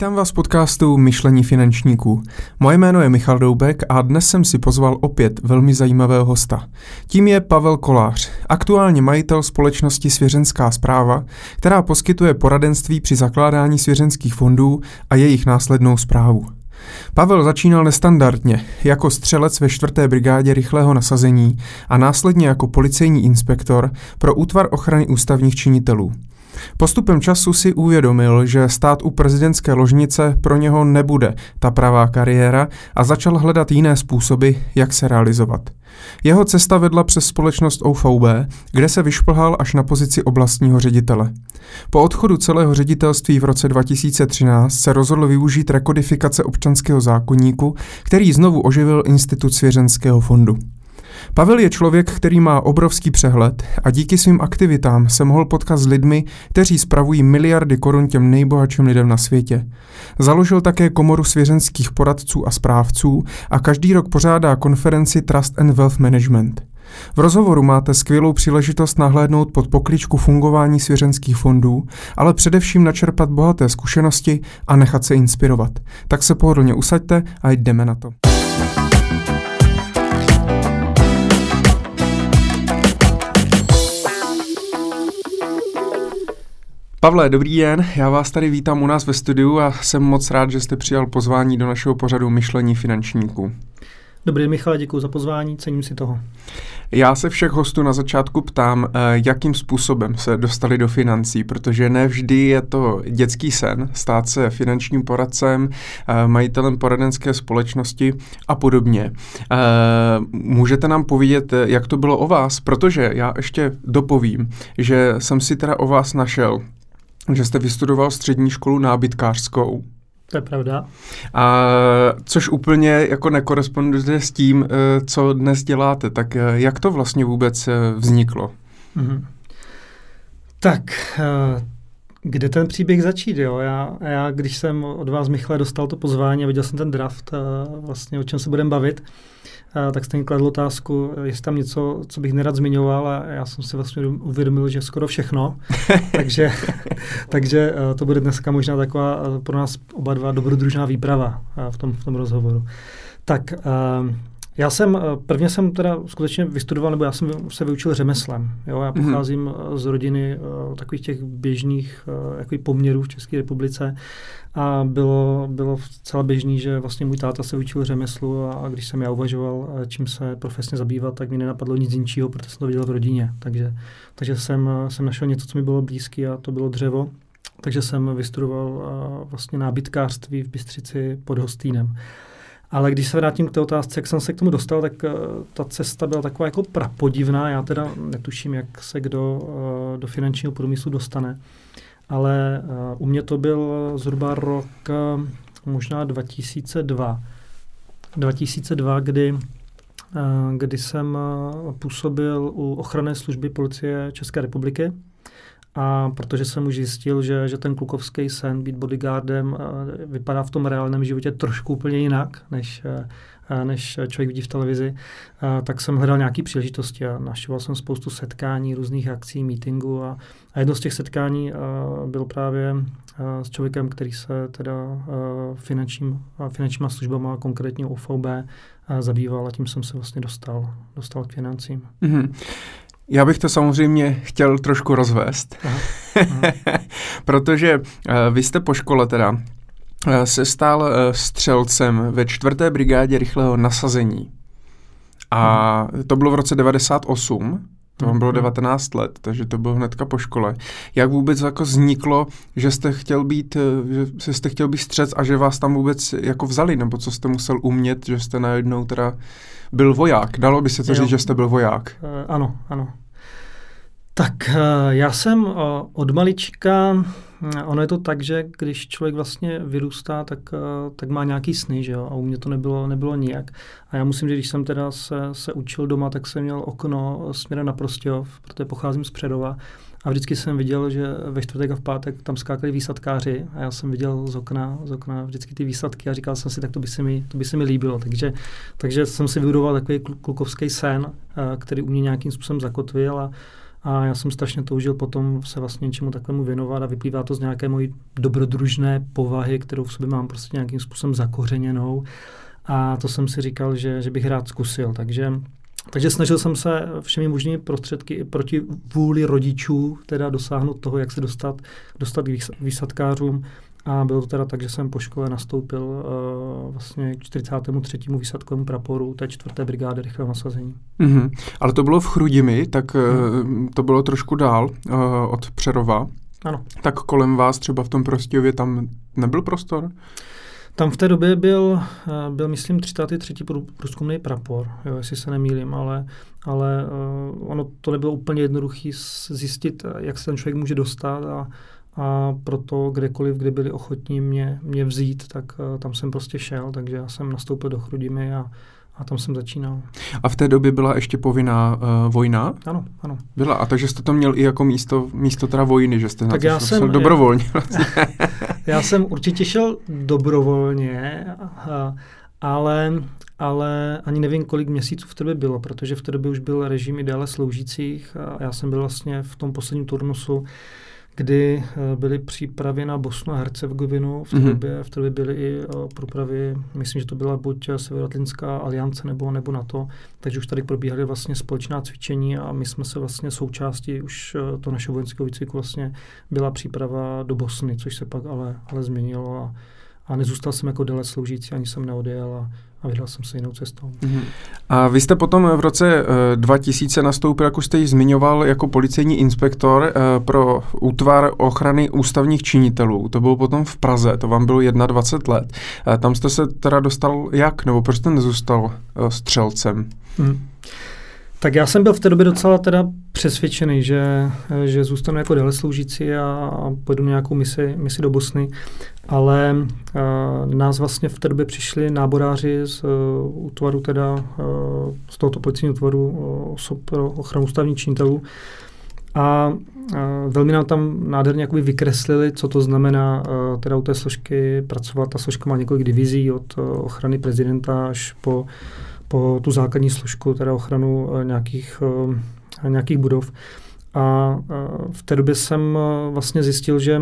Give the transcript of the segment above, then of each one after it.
Vítám vás v podcastu Myšlení finančníků. Moje jméno je Michal Doubek a dnes jsem si pozval opět velmi zajímavého hosta. Tím je Pavel Kolář, aktuálně majitel společnosti Svěřenská zpráva, která poskytuje poradenství při zakládání svěřenských fondů a jejich následnou zprávu. Pavel začínal nestandardně, jako střelec ve 4. brigádě rychlého nasazení a následně jako policejní inspektor pro útvar ochrany ústavních činitelů. Postupem času si uvědomil, že stát u prezidentské ložnice pro něho nebude ta pravá kariéra a začal hledat jiné způsoby, jak se realizovat. Jeho cesta vedla přes společnost OVB, kde se vyšplhal až na pozici oblastního ředitele. Po odchodu celého ředitelství v roce 2013 se rozhodl využít rekodifikace občanského zákonníku, který znovu oživil Institut svěřenského fondu. Pavel je člověk, který má obrovský přehled a díky svým aktivitám se mohl potkat s lidmi, kteří spravují miliardy korun těm nejbohatším lidem na světě. Založil také komoru svěřenských poradců a správců a každý rok pořádá konferenci Trust and Wealth Management. V rozhovoru máte skvělou příležitost nahlédnout pod pokličku fungování svěřenských fondů, ale především načerpat bohaté zkušenosti a nechat se inspirovat. Tak se pohodlně usaďte a jdeme na to. Pavle, dobrý den, já vás tady vítám u nás ve studiu a jsem moc rád, že jste přijal pozvání do našeho pořadu Myšlení finančníků. Dobrý den, Michale, děkuji za pozvání, cením si toho. Já se všech hostů na začátku ptám, eh, jakým způsobem se dostali do financí, protože ne vždy je to dětský sen stát se finančním poradcem, eh, majitelem poradenské společnosti a podobně. Eh, můžete nám povědět, jak to bylo o vás, protože já ještě dopovím, že jsem si teda o vás našel že jste vystudoval střední školu nábytkářskou. To je pravda. A což úplně jako nekoresponduje s tím, eh, co dnes děláte. Tak eh, jak to vlastně vůbec eh, vzniklo? Mm-hmm. Tak, kde ten příběh začít, jo? Já, já, když jsem od vás, Michale, dostal to pozvání a viděl jsem ten draft, vlastně o čem se budeme bavit, tak jste mi kladl otázku, jestli tam něco, co bych nerad zmiňoval a já jsem si vlastně uvědomil, že skoro všechno. takže, takže eh, to bude dneska možná taková eh, pro nás oba dva dobrodružná výprava eh, v tom, v tom rozhovoru. Tak já jsem, prvně jsem teda skutečně vystudoval, nebo já jsem se vyučil řemeslem. Jo? Já mhm. pocházím mm-hmm. z rodiny uh, takových těch běžných uh, poměrů v České republice a bylo, bylo celá běžný, že vlastně můj táta se učil řemeslu a, a když jsem já uvažoval, čím se profesně zabývat, tak mi nenapadlo nic jinčího, protože jsem to viděl v rodině. Takže, takže jsem, jsem našel něco, co mi bylo blízké a to bylo dřevo. Takže jsem vystudoval vlastně nábytkářství v Bystřici pod Hostýnem. Ale když se vrátím k té otázce, jak jsem se k tomu dostal, tak uh, ta cesta byla taková jako prapodivná. Já teda netuším, jak se kdo uh, do finančního průmyslu dostane ale uh, u mě to byl zhruba rok možná 2002. 2002, kdy, kdy jsem působil u ochranné služby policie České republiky. A protože jsem už zjistil, že, že ten klukovský sen být bodyguardem uh, vypadá v tom reálném životě trošku úplně jinak, než, uh, než člověk vidí v televizi, tak jsem hledal nějaké příležitosti a naštěval jsem spoustu setkání, různých akcí, meetingů a, a jedno z těch setkání bylo právě s člověkem, který se teda finančním, finančníma službama, konkrétně UFOB, zabýval a tím jsem se vlastně dostal, dostal k financím. Mm-hmm. Já bych to samozřejmě chtěl trošku rozvést, aha, aha. protože uh, vy jste po škole teda Eh, se stal eh, střelcem ve čtvrté brigádě rychlého nasazení. A to bylo v roce 98, to vám bylo 19 hmm. let, takže to bylo hnedka po škole. Jak vůbec jako vzniklo, že jste chtěl být, eh, že jste chtěl být střec a že vás tam vůbec jako vzali, nebo co jste musel umět, že jste najednou teda byl voják. Dalo by se to jo. říct, že jste byl voják? Uh, ano, ano. Tak uh, já jsem uh, od malička Ono je to tak, že když člověk vlastně vyrůstá, tak, eh, tak má nějaký sny, že jo? A u mě to nebylo, nebylo nijak. A já musím říct, když jsem teda se, se učil doma, tak jsem měl okno směrem na Prostějov, protože pocházím z Předova. A vždycky jsem viděl, že ve čtvrtek a v pátek tam skákali výsadkáři a já jsem viděl z okna, z okna vždycky ty výsadky a říkal jsem si, tak to by se mi, to by se mi líbilo. Takže, takže jsem si vybudoval takový klukovský sen, eh, který u mě nějakým způsobem zakotvil a a já jsem strašně toužil potom se vlastně něčemu takovému věnovat a vyplývá to z nějaké mojí dobrodružné povahy, kterou v sobě mám prostě nějakým způsobem zakořeněnou a to jsem si říkal, že, že bych rád zkusil, takže takže snažil jsem se všemi možnými prostředky i proti vůli rodičů teda dosáhnout toho, jak se dostat, dostat k výsadkářům. A bylo to teda tak, že jsem po škole nastoupil uh, vlastně k 43. výsadkovému praporu té čtvrté brigády rychlého nasazení. Mm-hmm. Ale to bylo v Chrudimi, tak mm. to bylo trošku dál uh, od Přerova. Ano. Tak kolem vás třeba v tom Prostějově tam nebyl prostor? Tam v té době byl, byl myslím, 33. průzkumný prapor, jo, jestli se nemýlím, ale, ale uh, ono to nebylo úplně jednoduché zjistit, jak se ten člověk může dostat a, a proto kdekoliv, kde byli ochotní mě, mě vzít, tak uh, tam jsem prostě šel, takže já jsem nastoupil do Chrudimy a, a tam jsem začínal. A v té době byla ještě povinná uh, vojna? Ano, ano. Byla, a takže jste to měl i jako místo, místo teda vojny, že jste tak na já jsem, dobrovolně. Já, vlastně. já jsem určitě šel dobrovolně, a, ale, ale ani nevím, kolik měsíců v té době bylo, protože v té době už byl režim i déle sloužících a já jsem byl vlastně v tom posledním turnusu kdy eh, byly přípravy na Bosnu a Hercegovinu. V té, mm-hmm. době, v té době byly i eh, průpravy, myslím, že to byla buď Severoatlantická aliance nebo, nebo NATO, takže už tady probíhaly vlastně společná cvičení a my jsme se vlastně součástí už eh, to našeho vojenského výcviku vlastně byla příprava do Bosny, což se pak ale, ale změnilo a, a nezůstal jsem jako déle sloužící, ani jsem neodjel a a vydal jsem se jinou cestou. Mm-hmm. A vy jste potom v roce 2000 nastoupil, jak už jste ji zmiňoval, jako policejní inspektor uh, pro útvar ochrany ústavních činitelů. To bylo potom v Praze, to vám bylo 21 let. Uh, tam jste se teda dostal jak, nebo proč jste nezůstal střelcem? Mm. Tak já jsem byl v té době docela teda přesvědčený, že, že zůstanu jako déle sloužící a pojedu nějakou misi, misi do Bosny, ale uh, nás vlastně v té době přišli náboráři z uh, útvaru teda, uh, z tohoto policijního útvaru uh, osob pro ochranu ústavních činitelů a uh, velmi nám tam nádherně jakoby vykreslili, co to znamená uh, teda u té složky pracovat. Ta složka má několik divizí od uh, ochrany prezidenta až po po tu základní složku, teda ochranu eh, nějakých, eh, nějakých budov. A eh, v té době jsem vlastně zjistil, že,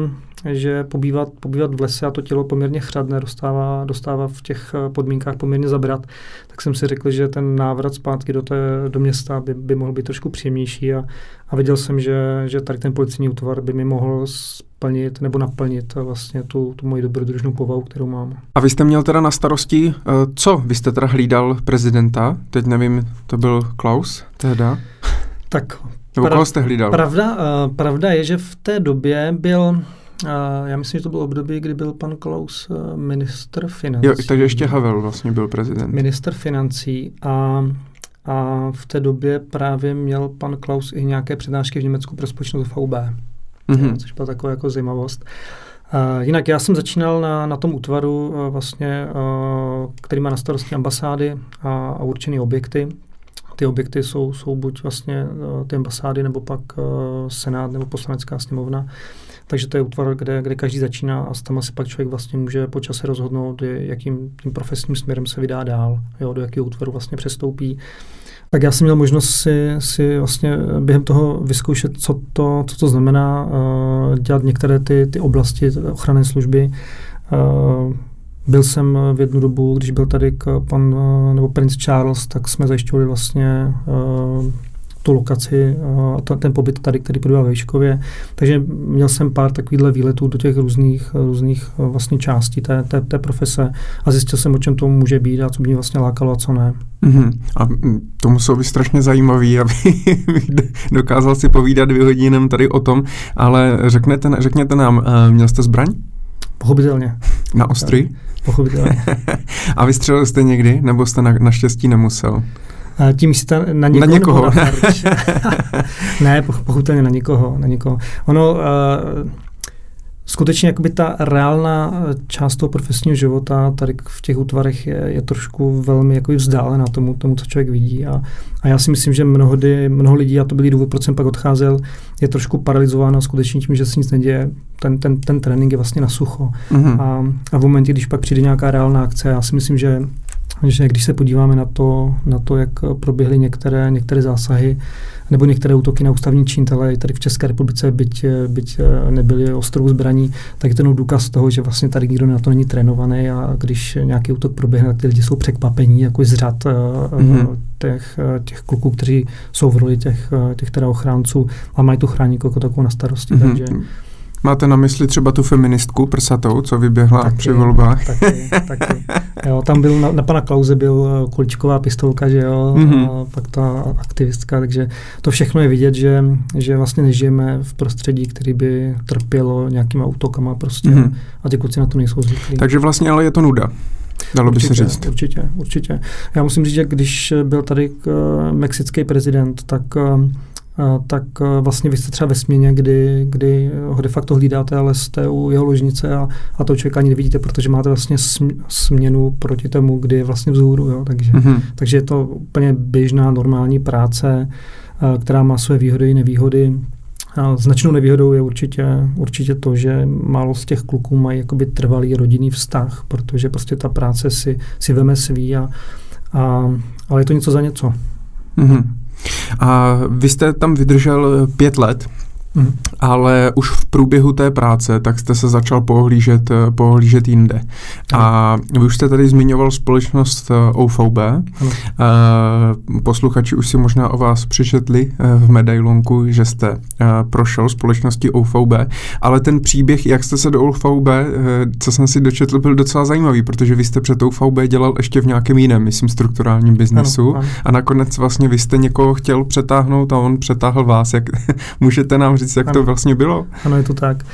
že pobývat, pobývat v lese a to tělo poměrně chřadné dostává, dostává v těch podmínkách poměrně zabrat, tak jsem si řekl, že ten návrat zpátky do, té, do města by, by mohl být trošku příjemnější a, a viděl jsem, že, že tady ten policijní útvar by mi mohl splnit nebo naplnit vlastně tu, tu moji dobrodružnou povahu, kterou mám. A vy jste měl teda na starosti, co? Vy jste teda hlídal prezidenta, teď nevím, to byl Klaus teda? Tak. Nebo prav, koho jste hlídal? Pravda, uh, pravda je, že v té době byl uh, já myslím, že to bylo období, kdy byl pan Klaus uh, minister financí. Jo, takže ještě Havel vlastně byl prezident. Minister financí a a v té době právě měl pan Klaus i nějaké přednášky v Německu pro společnost VB mm-hmm. což byla taková jako zajímavost. Uh, jinak já jsem začínal na, na tom útvaru, uh, vlastně, uh, který má na starosti ambasády a, a určené objekty. Ty objekty jsou, jsou buď vlastně uh, ty ambasády, nebo pak uh, senát, nebo poslanecká sněmovna. Takže to je útvar, kde, kde každý začíná a tam si pak člověk vlastně může po čase rozhodnout, jakým tím profesním směrem se vydá dál, jo, do jakého útvaru vlastně přestoupí. Tak já jsem měl možnost si, si vlastně během toho vyzkoušet, co to, co to znamená uh, dělat některé ty, ty oblasti ochranné služby. Uh, byl jsem v jednu dobu, když byl tady k pan, uh, nebo princ Charles, tak jsme zajišťovali vlastně uh, tu lokaci a ten pobyt tady, který probíhal ve Výškově. Takže měl jsem pár takovýchhle výletů do těch různých, různých vlastně částí té, té, té profese a zjistil jsem, o čem to může být a co by mě vlastně lákalo a co ne. Mm-hmm. A to muselo být strašně zajímavý, aby dokázal si povídat dvě hodiny tady o tom, ale řekněte, řekněte nám, uh, měl jste zbraň? Pochopitelně. Na ostrý? Pochopitelně. a vystřelil jste někdy, nebo jste na, naštěstí nemusel? Tím jste na někoho? Na někoho. Na ne, pochopitelně na někoho. Na někoho. Ono, uh, skutečně jakoby ta reálná část toho profesního života tady v těch útvarech je, je trošku velmi jakoby vzdálená tomu, tomu, co člověk vidí. A, a já si myslím, že mnohdy, mnoho lidí, a to byl důvod, proč jsem pak odcházel, je trošku paralizováno skutečně tím, že se nic neděje. Ten, ten, ten trénink je vlastně na sucho. Mm-hmm. A, a v momentě, když pak přijde nějaká reálná akce, já si myslím, že že když se podíváme na to, na to jak proběhly některé, některé zásahy nebo některé útoky na ústavní činitele tady v České republice, byť, byť eh, nebyly ostrou zbraní, tak je to důkaz toho, že vlastně tady nikdo na to není trénovaný a když nějaký útok proběhne, tak ty lidi jsou překvapení jako z řad mm-hmm. těch, těch kluků, kteří jsou v roli těch, těch teda ochránců a mají tu chránník jako takovou na starosti. Mm-hmm. Takže Máte na mysli třeba tu feministku prsatou, co vyběhla taky, při volbách? Taky, taky. Jo, tam byl na, na pana Klauze byl eh, kuličková pistolka, že jo, mm-hmm. a pak ta aktivistka, takže to všechno je vidět, že, že vlastně nežijeme v prostředí, který by trpělo nějakýma útokama prostě mm-hmm. a ty kluci na to nejsou zvyklí. Takže vlastně ale je to nuda. Dalo určitě, by se říct. Určitě, určitě. Já musím říct, že když byl tady uh, mexický prezident, tak uh, tak e, vlastně vy jste třeba ve směně, kdy, kdy ho de facto hlídáte, ale jste u jeho ložnice a, a toho člověka ani nevidíte, protože máte vlastně směnu proti tomu, kdy je vlastně vzhůru. Jo? Takže, mm-hmm. takže je to úplně běžná, normální práce, e, která má své výhody i nevýhody. A značnou nevýhodou je určitě, určitě to, že málo z těch kluků mají jakoby trvalý rodinný vztah, protože prostě ta práce si, si veme svý, a, a, ale je to něco za něco. Mm-hmm. A vy jste tam vydržel pět let. Mm. Ale už v průběhu té práce, tak jste se začal pohlížet, pohlížet jinde. A vy už jste tady zmiňoval společnost eh, OVB. Mm. Posluchači už si možná o vás přečetli eh, v medailonku, že jste prošel společností OVB, ale ten příběh, jak jste se do OVB, co jsem si dočetl, byl docela zajímavý, protože vy jste před OVB dělal ještě v nějakém jiném, myslím, strukturálním biznesu ano, ano. a nakonec vlastně vy jste někoho chtěl přetáhnout a on přetáhl vás. Jak můžete nám říct, jak ano. to vlastně bylo? Ano, je to tak.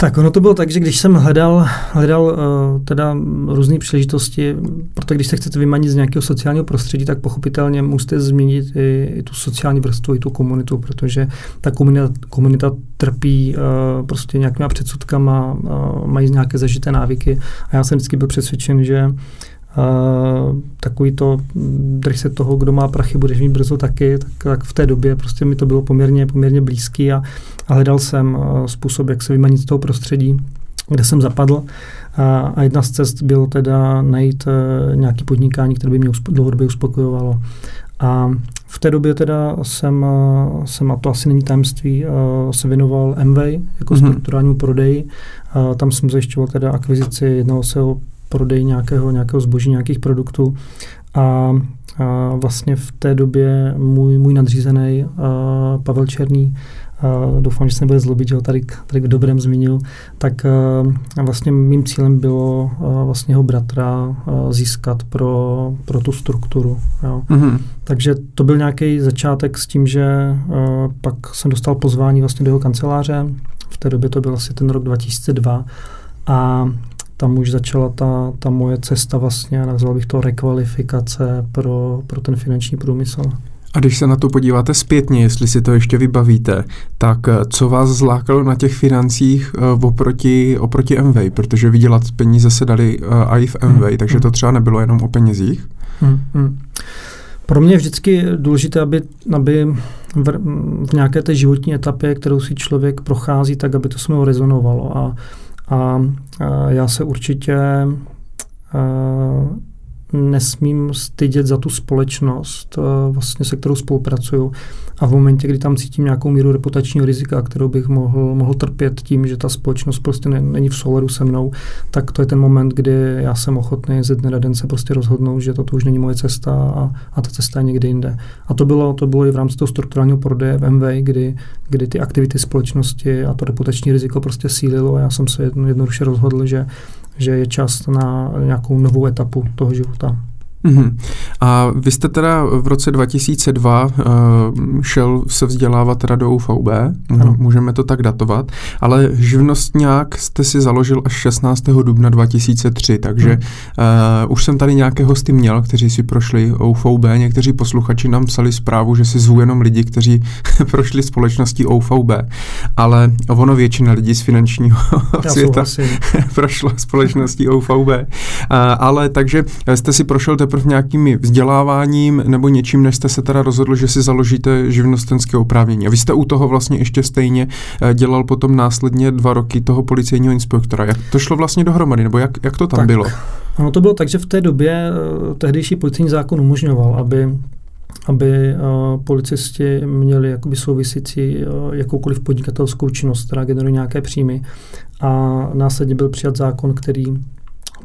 Tak ono to bylo tak, že když jsem hledal, hledal uh, teda různé příležitosti, protože když se chcete vymanit z nějakého sociálního prostředí, tak pochopitelně musíte změnit i, i tu sociální vrstvu, i tu komunitu, protože ta komunita, komunita trpí uh, prostě nějakýma předsudkama, uh, mají nějaké zažité návyky a já jsem vždycky byl přesvědčen, že Uh, takový to drž se toho, kdo má prachy, budeš mít brzo taky, tak, tak v té době prostě mi to bylo poměrně, poměrně blízký a, a hledal jsem uh, způsob, jak se vymanit z toho prostředí, kde jsem zapadl. A, a jedna z cest bylo teda najít uh, nějaký podnikání, které by mě uspo, dlouhodobě uspokojovalo. A v té době teda jsem, uh, jsem a to asi není tajemství, se věnoval MV jako mm-hmm. strukturálnímu prodeji. Tam jsem zajišťoval teda akvizici jednoho svého prodej nějakého, nějakého zboží, nějakých produktů. A, a vlastně v té době můj, můj nadřízený Pavel Černý, a doufám, že se nebude zlobit, že ho tady, tady v dobrém zmínil, tak a vlastně mým cílem bylo a vlastně jeho bratra získat pro, pro tu strukturu. Jo. Mm-hmm. Takže to byl nějaký začátek s tím, že pak jsem dostal pozvání vlastně do jeho kanceláře. V té době to byl asi ten rok 2002 a tam už začala ta, ta moje cesta vlastně, nazval bych to rekvalifikace pro, pro ten finanční průmysl. A když se na to podíváte zpětně, jestli si to ještě vybavíte, tak eh, co vás zlákalo na těch financích uh, oproti, oproti MV? Protože vydělat peníze se dali uh, i v MV, hmm. takže to hmm. třeba nebylo jenom o penězích? Hmm. Hmm. Pro mě je vždycky důležité, aby, aby v, v nějaké té životní etapě, kterou si člověk prochází, tak aby to s rezonovalo. A a, já se určitě nesmím stydět za tu společnost, vlastně se kterou spolupracuju. A v momentě, kdy tam cítím nějakou míru reputačního rizika, kterou bych mohl, mohl trpět tím, že ta společnost prostě ne, není v souladu se mnou, tak to je ten moment, kdy já jsem ochotný ze dne na den se prostě rozhodnout, že toto už není moje cesta a, a ta cesta je někde jinde. A to bylo, to bylo i v rámci toho strukturálního prodeje v MV, kdy, kdy ty aktivity společnosti a to reputační riziko prostě sílilo a já jsem se jedno, jednoduše rozhodl, že že je čas na nějakou novou etapu toho života. Mm-hmm. A vy jste teda v roce 2002 uh, eh, šel se vzdělávat teda do UVB, ano. můžeme to tak datovat, ale živnostňák jste si založil až 16. dubna 2003, takže uh, už jsem tady nějaké hosty měl, kteří si prošli UVB, někteří posluchači nám psali zprávu, že si zvu jenom lidi, kteří prošli společností UVB, ale ono většina lidí z finančního Já světa prošla společností UVB. Uh, ale takže jste si prošel teprve nějakým vzděláváním nebo něčím, než jste se teda rozhodl, že si založíte živnostenské oprávnění. A vy jste u toho vlastně ještě stejně eh, dělal potom následně dva roky toho policejního inspektora. Jak to šlo vlastně dohromady, nebo jak, jak to tam tak, bylo? Ono to bylo tak, že v té době tehdejší policejní zákon umožňoval, aby aby uh, policisti měli jakoby souvisící uh, jakoukoliv podnikatelskou činnost, která generuje nějaké příjmy. A následně byl přijat zákon, který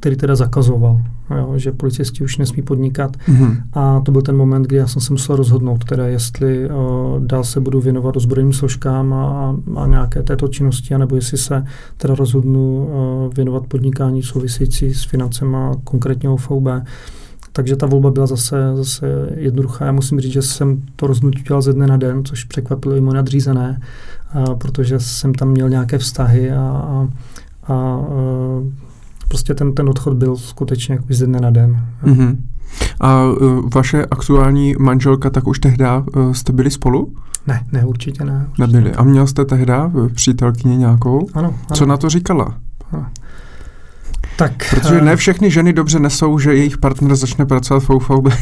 který teda zakazoval, jo, že policisti už nesmí podnikat. Mm-hmm. A to byl ten moment, kdy já jsem se musel rozhodnout, teda jestli uh, dál se budu věnovat ozbrojeným složkám a, a nějaké této činnosti, anebo jestli se teda rozhodnu uh, věnovat podnikání související s financema konkrétně OVB. Takže ta volba byla zase, zase jednoduchá. Já musím říct, že jsem to rozhodnutí dělal ze dne na den, což překvapilo i moje nadřízené, a, protože jsem tam měl nějaké vztahy a, a, a, a prostě ten, ten odchod byl skutečně jako ze dne na den. Mm-hmm. A uh, vaše aktuální manželka, tak už tehdy uh, jste byli spolu? Ne, ne, určitě ne. Určitě Nebyli. A měl jste tehdy přítelkyni nějakou? Ano, ano. Co na to říkala? Ano. Tak, Protože ne všechny ženy dobře nesou, že jejich partner začne pracovat v OVB.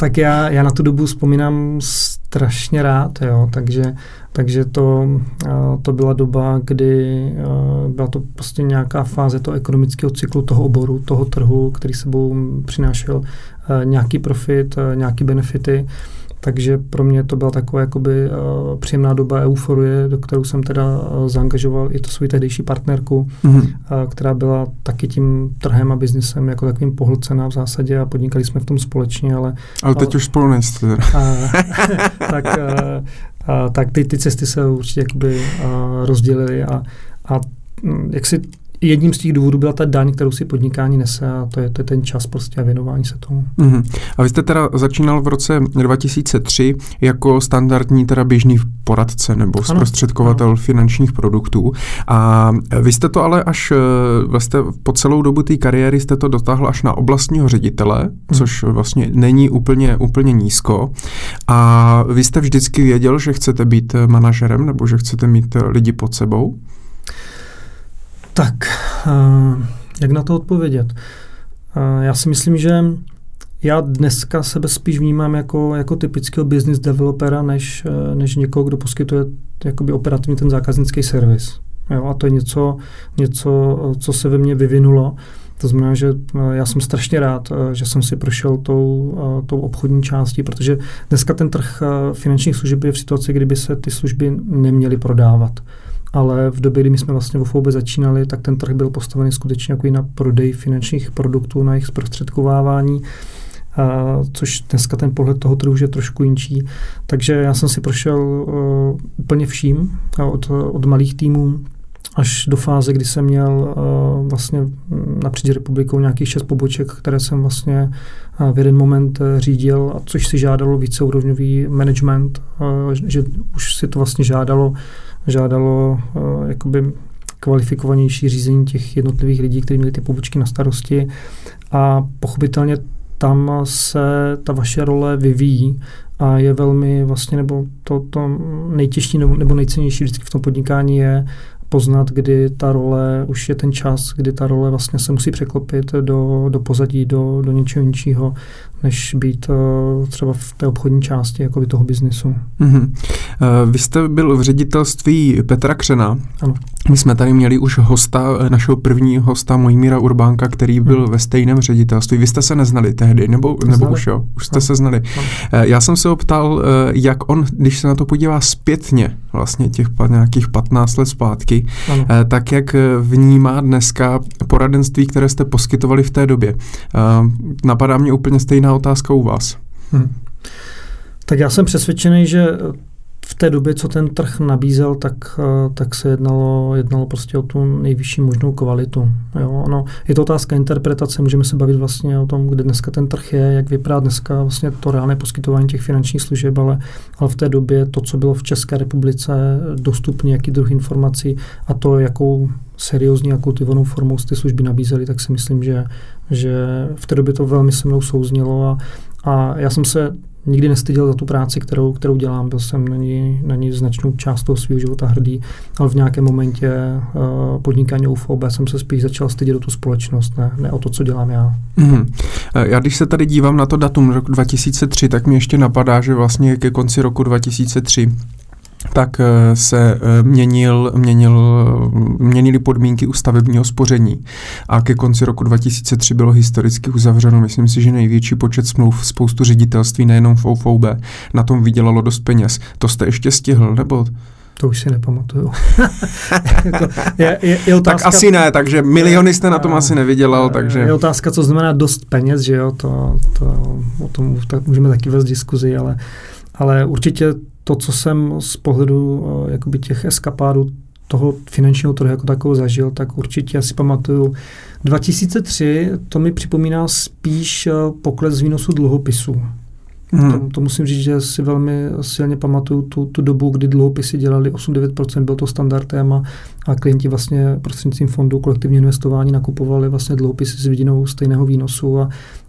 tak já, já na tu dobu vzpomínám strašně rád, jo, takže, takže to, to byla doba, kdy byla to prostě nějaká fáze toho ekonomického cyklu, toho oboru, toho trhu, který sebou přinášel nějaký profit, nějaký benefity. Takže pro mě to byla taková jakoby příjemná doba euforie, do kterou jsem teda zaangažoval i to svou tehdejší partnerku, mm-hmm. která byla taky tím trhem a biznisem jako takovým pohlcená v zásadě a podnikali jsme v tom společně, ale... Ale teď uh, už spolu nejste. Tak, tak ty, ty cesty se určitě jakoby rozdělily a, a jak si jedním z těch důvodů byla ta daň, kterou si podnikání nese a to je, to je ten čas prostě a věnování se tomu. Mm-hmm. A vy jste teda začínal v roce 2003 jako standardní teda běžný poradce nebo zprostředkovatel ano. finančních produktů a vy jste to ale až vlastně po celou dobu té kariéry jste to dotáhl až na oblastního ředitele, mm. což vlastně není úplně, úplně nízko a vy jste vždycky věděl, že chcete být manažerem nebo že chcete mít lidi pod sebou? Tak, uh, jak na to odpovědět? Uh, já si myslím, že já dneska sebe spíš vnímám jako, jako typického business developera, než, eh, než někoho, kdo poskytuje jakoby operativně ten zákaznický servis. Jo, a to je něco, něco, co se ve mně vyvinulo. To znamená, že já jsem strašně rád, že jsem si prošel tou, tou obchodní částí, protože dneska ten trh finančních služeb je v situaci, kdyby se ty služby neměly prodávat ale v době, kdy my jsme vlastně v FOB začínali, tak ten trh byl postavený skutečně jako i na prodej finančních produktů, na jejich zprostředkovávání, a, což dneska ten pohled toho trhu je trošku jinčí. Takže já jsem si prošel uh, úplně vším, od, od malých týmů až do fáze, kdy jsem měl uh, vlastně napříč republikou nějakých šest poboček, které jsem vlastně uh, v jeden moment uh, řídil, a což si žádalo víceúrovňový management, uh, že už si to vlastně žádalo žádalo uh, jakoby kvalifikovanější řízení těch jednotlivých lidí, kteří měli ty pobočky na starosti. A pochopitelně tam se ta vaše role vyvíjí a je velmi vlastně, nebo to, to nejtěžší nebo, nebo nejcennější vždycky v tom podnikání je poznat, kdy ta role, už je ten čas, kdy ta role vlastně se musí překlopit do, do pozadí, do, do něčeho jiného, než být uh, třeba v té obchodní části jako toho biznisu. Mm-hmm. Uh, vy jste byl v ředitelství Petra Křena. Ano. My jsme tady měli už hosta, eh, našeho prvního hosta Mojmíra Urbánka, který byl hmm. ve stejném ředitelství. Vy jste se neznali tehdy, nebo, nebo už jo? Už jste no. se znali. No. Já jsem se optal, jak on, když se na to podívá zpětně, vlastně těch nějakých 15 let zpátky, ano. tak jak vnímá dneska poradenství, které jste poskytovali v té době. Napadá mě úplně stejná stejná otázka u vás. Hmm. Tak já jsem přesvědčený, že v té době, co ten trh nabízel, tak, eh, tak se jednalo, jednalo prostě o tu nejvyšší možnou kvalitu. Jo, ono, je to otázka interpretace, můžeme se bavit vlastně o tom, kde dneska ten trh je, jak vypadá dneska vlastně to reálné poskytování těch finančních služeb, ale, ale v té době to, co bylo v České republice dostupné, jaký druh informací a to, jakou seriózní a kultivovanou formou ty služby nabízely, tak si myslím, že, že v té době to velmi se mnou souznělo a, a já jsem se nikdy nestyděl za tu práci, kterou, kterou dělám. Byl jsem na ní, na ní značnou část toho svého života hrdý, ale v nějakém momentě uh, podnikání UFOB jsem se spíš začal stydět o tu společnost, ne, ne o to, co dělám já. Mm-hmm. Já když se tady dívám na to datum roku 2003, tak mi ještě napadá, že vlastně ke konci roku 2003 tak eh, se eh, měnil, měnil, měnily podmínky u stavebního spoření. A ke konci roku 2003 bylo historicky uzavřeno, myslím si, že největší počet smluv, spoustu ředitelství, nejenom v OFOB, na tom vydělalo dost peněz. To jste ještě stihl, nebo to už si nepamatuju. jako, je, je, je otázka, tak asi ne, takže miliony jste na tom asi nevydělal, takže... Je otázka, co znamená dost peněz, že jo, to, to o tom tak můžeme taky vést diskuzi, ale, ale určitě to, co jsem z pohledu uh, jakoby těch eskapádů toho finančního trhu jako takového zažil, tak určitě asi pamatuju. 2003 to mi připomíná spíš eh, pokles výnosu dluhopisů. Hmm. To, to musím říct, že si velmi silně pamatuju tu, tu dobu, kdy dluhopisy dělali 8-9%, byl to standardem a, a klienti vlastně prostřednictvím fondu kolektivní investování nakupovali vlastně dluhopisy s vidinou stejného výnosu a,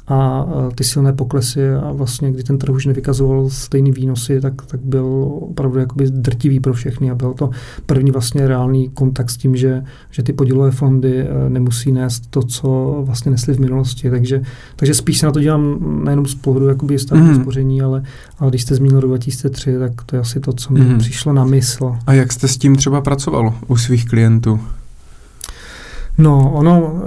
a ty silné poklesy a vlastně, kdy ten trh už nevykazoval stejný výnosy, tak, tak byl opravdu jakoby drtivý pro všechny a byl to první vlastně reálný kontakt s tím, že, že ty podílové fondy e, nemusí nést to, co vlastně nesly v minulosti. Takže, takže spíš se na to dělám nejenom z pohledu jakoby státního mm. spoření, ale, ale když jste zmínil rok 2003, tak to je asi to, co mi mm. přišlo na mysl. A jak jste s tím třeba pracoval u svých klientů? No, ono,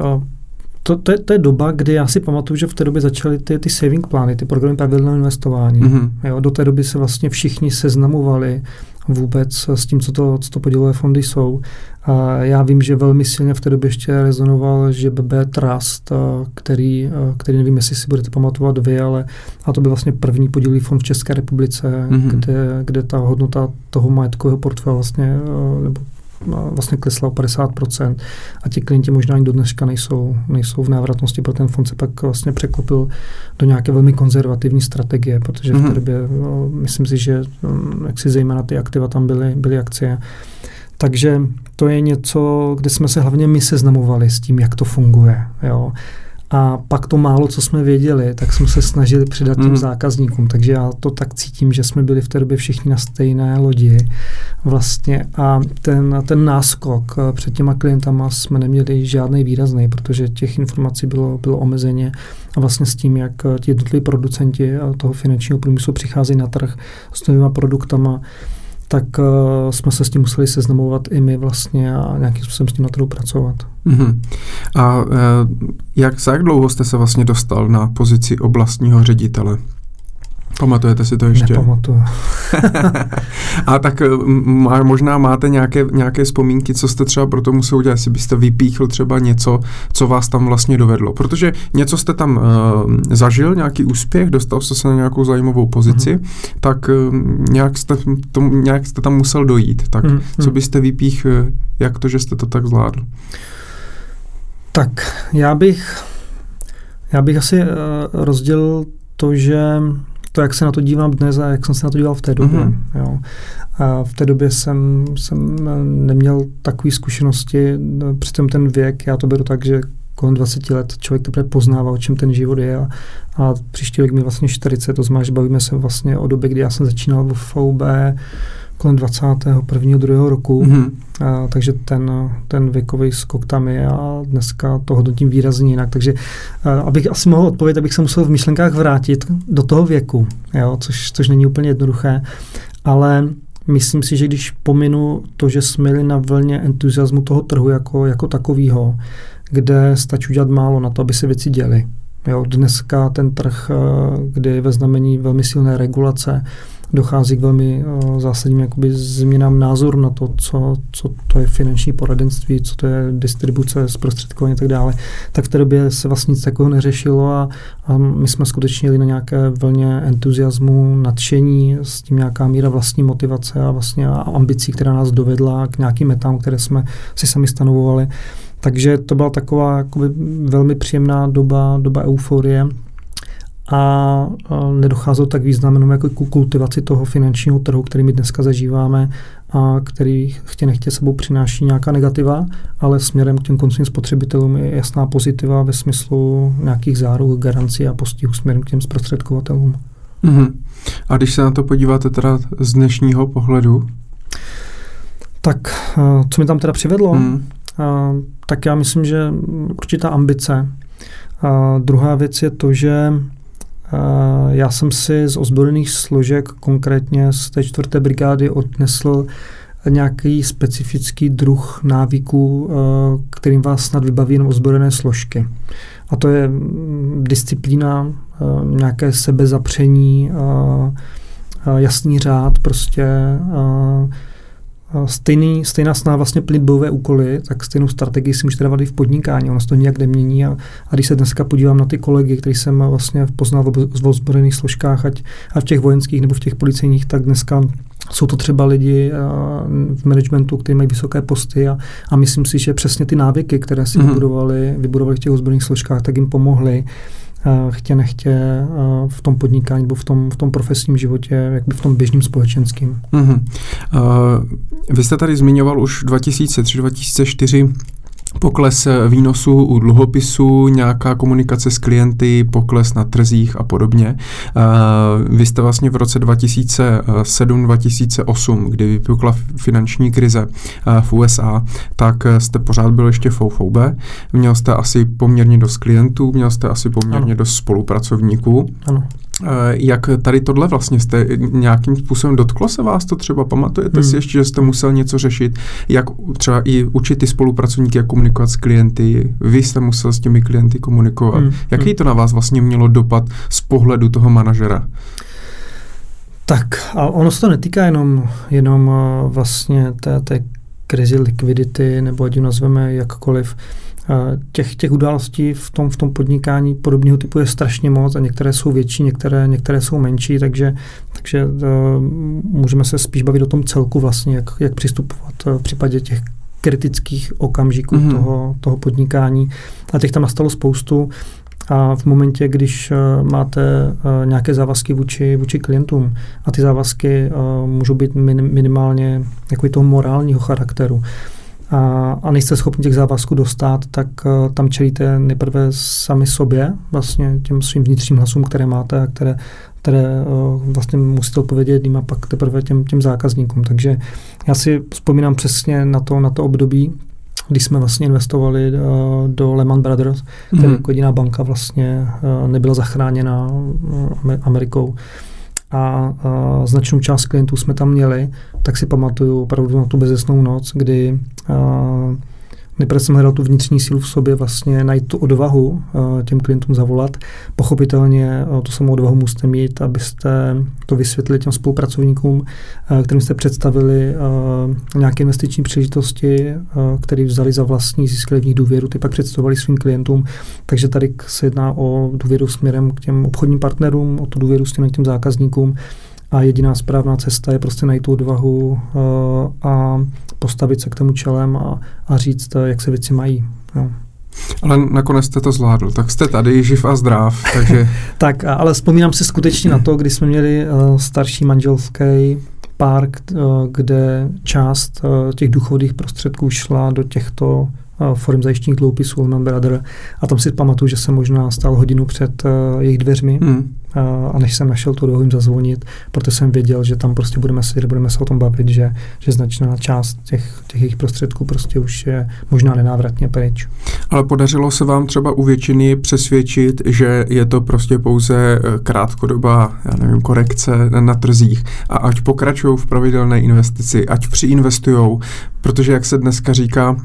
to, to, je, to je doba, kdy já si pamatuju, že v té době začaly ty, ty saving plány, ty programy pravidelného investování. Mm-hmm. Jo, do té doby se vlastně všichni seznamovali vůbec s tím, co to, co to podílové fondy jsou. A já vím, že velmi silně v té době ještě rezonoval, že BB Trust, který, který nevím, jestli si budete pamatovat vy, ale a to byl vlastně první podílový fond v České republice, mm-hmm. kde, kde ta hodnota toho majetkového portfela vlastně, nebo vlastně klesla o 50% a ti klienti možná ani do dneška nejsou, nejsou v návratnosti, pro ten fond se pak vlastně překlopil do nějaké velmi konzervativní strategie, protože mm-hmm. v té mhm. době no, myslím si, že mm, jak si zejména ty aktiva tam byly, byly akcie. Takže to je něco, kde jsme se hlavně my seznamovali s tím, jak to funguje. Jo. A pak to málo, co jsme věděli, tak jsme se snažili přidat těm mm. zákazníkům. Takže já to tak cítím, že jsme byli v té době všichni na stejné lodi. Vlastně a ten, ten náskok eh, před těma klientama jsme neměli žádný výrazný, protože těch informací bylo, bylo omezeně. A vlastně s tím, jak eh, ti jednotliví producenti eh, toho finančního průmyslu přicházejí na trh s novými produktama, tak uh, jsme se s tím museli seznamovat i my vlastně a nějakým způsobem s tím na trhu pracovat. Mm-hmm. A uh, jak, za jak dlouho jste se vlastně dostal na pozici oblastního ředitele? Pamatujete si to ještě? Nepamatuju. a tak má, možná máte nějaké, nějaké vzpomínky, co jste třeba pro to musel udělat, jestli byste vypíchl třeba něco, co vás tam vlastně dovedlo. Protože něco jste tam uh, zažil, nějaký úspěch, dostal jste se na nějakou zajímavou pozici, mm-hmm. tak uh, nějak, jste, to, nějak jste tam musel dojít. Tak mm-hmm. co byste vypíchl, jak to, že jste to tak zvládl? Tak já bych, já bych asi uh, rozdělil to, že to, jak se na to dívám dnes a jak jsem se na to díval v té době. Mm-hmm. Jo. A v té době jsem, jsem neměl takové zkušenosti, přitom ten věk, já to beru tak, že kolem 20 let člověk teprve poznává, o čem ten život je a, a příští rok mi vlastně 40, to znamená, že bavíme se vlastně o době, kdy já jsem začínal v VB, kolem 21. druhého roku, mm-hmm. a, takže ten, ten věkový skok tam je a dneska to hodnotím výrazně jinak. Takže a, abych asi mohl odpovědět, abych se musel v myšlenkách vrátit do toho věku, jo, což, což není úplně jednoduché, ale myslím si, že když pominu to, že jsme jeli na vlně entuziasmu toho trhu jako, jako takového, kde stačí udělat málo na to, aby se věci děly. Jo, dneska ten trh, kdy je ve znamení velmi silné regulace, dochází k velmi uh, zásadním jakoby změnám názoru na to, co, co to je finanční poradenství, co to je distribuce, zprostředkování a tak dále, tak v té době se vlastně nic takového neřešilo a, a my jsme skutečně jeli na nějaké vlně entuziasmu, nadšení, s tím nějaká míra vlastní motivace a vlastně a ambicí, která nás dovedla k nějakým metám, které jsme si sami stanovovali. Takže to byla taková jakoby, velmi příjemná doba, doba euforie, a nedocházelo tak významnou jako k kultivaci toho finančního trhu, který my dneska zažíváme a který chtě nechtě sebou přináší nějaká negativa, ale směrem k těm koncovým spotřebitelům je jasná pozitiva ve smyslu nějakých záruk, garancí a postihů směrem k těm zprostředkovatelům. Mm-hmm. A když se na to podíváte teda z dnešního pohledu? Tak, uh, co mi tam teda přivedlo? Mm. Tak já myslím, že určitá ambice. A druhá věc je to, že já jsem si z ozbrojených složek, konkrétně z té čtvrté brigády, odnesl nějaký specifický druh návyků, kterým vás snad vybaví jenom ozbrojené složky. A to je mm, disciplína, nějaké sebezapření, jasný řád, prostě stejný, stejná snaha vlastně plnit bojové úkoly, tak stejnou strategii si můžete dávat i v podnikání, ono se to nijak nemění a, a když se dneska podívám na ty kolegy, který jsem vlastně poznal v ozbrojených složkách, ať, ať v těch vojenských nebo v těch policejních, tak dneska jsou to třeba lidi v managementu, kteří mají vysoké posty a, a myslím si, že přesně ty návyky, které si mm-hmm. vybudovali, vybudovali v těch ozbrojených složkách, tak jim pomohly chtě nechtě v tom podnikání nebo v tom, v tom profesním životě, jakby v tom běžným společenským. Mm-hmm. Uh, vy jste tady zmiňoval už 2003-2004 pokles výnosu u dluhopisů, nějaká komunikace s klienty, pokles na trzích a podobně. Vy jste vlastně v roce 2007-2008, kdy vypukla finanční krize v USA, tak jste pořád byl ještě FOFOB. Měl jste asi poměrně dost klientů, měl jste asi poměrně ano. dost spolupracovníků. Ano. Eh, jak tady tohle vlastně jste nějakým způsobem dotklo se vás to třeba? Pamatujete hmm. si ještě, že jste musel něco řešit? Jak třeba i učit ty spolupracovníky, jak komunikovat s klienty? Vy jste musel s těmi klienty komunikovat. Hmm. Jaký hmm. to na vás vlastně mělo dopad z pohledu toho manažera? Tak a ono se to netýká jenom, jenom eh, vlastně té, té krizi likvidity, nebo ať ji nazveme jakkoliv. Těch, těch událostí v tom, v tom podnikání podobného typu je strašně moc a některé jsou větší, některé, některé jsou menší, takže, takže uh, můžeme se spíš bavit o tom celku vlastně, jak, jak přistupovat v případě těch kritických okamžiků mm-hmm. toho, toho podnikání. A těch tam nastalo spoustu. A v momentě, když uh, máte nějaké závazky vůči, vůči klientům a ty závazky můžou být min, minimálně jako toho morálního charakteru, a, a nejste schopni těch závazků dostat, tak uh, tam čelíte nejprve sami sobě, vlastně těm svým vnitřním hlasům, které máte a které, které uh, vlastně musíte odpovědět jedním a pak teprve těm, těm zákazníkům. Takže já si vzpomínám přesně na to, na to období, když jsme vlastně investovali uh, do Lehman Brothers, která mm. jako jediná banka vlastně uh, nebyla zachráněna uh, Amerikou a, a značnou část klientů jsme tam měli, tak si pamatuju opravdu na tu bezesnou noc, kdy a, Nejprve jsem hledal tu vnitřní sílu v sobě, vlastně najít tu odvahu uh, těm klientům zavolat. Pochopitelně uh, tu samou odvahu musíte mít, abyste to vysvětlili těm spolupracovníkům, uh, kterým jste představili nějaké investiční příležitosti, které vzali za vlastní, získali v nich důvěru, ty pak představovali svým klientům. Takže tady se jedná o důvěru směrem k těm obchodním partnerům, o tu důvěru směrem k těm zákazníkům. A jediná správná cesta je prostě najít tu odvahu a postavit se k tomu čelem a, a říct, jak se věci mají. Jo. Ale nakonec jste to zvládl, tak jste tady živ a zdrav, takže... tak, ale vzpomínám si skutečně na to, kdy jsme měli uh, starší manželský pár, uh, kde část uh, těch důchodových prostředků šla do těchto forem zajištěných dluhopisů Lehman Brother a tam si pamatuju, že jsem možná stál hodinu před uh, jejich dveřmi hmm. a, a než jsem našel tu dohodu zazvonit, protože jsem věděl, že tam prostě budeme sedět, budeme se o tom bavit, že, že značná část těch, těch jejich prostředků prostě už je možná nenávratně pryč. Ale podařilo se vám třeba u většiny přesvědčit, že je to prostě pouze e, krátkodobá, já nevím, korekce na trzích a ať pokračují v pravidelné investici, ať přiinvestují, protože jak se dneska říká,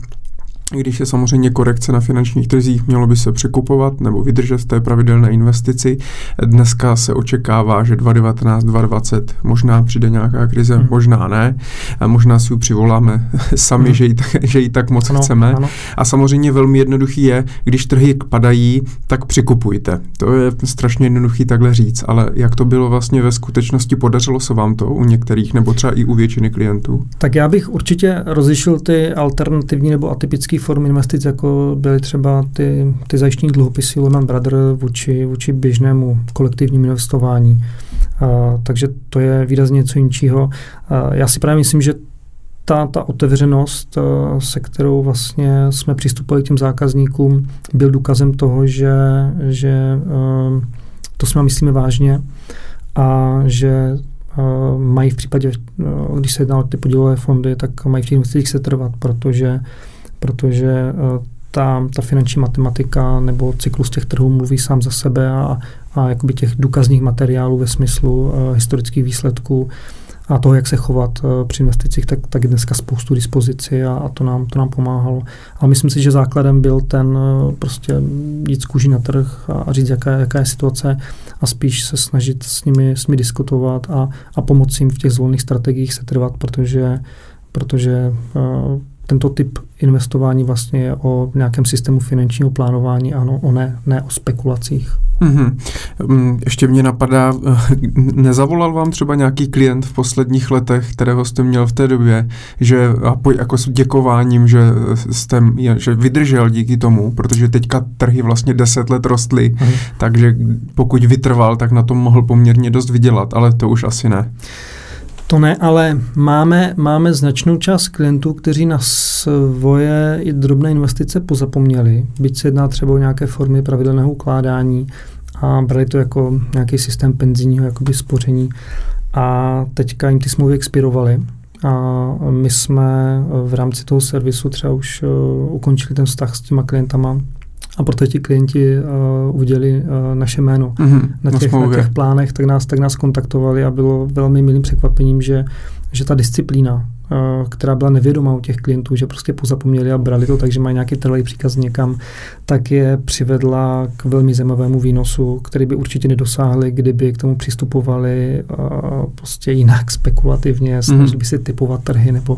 když je samozřejmě korekce na finančních trzích, mělo by se překupovat nebo vydržet v té pravidelné investici. Dneska se očekává, že 2019, 2020 možná přijde nějaká krize, hmm. možná ne. A možná si ji přivoláme sami, hmm. že, ji tak, že ji tak moc ano, chceme. Ano. A samozřejmě velmi jednoduchý je, když trhy padají, tak přikupujte. To je strašně jednoduchý takhle říct, ale jak to bylo vlastně ve skutečnosti, podařilo se vám to u některých nebo třeba i u většiny klientů? Tak já bych určitě rozlišil ty alternativní nebo atypické form investic, jako byly třeba ty, ty zajištění dluhopisy Lehman Brothers vůči, vůči běžnému kolektivnímu investování. Uh, takže to je výrazně něco jiného. Uh, já si právě myslím, že ta, ta otevřenost, se kterou vlastně jsme přistupovali k těm zákazníkům, byl důkazem toho, že, že to jsme myslíme vážně a že mají v případě, když se jedná o ty podílové fondy, tak mají v těch investicích se trvat, protože, protože ta, ta finanční matematika nebo cyklus těch trhů mluví sám za sebe a, a jakoby těch důkazních materiálů ve smyslu uh, historických výsledků a toho, jak se chovat uh, při investicích, tak, tak je dneska spoustu dispozici a, a to, nám, to nám pomáhalo. Ale myslím si, že základem byl ten uh, prostě jít z kůží na trh a, a říct, jaká, jaká je situace a spíš se snažit s nimi, s nimi diskutovat a, a pomoci jim v těch zvolených strategiích se trvat, protože, protože uh, tento typ investování vlastně je o nějakém systému finančního plánování, ano, o ne, ne o spekulacích. Mm-hmm. Ještě mě napadá, nezavolal vám třeba nějaký klient v posledních letech, kterého jste měl v té době, že jako s děkováním, že, jste, že vydržel díky tomu, protože teďka trhy vlastně deset let rostly, mm-hmm. takže pokud vytrval, tak na tom mohl poměrně dost vydělat, ale to už asi ne. To ne, ale máme, máme značnou část klientů, kteří na svoje i drobné investice pozapomněli, byť se jedná třeba o nějaké formy pravidelného ukládání a brali to jako nějaký systém penzijního jakoby spoření. A teďka jim ty smlouvy expirovaly a my jsme v rámci toho servisu třeba už uh, ukončili ten vztah s těma klientama a proto ti klienti uh, uviděli uh, naše jméno. Mm-hmm, na, těch, na těch plánech, tak nás, tak nás kontaktovali a bylo velmi milým překvapením, že, že ta disciplína Eh, která byla nevědomá u těch klientů, že prostě pozapomněli a brali to, takže mají nějaký trvalý příkaz někam, tak je přivedla k velmi zajímavému výnosu, který by určitě nedosáhli, kdyby k tomu přistupovali uh, prostě jinak spekulativně, snažili mm-hmm. by si typovat trhy nebo,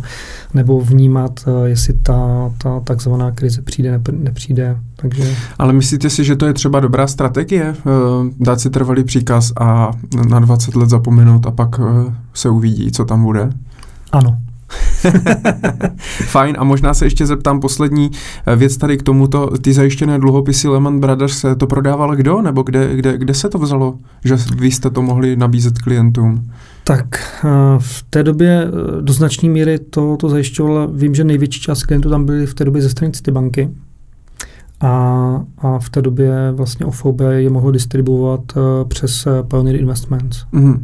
nebo vnímat, uh, jestli ta, ta takzvaná krize přijde, ne, nepřijde. Takže... Ale myslíte si, že to je třeba dobrá strategie? Dát si trvalý příkaz a na 20 let zapomenout a pak se uvidí, co tam bude? Ano, Fajn a možná se ještě zeptám poslední eh, věc tady k tomuto. Ty zajištěné dluhopisy Lehman Brothers se to prodával kdo? Nebo kde, kde, kde se to vzalo, že vy jste to mohli nabízet klientům? Tak eh, v té době eh, do značné míry to, to zajišťovalo. Vím, že největší část klientů tam byly v té době ze strany banky. A, a v té době vlastně OFOB je mohlo distribuovat přes Pioneer Investments. Mm-hmm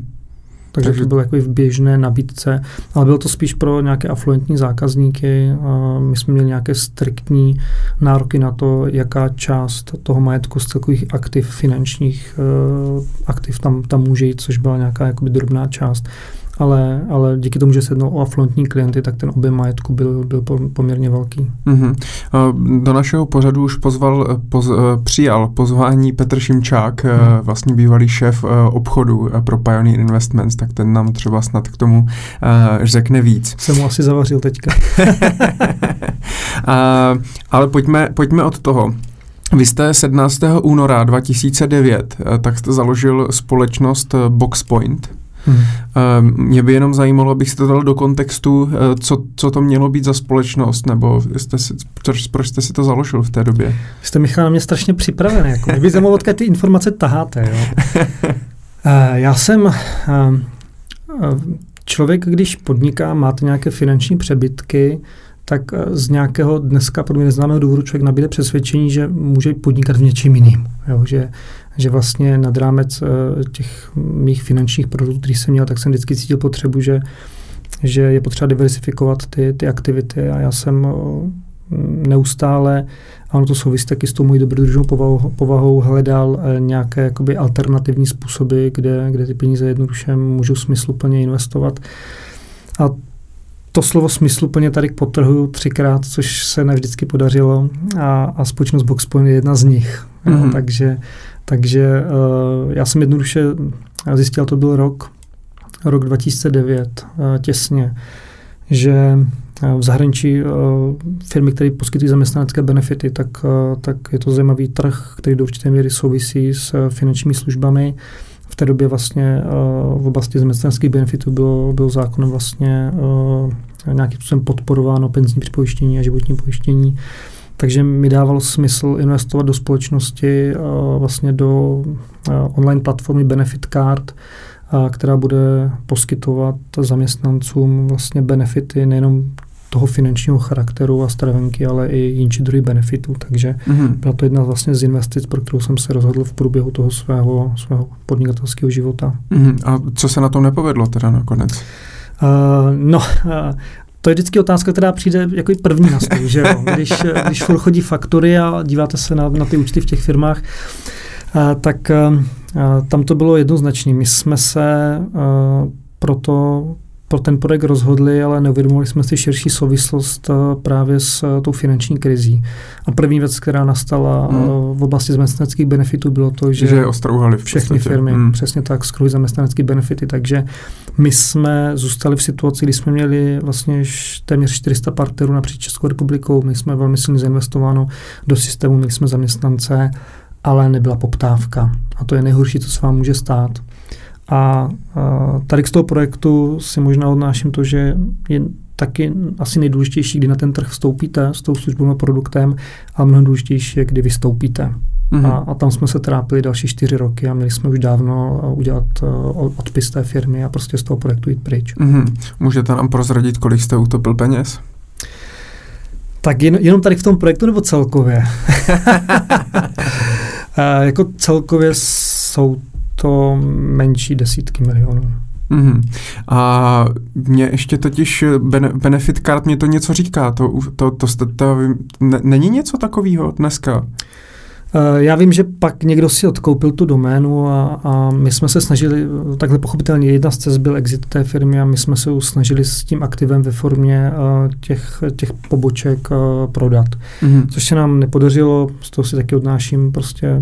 takže, takže to bylo jako v běžné nabídce, ale bylo to spíš pro nějaké afluentní zákazníky. My jsme měli nějaké striktní nároky na to, jaká část toho majetku z celkových aktiv, finančních eh, aktiv tam, tam může jít, což byla nějaká jakoby drobná část ale, ale díky tomu, že se jednou o afluentní klienty, tak ten objem majetku byl, byl poměrně velký. Mm-hmm. Do našeho pořadu už pozval, poz, eh, přijal pozvání Petr Šimčák, mm. vlastně bývalý šéf eh, obchodu pro Pioneer Investments, tak ten nám třeba snad k tomu řekne víc. Jsem mu asi zavařil teďka. ale pojďme, pojďme od toho. Vy jste 17. února 2009, tak jste založil společnost Boxpoint. Hmm. Mě by jenom zajímalo, abych si to dal do kontextu, eh, co, co to mělo být za společnost, nebo jste si, proč, proč jste si to založil v té době? Jste, Michal, na mě strašně připravený. Jako. Mě by zajímalo, odkud ty informace taháte. Jo? Eh, já jsem eh, člověk, když podniká, máte nějaké finanční přebytky, tak z nějakého dneska pro mě neznámého důvodu člověk nabíde přesvědčení, že může podnikat v něčím jiným. Jo? Že že vlastně nad rámec eh, těch mých finančních produktů, který jsem měl, tak jsem vždycky cítil potřebu, že, že je potřeba diversifikovat ty, ty aktivity a já jsem eh, neustále, a ono to souvisí taky s tou mojí dobrodružnou povahou, povahou, hledal eh, nějaké jakoby alternativní způsoby, kde, kde ty peníze jednoduše můžou smysluplně investovat. A to slovo smysluplně tady potrhuju třikrát, což se nevždycky podařilo a, a společnost Boxpoint je jedna z nich. Mm-hmm. Jo, takže takže uh, já jsem jednoduše zjistil, to byl rok, rok 2009, uh, eh, těsně, že uh, v zahraničí firmy, které poskytují zaměstnanecké benefity, tak, tak je to zajímavý trh, který do určité míry souvisí s finančními službami. V té době vlastně v oblasti zaměstnaneckých benefitů bylo, bylo zákonem vlastně nějakým způsobem podporováno penzijní připojištění a životní pojištění. Takže mi dávalo smysl investovat do společnosti, vlastně do online platformy Benefit Card, která bude poskytovat zaměstnancům vlastně benefity nejenom toho finančního charakteru a stravenky, ale i jinší druhy benefitů. Takže mm-hmm. byla to jedna vlastně z investic, pro kterou jsem se rozhodl v průběhu toho svého, svého podnikatelského života. Mm-hmm. A co se na tom nepovedlo teda nakonec? Uh, no, uh, to je vždycky otázka, která přijde jako první na stůl, že jo? Když, když chodí faktury a díváte se na, na ty účty v těch firmách, uh, tak uh, tam to bylo jednoznačné. My jsme se uh, proto pro ten projekt rozhodli, ale neuvědomovali jsme si širší souvislost eh, právě s eh, tou finanční krizí. A první věc, která nastala hmm. v oblasti zaměstnaneckých benefitů, bylo to, že, že v všechny firmy, hmm. přesně tak, skrouhly zaměstnanecké benefity, takže my jsme zůstali v situaci, kdy jsme měli vlastně téměř 400 partnerů napříč Českou republikou, my jsme velmi silně zainvestováno do systému, měli jsme zaměstnance, ale nebyla poptávka. A to je nejhorší, co se vám může stát. A, tady z toho projektu si možná odnáším to, že je taky asi nejdůležitější, kdy na ten trh vstoupíte s tou službou a produktem, ale mnohem důležitější je, kdy vystoupíte. Mm-hmm. A, a tam jsme se trápili další čtyři roky a měli jsme už dávno udělat uh, odpis té firmy a prostě z toho projektu jít pryč. Mm-hmm. Můžete nám prozradit, kolik jste utopil peněz? Tak jen, jenom tady v tom projektu nebo celkově? uh, jako celkově jsou to menší desítky milionů. Mm-hmm. A mě ještě totiž Benefit Card mě to něco říká. To, to, to, to, to ne, není něco takového dneska? Eh, já vím, že pak někdo si odkoupil tu doménu a, a my jsme se snažili, takhle pochopitelně jedna z cest byl exit té firmy a my jsme se snažili s tím aktivem ve formě uh, těch, těch poboček uh, prodat. Mm-hmm. Což se nám nepodařilo, z toho si taky odnáším prostě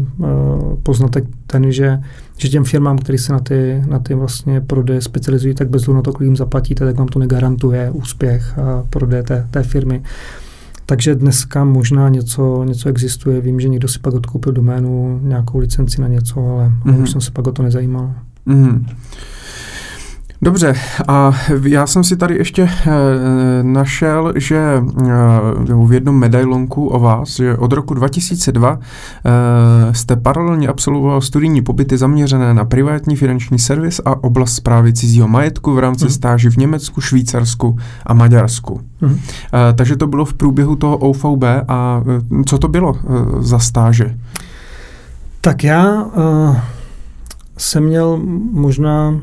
poznatek ten, že, že těm firmám, které se na ty, na ty vlastně prodeje specializují, tak bez na to, kolik jim zaplatíte, tak vám to negarantuje úspěch uh, prodeje té, té firmy. Takže dneska možná něco, něco existuje. Vím, že někdo si pak odkoupil doménu, nějakou licenci na něco, ale mm-hmm. už jsem se pak o to nezajímal. Mm-hmm. Dobře, a já jsem si tady ještě e, našel, že e, v jednom medailonku o vás, že od roku 2002 e, eh, jste paralelně absolvoval studijní pobyty zaměřené na privátní finanční servis a oblast zprávy cizího majetku v rámci mm. stáži v Německu, Švýcarsku a Maďarsku. Mm. E, takže to bylo v průběhu toho OVB a e, co to bylo e, za stáže? Tak já uh, jsem měl možná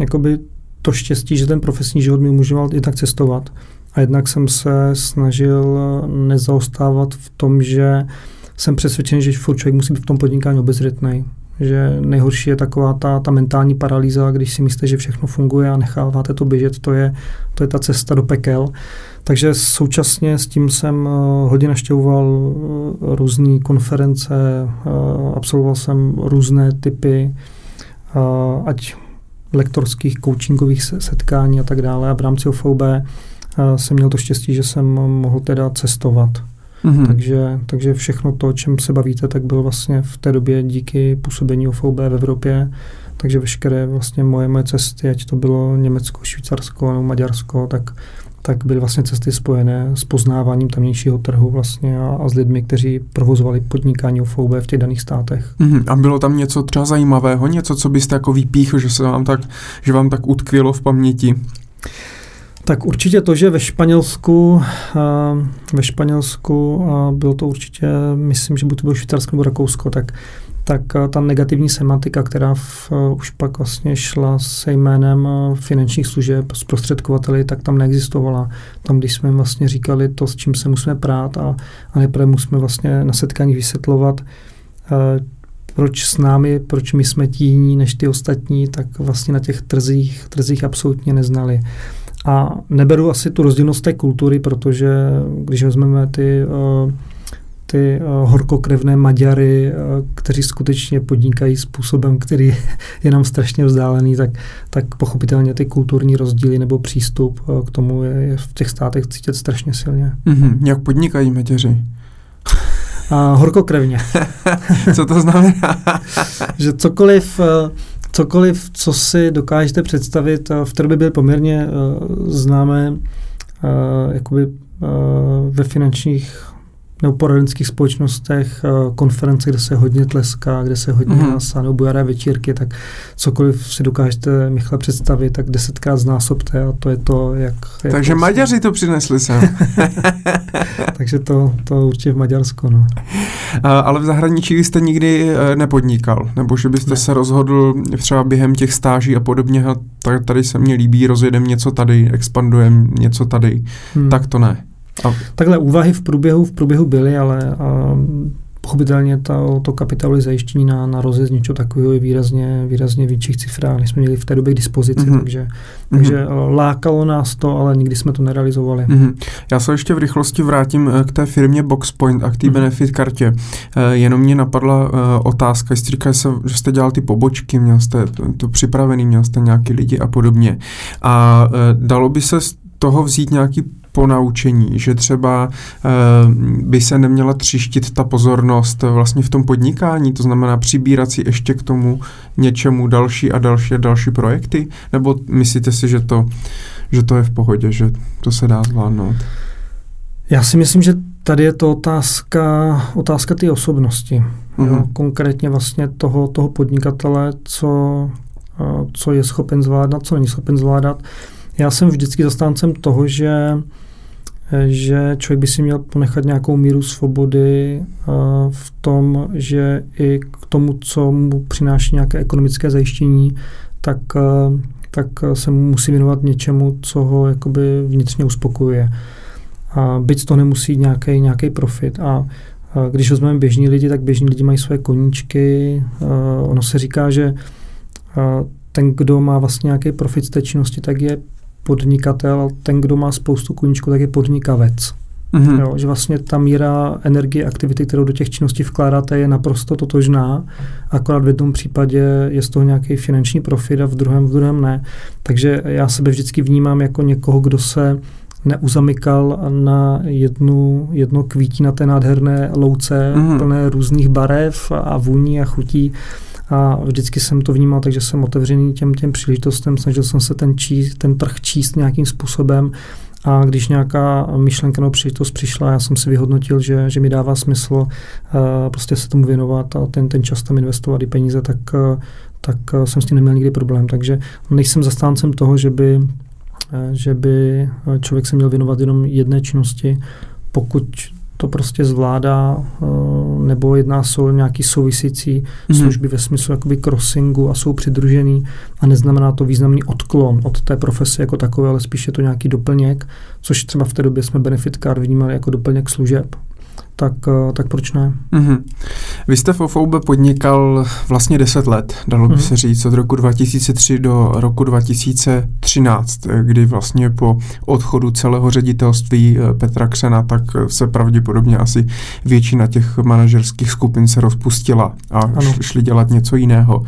jakoby to štěstí, že ten profesní život mi umožňoval i tak cestovat. A jednak jsem se snažil nezaostávat v tom, že jsem přesvědčen, že furt člověk musí být v tom podnikání obezřetný. Že nejhorší je taková ta, ta mentální paralýza, když si myslíte, že všechno funguje a necháváte to běžet, to je, to je ta cesta do pekel. Takže současně s tím jsem uh, hodně naštěvoval uh, různé konference, absolvoval jsem různé typy, ať lektorských, coachingových setkání a tak dále. A v rámci OVB eh, jsem měl to štěstí, že jsem mohl teda cestovat. Mm-hmm. Takže, takže všechno to, o čem se bavíte, tak bylo vlastně v té době díky působení OVB v Evropě. Takže veškeré vlastně moje, moje cesty, ať to bylo Německo, Švýcarsko nebo Maďarsko, tak tak byly vlastně cesty spojené s poznáváním tamnějšího trhu vlastně a, a s lidmi, kteří provozovali podnikání UFOB v těch daných státech. Mm-hmm. A bylo tam něco třeba zajímavého, něco, co byste jako vypíchl, že se vám tak, že vám tak utkvělo v paměti? Tak určitě to, že ve Španělsku, ve Španělsku bylo to určitě, myslím, že buď to bylo Švýcarsko nebo Rakousko, tak tak eh, ta negativní semantika, která v, uh, už pak vlastně šla se jménem uh, finančních služeb zprostředkovateli, tak tam neexistovala. Tam, když jsme vlastně říkali to, s čím se musíme prát a, a nejprve musíme vlastně na setkání vysvětlovat, proč s námi, proč my jsme tí jiní než ty ostatní, tak vlastně na těch trzích, trzích absolutně neznali. A neberu asi tu rozdílnost té kultury, protože když vezmeme ty uh, ty uh, horkokrevné Maďary, uh, kteří skutečně podnikají způsobem, který je nám strašně vzdálený, tak, tak pochopitelně ty kulturní rozdíly nebo přístup uh, k tomu je, je v těch státech cítit strašně silně. Mm-hmm. Jak podnikají Maďaři? Uh, horkokrevně. co to znamená? že cokoliv, cokoliv, co si dokážete představit, v té době byly poměrně uh, známé uh, jakoby, uh, ve finančních nebo poradenských společnostech, eh, konference, kde se hodně tleská, kde se hodně mm. násá, nebo bujaré večírky, tak cokoliv si dokážete Michle představit, tak desetkrát znásobte a to je to, jak... Jak Takže to Maďaři to přinesli sem. Takže to, to určitě v Maďarsku, no. A, ale v zahraničí jste nikdy eh, nepodnikal, nebo že byste ne. se rozhodl třeba během těch stáží a podobně, tady se mně líbí, rozjedem něco tady, expandujem něco tady, hmm. tak to ne. A... Takhle úvahy v průběhu, v průběhu byly, ale a, pochopitelně to, to kapitálové zajištění na, na rozjezd něčeho takového je výrazně, výrazně větších cifrách, než jsme měli v té době k dispozici, mm-hmm. takže, mm-hmm. takže lákalo nás to, ale nikdy jsme to nerealizovali. Mm-hmm. Já se ještě v rychlosti vrátím eh, k té firmě Boxpoint a k té mm-hmm. benefit kartě. E, jenom mě napadla e, otázka, jestli říkáš, že jste dělal ty pobočky, měl jste to, to připravený, měl jste nějaký lidi a podobně. A e, dalo by se z toho vzít nějaký ponaučení, že třeba e, by se neměla třištit ta pozornost vlastně v tom podnikání, to znamená přibírat si ještě k tomu něčemu další a další a další projekty? Nebo myslíte si, že to, že to je v pohodě, že to se dá zvládnout? Já si myslím, že tady je to otázka, otázka té osobnosti. Mm-hmm. Jo, mhm. konkrétně vlastně toho, toho podnikatele, co, co je schopen zvládat, co není schopen zvládat. Já jsem vždycky zastáncem toho, že že člověk by si měl ponechat nějakou míru svobody eh, v tom, že i k tomu, co mu přináší nějaké ekonomické zajištění, tak, eh, tak se mu musí věnovat něčemu, co ho jakoby vnitřně uspokojuje. A byť to nemusí nějaký, nějaký profit. A když vezmeme běžní lidi, tak běžní lidi mají své koníčky. Ono se říká, že ten, kdo má vlastně nějaký profit z té činnosti, tak je podnikatel, ten, kdo má spoustu koníčků, tak je podnikavec. Mm-hmm. Jo, že vlastně ta míra energie, aktivity, kterou do těch činností vkládáte, je naprosto totožná, akorát v jednom případě je z toho nějaký finanční profit a v druhém, v druhém ne. Takže já sebe vždycky vnímám jako někoho, kdo se neuzamykal na jednu, jedno kvítí na té nádherné louce, mm-hmm. plné různých barev a vůní a chutí, a vždycky jsem to vnímal, takže jsem otevřený těm, těm příležitostem, snažil jsem se ten, číst, ten trh číst nějakým způsobem a když nějaká myšlenka nebo příležitost přišla, já jsem si vyhodnotil, že, že mi dává smysl uh, prostě se tomu věnovat a ten, ten čas tam investovat i peníze, tak, uh, tak uh, jsem s tím neměl nikdy problém. Takže nejsem zastáncem toho, že by, že by člověk se měl věnovat jenom jedné činnosti, pokud to prostě zvládá, eh, nebo jedná se o nějaký souvisící mm-hmm. služby ve smyslu jakoby crossingu a jsou přidružený a neznamená to významný odklon od té profese jako takové, ale spíše je to nějaký doplněk, což třeba v té době jsme Benefit Card vnímali jako doplněk služeb tak, eh, tak proč ne? Mm-hmm. Vy jste v OFOB podnikal vlastně 10 let, dalo by mm-hmm. se říct, od roku 2003 do roku 2013, kdy vlastně po odchodu celého ředitelství eh, Petra Křena, tak se pravděpodobně asi většina těch manažerských skupin se rozpustila a ano. šli dělat něco jiného.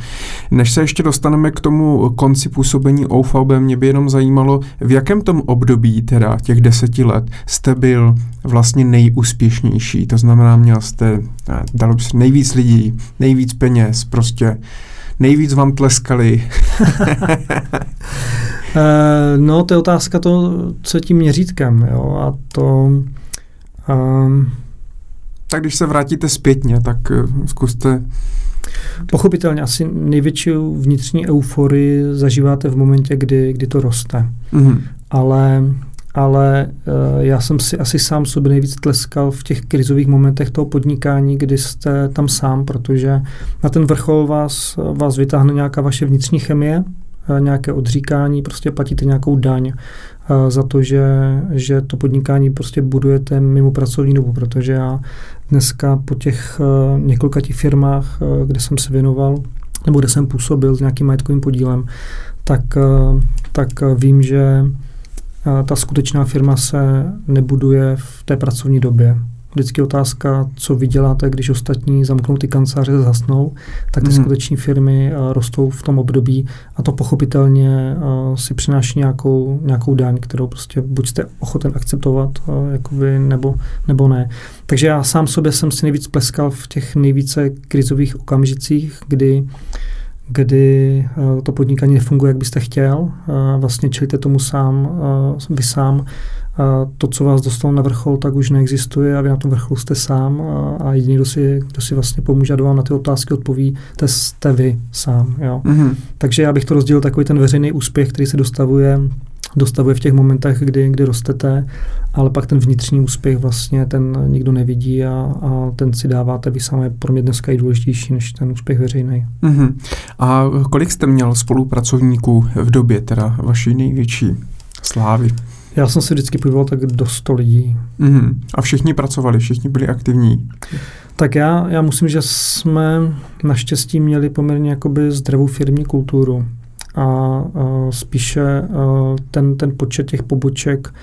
Než se ještě dostaneme k tomu konci působení OFOB, mě by jenom zajímalo, v jakém tom období teda těch deseti let jste byl vlastně nejúspěšnější to znamená, měl jste, dalo by se nejvíc lidí, nejvíc peněz, prostě nejvíc vám tleskali. Eh, no, to je otázka to, co tím měřítkem, jo, a to... Um, tak když se vrátíte zpětně, tak uh, zkuste... Pochopitelně asi největší vnitřní euforii zažíváte v momentě, kdy, kdy to roste. Mm-hmm. Ale ale uh, já jsem si asi sám sobě nejvíc tleskal v těch krizových momentech toho podnikání, kdy jste tam sám, protože na ten vrchol vás, vás vytáhne nějaká vaše vnitřní chemie, uh, nějaké odříkání, prostě platíte nějakou daň uh, za to, že, že to podnikání prostě budujete mimo pracovní dobu, protože já dneska po těch několika těch firmách, kde jsem se věnoval, nebo kde jsem působil s nějakým majetkovým podílem, tak, tak vím, že ta skutečná firma se nebuduje v té pracovní době. Vždycky otázka, co vy děláte, když ostatní zamknou ty kanceláře zasnou, tak ty mm. skuteční firmy uh, rostou v tom období a to pochopitelně uh, si přináší nějakou, nějakou daň, kterou prostě buď jste ochoten akceptovat, uh, jakoby, nebo, nebo ne. Takže já sám sobě jsem si nejvíc pleskal v těch nejvíce krizových okamžicích, kdy kdy to podnikání nefunguje, jak byste chtěl, vlastně čelíte tomu sám, vy sám, to, co vás dostalo na vrchol, tak už neexistuje a vy na tom vrcholu jste sám a jediný, kdo si, kdo si vlastně pomůže a vám na ty otázky odpoví, to jste vy sám. Jo. Mm-hmm. Takže já bych to rozdělil takový ten veřejný úspěch, který se dostavuje dostavuje v těch momentech, kdy, kdy rostete, ale pak ten vnitřní úspěch vlastně ten nikdo nevidí a, a ten si dáváte vy sami, pro mě dneska i důležitější než ten úspěch veřejný. Mm-hmm. A kolik jste měl spolupracovníků v době teda vaší největší slávy? Já jsem si vždycky pohyboval tak do 100 lidí. Mm-hmm. A všichni pracovali, všichni byli aktivní. Tak já, já musím, že jsme naštěstí měli poměrně jakoby zdravou firmní kulturu a, spíše ten, ten počet těch poboček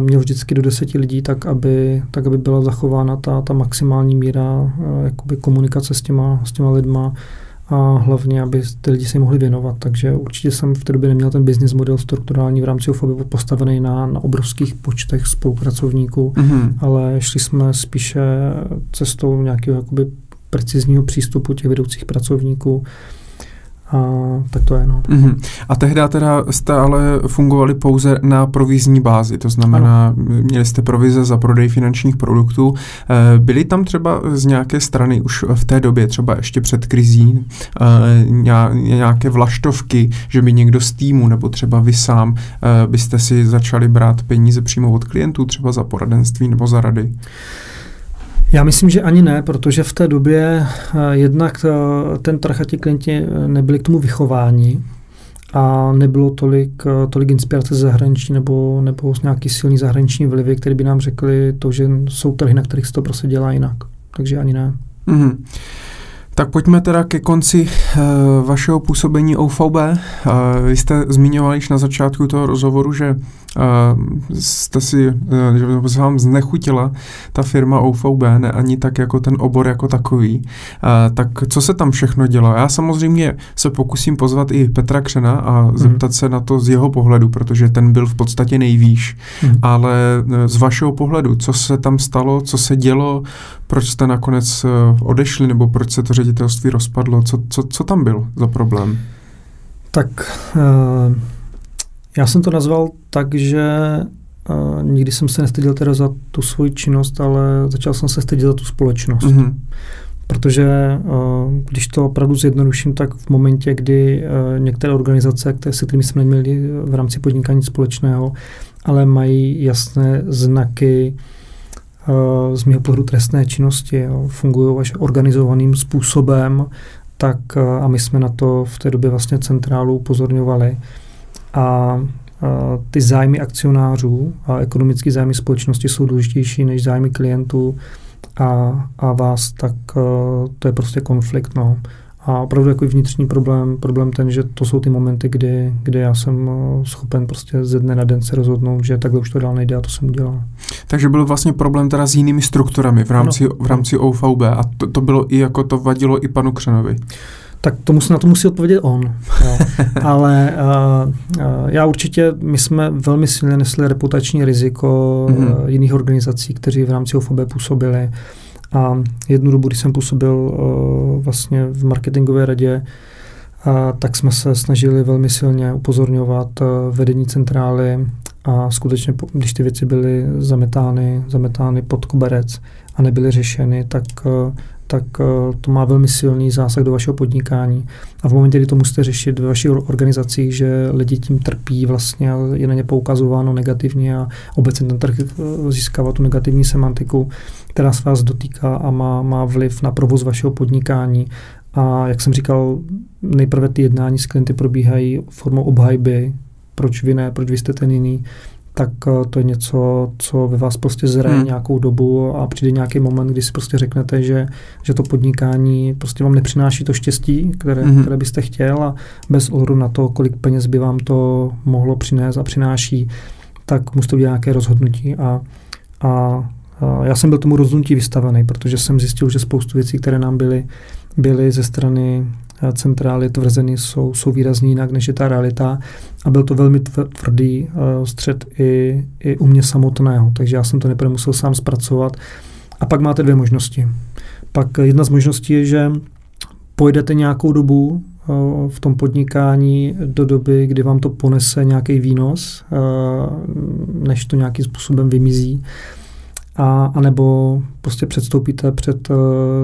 měl vždycky do deseti lidí, tak aby, tak aby byla zachována ta, ta maximální míra jakoby komunikace s těma, s těma lidma a hlavně, aby ty lidi se mohli věnovat. Takže určitě jsem v té době neměl ten business model strukturální v rámci UFOBy postavený na, na obrovských počtech spolupracovníků, mm-hmm. ale šli jsme spíše cestou nějakého jakoby precizního přístupu těch vedoucích pracovníků, a tak to je, no. Mm-hmm. A tehdy teda jste ale fungovali pouze na provizní bázi, to znamená, ano. měli jste provize za prodej finančních produktů. Eh, byly tam třeba z nějaké strany už v té době, třeba ještě před krizí, eh, nějaké vlaštovky, že by někdo z týmu nebo třeba vy sám eh, byste si začali brát peníze přímo od klientů, třeba za poradenství nebo za rady? Já myslím, že ani ne, protože v té době uh, jednak uh, ten trh a ti klienti eh, nebyli k tomu vychování a nebylo tolik, tolik inspirace ze zahraničí nebo, nebo nějaký silný zahraniční vlivy, které by nám řekli to, že jsou trhy, na kterých se to prostě dělá jinak. Takže ani ne. Mm-hmm. Tak pojďme teda ke konci vašeho působení OVB. Vy jste zmiňovali již na začátku toho rozhovoru, že jste si, uh, že se vám znechutila ta firma OVB, ne ani tak jako ten obor jako takový. Tak co se tam všechno dělo? Já samozřejmě se pokusím pozvat i Petra Křena a mm. zeptat se na to z jeho pohledu, protože ten byl v podstatě nejvýš. Mm. Ale z vašeho pohledu, co se tam stalo, co se dělo, proč jste nakonec odešli, nebo proč se to ředitelství rozpadlo? Co, co, co tam byl za problém? Tak uh, já jsem to nazval tak, že uh, nikdy jsem se nestyděl teda za tu svoji činnost, ale začal jsem se stydět za tu společnost. Mm-hmm. Protože uh, když to opravdu zjednoduším, tak v momentě, kdy uh, některé organizace, které, se kterými jsme neměli v rámci podnikání společného, ale mají jasné znaky z mého pohledu trestné činnosti, jo, fungují až organizovaným způsobem, tak a my jsme na to v té době vlastně centrálu upozorňovali. A, ty zájmy akcionářů a ekonomické zájmy společnosti jsou důležitější než zájmy klientů a, a vás, tak to je prostě konflikt. No. A opravdu jako vnitřní problém, problém ten, že to jsou ty momenty, kdy, kdy já jsem eh, schopen prostě ze dne na den se rozhodnout, že takhle už to dál nejde a to jsem udělal. Takže byl vlastně problém teda s jinými strukturami v rámci, ano. v rámci OVB a to, to bylo i jako to vadilo i panu Křenovi. Tak to musí, na to musí odpovědět on. Jo. Ale uh, uh, já určitě, my jsme velmi silně nesli reputační riziko mm-hmm. uh, jiných organizací, kteří v rámci OVB působili. A jednu dobu, když jsem působil uh, vlastně v marketingové radě, a tak jsme se snažili velmi silně upozorňovat uh, vedení centrály a skutečně, když ty věci byly zametány, zametány pod koberec a nebyly řešeny, tak, uh, tak to má velmi silný zásah do vašeho podnikání. A v momentě, kdy to musíte řešit ve vašich organizacích, že lidi tím trpí vlastně a je na ně poukazováno negativně a obecně ten trh získává tu negativní semantiku, která se vás dotýká a má, má vliv na provoz vašeho podnikání. A jak jsem říkal, nejprve ty jednání s klienty probíhají formou obhajby, proč vy ne, proč vy jste ten jiný, tak eh, to je něco, co ve vás prostě zraje hmm. nějakou dobu a přijde nějaký moment, kdy si prostě řeknete, že, že to podnikání prostě vám nepřináší to štěstí, které, hmm. které byste chtěl a bez ohledu na to, kolik peněz by vám to mohlo přinést a přináší, tak musíte udělat nějaké rozhodnutí a, a já jsem byl tomu rozhodnutí vystavený, protože jsem zjistil, že spoustu věcí, které nám byly, byly ze strany centrály tvrzeny, jsou, jsou výrazně jinak, než je ta realita. A byl to velmi tvrdý uh, střed i, i u mě samotného, takže já jsem to nejprve musel sám zpracovat. A pak máte dvě možnosti. Pak jedna z možností je, že pojedete nějakou dobu v tom podnikání do doby, kdy vám to ponese nějaký výnos, než to nějakým způsobem vymizí. A, nebo prostě předstoupíte před uh,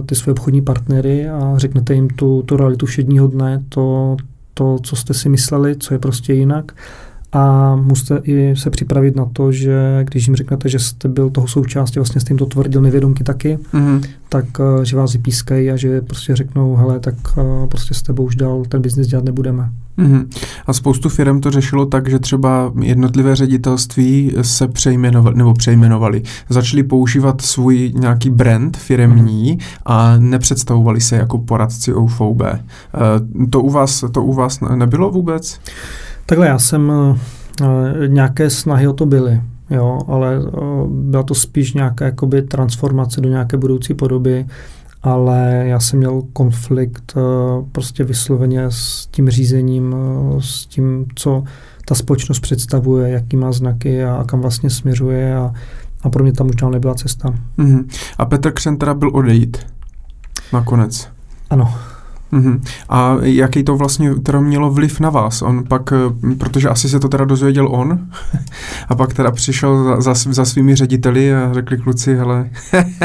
ty své obchodní partnery a řeknete jim tu, tu realitu všedního dne, to, to, co jste si mysleli, co je prostě jinak a musíte i se připravit na to, že když jim řeknete, že jste byl toho součástí, vlastně s tím to tvrdil nevědomky taky, mm-hmm. tak uh, že vás vypískají a že prostě řeknou, hele, tak uh, prostě s tebou už dál ten biznis dělat nebudeme. Mm-hmm. A spoustu firm to řešilo tak, že třeba jednotlivé ředitelství se přejmenovali, nebo přejmenovali, začali používat svůj nějaký brand firmní mm-hmm. a nepředstavovali se jako poradci OVB. Uh, to u vás, to u vás nebylo vůbec? Takhle já jsem, eh, nějaké snahy o to byly, jo, ale eh, byla to spíš nějaká jakoby transformace do nějaké budoucí podoby, ale já jsem měl konflikt eh, prostě vysloveně s tím řízením, s tím, co ta společnost představuje, jaký má znaky a, kam vlastně směřuje a, a pro mě tam už dál nebyla cesta. Mm-hmm. A Petr Křen teda byl odejít nakonec. Ano. Mm-hmm. A jaký to vlastně teda mělo vliv na vás? On pak, eh, protože asi se to teda dozvěděl on, a pak teda přišel za, za, za svými řediteli a řekli kluci, hele,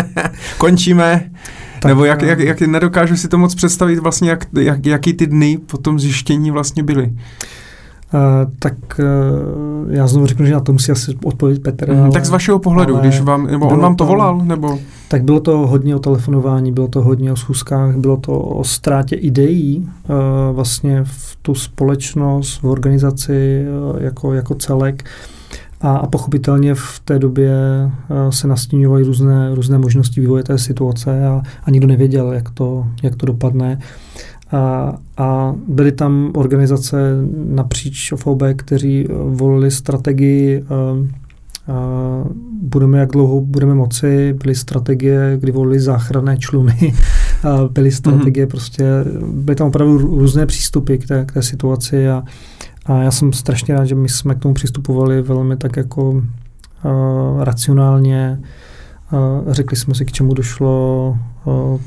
končíme. Tak, Nebo jak, jak, jak, nedokážu si to moc představit vlastně, jak, jak, jaký ty dny po tom zjištění vlastně byly. Uh, tak uh, já znovu řeknu, že na to musí asi odpovědět Petr. Mm, ale, tak z vašeho pohledu, když vám, nebo on vám to, volal, nebo? Tak bylo to hodně o telefonování, bylo to hodně o schůzkách, bylo to o ztrátě ideí uh, vlastně v tu společnost, v organizaci uh, jako, jako celek. A, a pochopitelně v té době uh, se nastíňovaly různé, různé možnosti vývoje té situace a, a nikdo nevěděl, jak to, jak to dopadne. A, a byly tam organizace napříč OVB, kteří volili strategii uh, Uh, budeme, jak dlouho budeme moci, byly strategie, kdy volili záchranné čluny, byly strategie mm-hmm. prostě, byly tam opravdu různé přístupy k té, k té situaci a, a já jsem strašně rád, že my jsme k tomu přistupovali velmi tak jako uh, racionálně, řekli jsme si, k čemu došlo,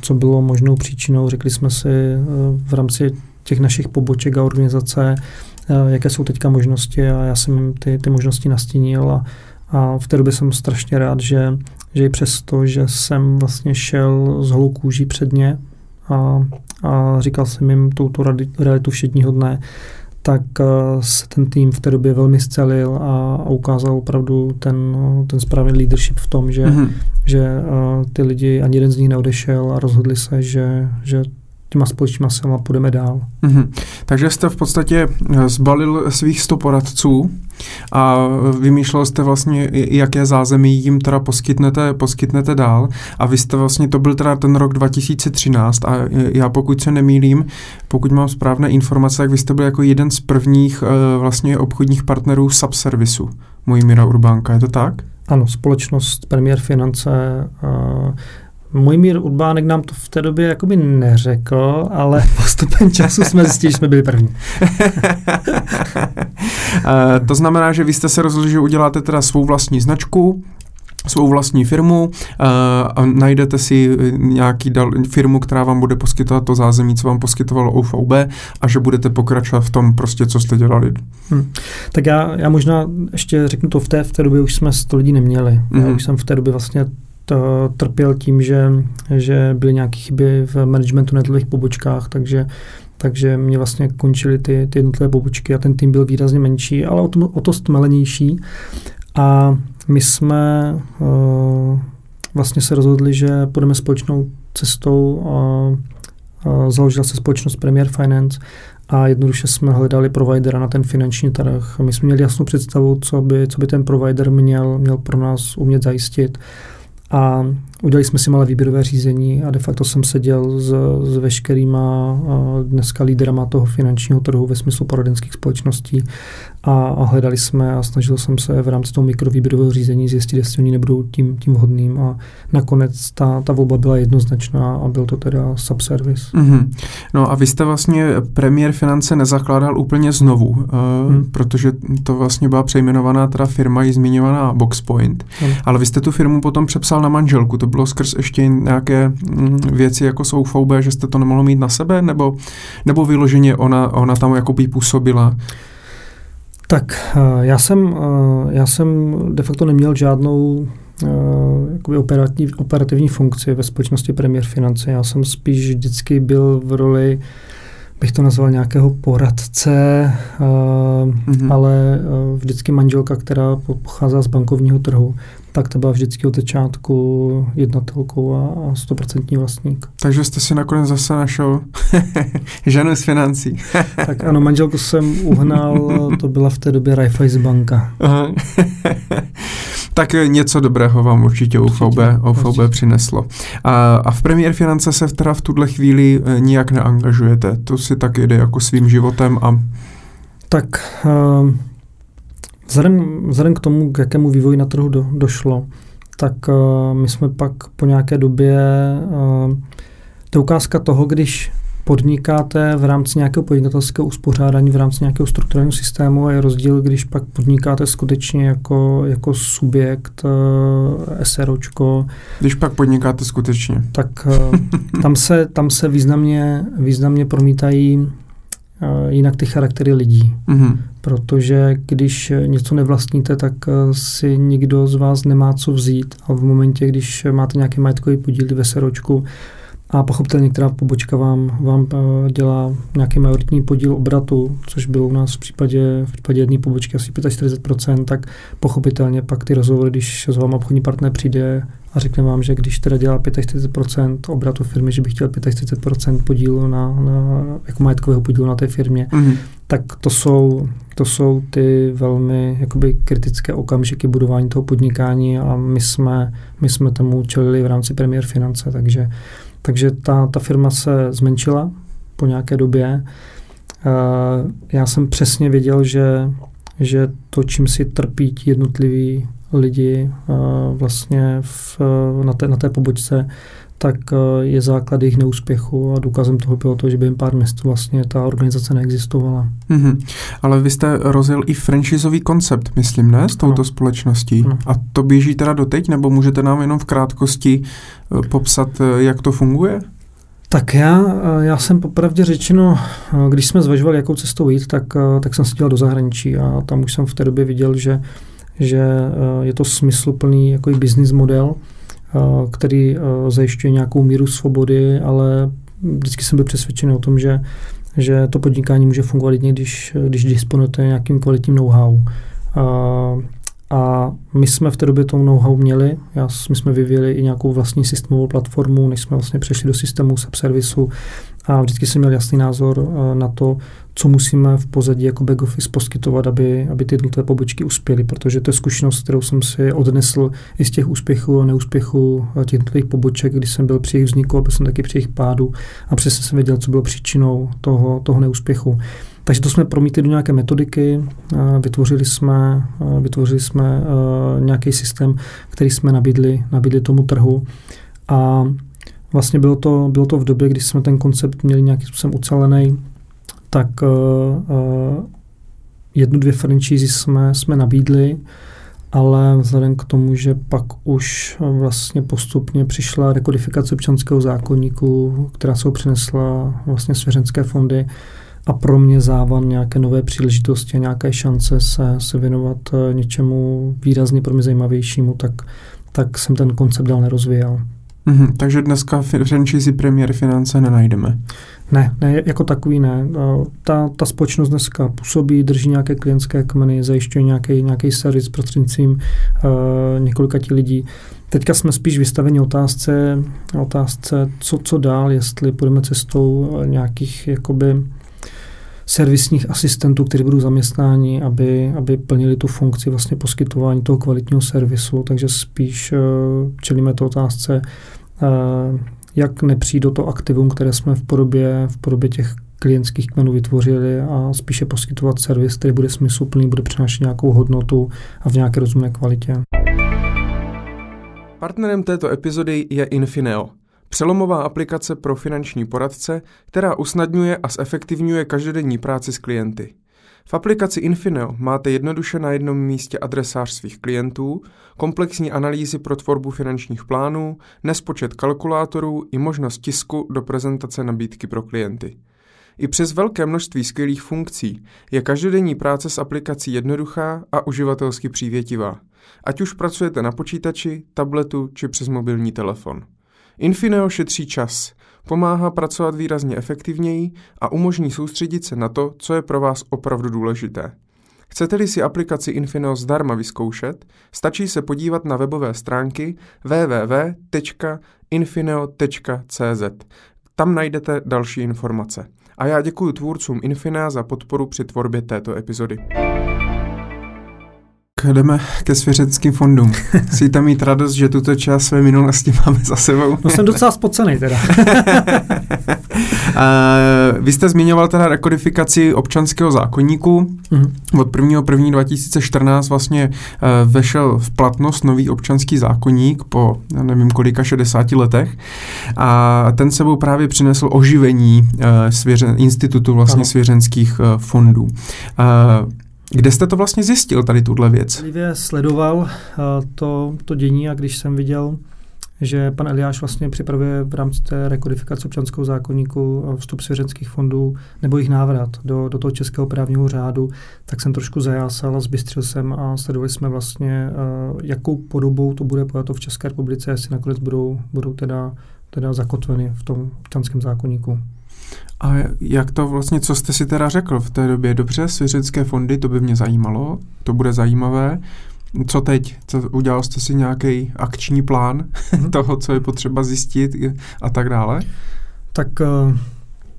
co bylo možnou příčinou, řekli jsme si uh, v rámci těch našich poboček a organizace, jaké jsou teďka možnosti. A já jsem jim ty, ty možnosti nastínil a, a v té době jsem strašně rád, že, že i přesto, že jsem vlastně šel z holou kůží předně a, a říkal jsem jim tuto realitu všedního dne, tak uh, se ten tým v té době velmi zcelil a, a ukázal opravdu ten, ten správný leadership v tom, že, mm-hmm. že uh, ty lidi, ani jeden z nich neodešel a rozhodli se, že, že těma společnýma silama půjdeme dál. Mm-hmm. Takže jste v podstatě eh, zbalil svých 100 poradců a vymýšlel jste vlastně, jaké zázemí jim teda poskytnete, poskytnete dál a vy jste vlastně, to byl teda ten rok 2013 a já pokud se nemýlím, pokud mám správné informace, tak vy jste byl jako jeden z prvních eh, vlastně obchodních partnerů Subservisu, Mojmíra Urbánka, je to tak? Ano, společnost Premier Finance uh, můj mír Urbánek nám to v té době jakoby neřekl, ale postupem času jsme zjistili, že jsme byli první. Eh, to znamená, že vy jste se rozhodli, že uděláte teda svou vlastní značku, svou vlastní firmu uh, a najdete si nějaký dal, firmu, která vám bude poskytovat to zázemí, co vám poskytovalo OVB a že budete pokračovat v tom prostě, co jste dělali. Hmm. Tak já, já možná ještě řeknu to, v té, v té době už jsme 100 lidí neměli. Mm-hmm. Já mhm. už jsem v té době vlastně trpěl tím, že, že byly nějaké chyby v managementu na jednotlivých pobočkách, takže takže mě vlastně končily ty, ty jednotlivé pobočky a ten tým byl výrazně menší, ale o to, o to stmelenější. A my jsme uh, vlastně se rozhodli, že půjdeme společnou cestou a, a založila se společnost Premier Finance a jednoduše jsme hledali providera na ten finanční trh. My jsme měli jasnou představu, co by, co by ten provider měl, měl pro nás umět zajistit. A udělali jsme si malé výběrové řízení a de facto jsem seděl s, s veškerýma dneska lídrama toho finančního trhu ve smyslu poradenských společností a, a hledali jsme a snažil jsem se v rámci toho mikrovýběrového řízení zjistit, jestli oni nebudou tím, tím vhodným a nakonec ta, ta volba byla jednoznačná a byl to teda subservice. Mm-hmm. No a vy jste vlastně premiér finance nezakládal úplně znovu, uh, hmm. protože to vlastně byla přejmenovaná teda firma, i zmiňovaná Boxpoint, hmm. ale vy jste tu firmu potom přepsal na manželku, to bylo skrz ještě nějaké mm, věci, jako jsou FOB, že jste to nemohlo mít na sebe, nebo, nebo vyloženě ona, ona tam jakoby působila? Tak já jsem, já jsem de facto neměl žádnou jakoby operativní, operativní funkci ve společnosti Premier Finance. Já jsem spíš vždycky byl v roli bych to nazval nějakého poradce, mm-hmm. ale vždycky manželka, která pochází z bankovního trhu, tak to byla vždycky od začátku jednatelkou a stoprocentní vlastník. Takže jste si nakonec zase našel ženu z financí. tak ano, manželku jsem uhnal, to byla v té době Raiffeisen banka. tak něco dobrého vám určitě OVB, OVB přineslo. A, a v Premier Finance se teda v tuhle chvíli eh, nijak neangažujete. To si tak jde jako svým životem a... Tak uh, Vzhledem, vzhledem k tomu, k jakému vývoji na trhu do, došlo, tak uh, my jsme pak po nějaké době, uh, to je ukázka toho, když podnikáte v rámci nějakého podnikatelského uspořádání, v rámci nějakého strukturálního systému a je rozdíl, když pak podnikáte skutečně jako, jako subjekt, uh, SROčko. Když pak podnikáte skutečně. Tak uh, tam, se, tam se významně, významně promítají jinak ty charaktery lidí. Mm-hmm. Protože když něco nevlastníte, tak eh, si nikdo z vás nemá co vzít. A v momentě, když máte nějaký majetkový podíl ve seročku, a pochopitelně některá pobočka vám, vám eh, dělá nějaký majoritní podíl obratu, což bylo u nás v případě, v případě jedné pobočky asi 45%, tak pochopitelně pak ty rozhovory, když s váma obchodní partner přijde a řekne vám, že když teda dělá 45% obratu firmy, že by chtěl 45% podílu na, na jako majetkového podílu na té firmě, mm-hmm. tak to jsou, to jsou ty velmi jakoby kritické okamžiky budování toho podnikání a my jsme, my jsme tomu čelili v rámci premiér finance, takže takže ta, ta firma se zmenšila po nějaké době. Uh, já jsem přesně věděl, že, že to, čím si trpí ti jednotliví lidi uh, vlastně v, na, té, na té pobočce, tak uh, je základ jejich neúspěchu a důkazem toho bylo to, že během pár měst vlastně ta organizace neexistovala. Mm-hmm. Ale vy jste rozjel i franchiseový koncept, myslím, ne, s touto no. společností. No. A to běží teda doteď, nebo můžete nám jenom v krátkosti uh, popsat, uh, jak to funguje? Tak já, já jsem popravdě řečeno, když jsme zvažovali, jakou cestou jít, tak, tak jsem se dělal do zahraničí a tam už jsem v té době viděl, že, že je to smysluplný jako business model, Eh, který eh, zajišťuje nějakou míru svobody, ale vždycky jsem byl přesvědčený o tom, že, že to podnikání může fungovat jedině, když, když disponujete nějakým kvalitním know-how. A, eh, a my jsme v té době to know-how měli. Já, my jsme vyvíjeli i nějakou vlastní systémovou platformu, než jsme vlastně přešli do systému subservisu a vždycky jsem měl jasný názor na to, co musíme v pozadí jako back office poskytovat, aby, aby ty jednotlivé pobočky uspěly, protože to je zkušenost, kterou jsem si odnesl i z těch úspěchů a neúspěchů těch jednotlivých poboček, kdy jsem byl při jejich vzniku a byl jsem taky při jejich pádu a přesně jsem věděl, co bylo příčinou toho, toho neúspěchu. Takže to jsme promítli do nějaké metodiky, vytvořili jsme, vytvořili jsme nějaký systém, který jsme nabídli, nabídli tomu trhu a vlastně bylo to, bylo to v době, kdy jsme ten koncept měli nějakým způsobem ucelený, tak uh, uh, jednu, dvě franchise jsme, jsme nabídli, ale vzhledem k tomu, že pak už vlastně postupně přišla rekodifikace občanského zákonníku, která se přinesla vlastně svěřenské fondy a pro mě závan nějaké nové příležitosti a nějaké šance se, se věnovat eh, něčemu výrazně pro mě zajímavějšímu, tak, tak jsem ten koncept dál nerozvíjel. Mm-hmm, takže dneska franchise premiér finance nenajdeme. Ne, ne, jako takový ne. Ta, ta společnost dneska působí, drží nějaké klientské kmeny, zajišťuje nějaký, nějaký servis prostřednictvím uh, několika ti lidí. Teďka jsme spíš vystaveni otázce, otázce co, co dál, jestli půjdeme cestou nějakých jakoby servisních asistentů, kteří budou zaměstnáni, aby, aby plnili tu funkci vlastně poskytování toho kvalitního servisu. Takže spíš uh, čelíme to otázce, uh, jak nepřijít do to aktivum, které jsme v podobě, v podobě těch klientských kmenů vytvořili a spíše poskytovat servis, který bude smysluplný, bude přinášet nějakou hodnotu a v nějaké rozumné kvalitě. Partnerem této epizody je Infineo, přelomová aplikace pro finanční poradce, která usnadňuje a zefektivňuje každodenní práci s klienty. V aplikaci Infineo máte jednoduše na jednom místě adresář svých klientů, komplexní analýzy pro tvorbu finančních plánů, nespočet kalkulátorů i možnost tisku do prezentace nabídky pro klienty. I přes velké množství skvělých funkcí je každodenní práce s aplikací jednoduchá a uživatelsky přívětivá, ať už pracujete na počítači, tabletu či přes mobilní telefon. Infineo šetří čas, pomáhá pracovat výrazně efektivněji a umožní soustředit se na to, co je pro vás opravdu důležité. Chcete-li si aplikaci Infineo zdarma vyzkoušet, stačí se podívat na webové stránky www.infineo.cz. Tam najdete další informace. A já děkuji tvůrcům Infinea za podporu při tvorbě této epizody jdeme ke svěřeckým fondům. Chci tam mít radost, že tuto část své minulosti máme za sebou. No jsem docela spocený teda. uh, vy jste zmiňoval teda rekodifikaci občanského zákonníku. Uh-huh. Od 1. 1. 2014 vlastně uh, vešel v platnost nový občanský zákonník po, já nevím kolika, 60 letech. A ten sebou právě přinesl oživení uh, svěřen, institutu vlastně ano. svěřenských uh, fondů. Uh, kde jste to vlastně zjistil, tady tuhle věc? Livě sledoval uh, to, to dění a když jsem viděl, že pan Eliáš vlastně připravuje v rámci té rekodifikace občanského zákonníku eh, vstup svěřenských fondů nebo jejich návrat do, do toho českého právního řádu, tak jsem trošku zajásal a zbystřil jsem a sledovali jsme vlastně, uh, jakou podobou to bude pojato v České republice, jestli nakonec budou, budou teda, teda zakotveny v tom občanském zákonníku. A jak to vlastně, co jste si teda řekl v té době? Dobře, svěřenské fondy, to by mě zajímalo, to bude zajímavé. Co teď? Co, udělal jste si nějaký akční plán mm-hmm. toho, co je potřeba zjistit a tak dále? Tak eh,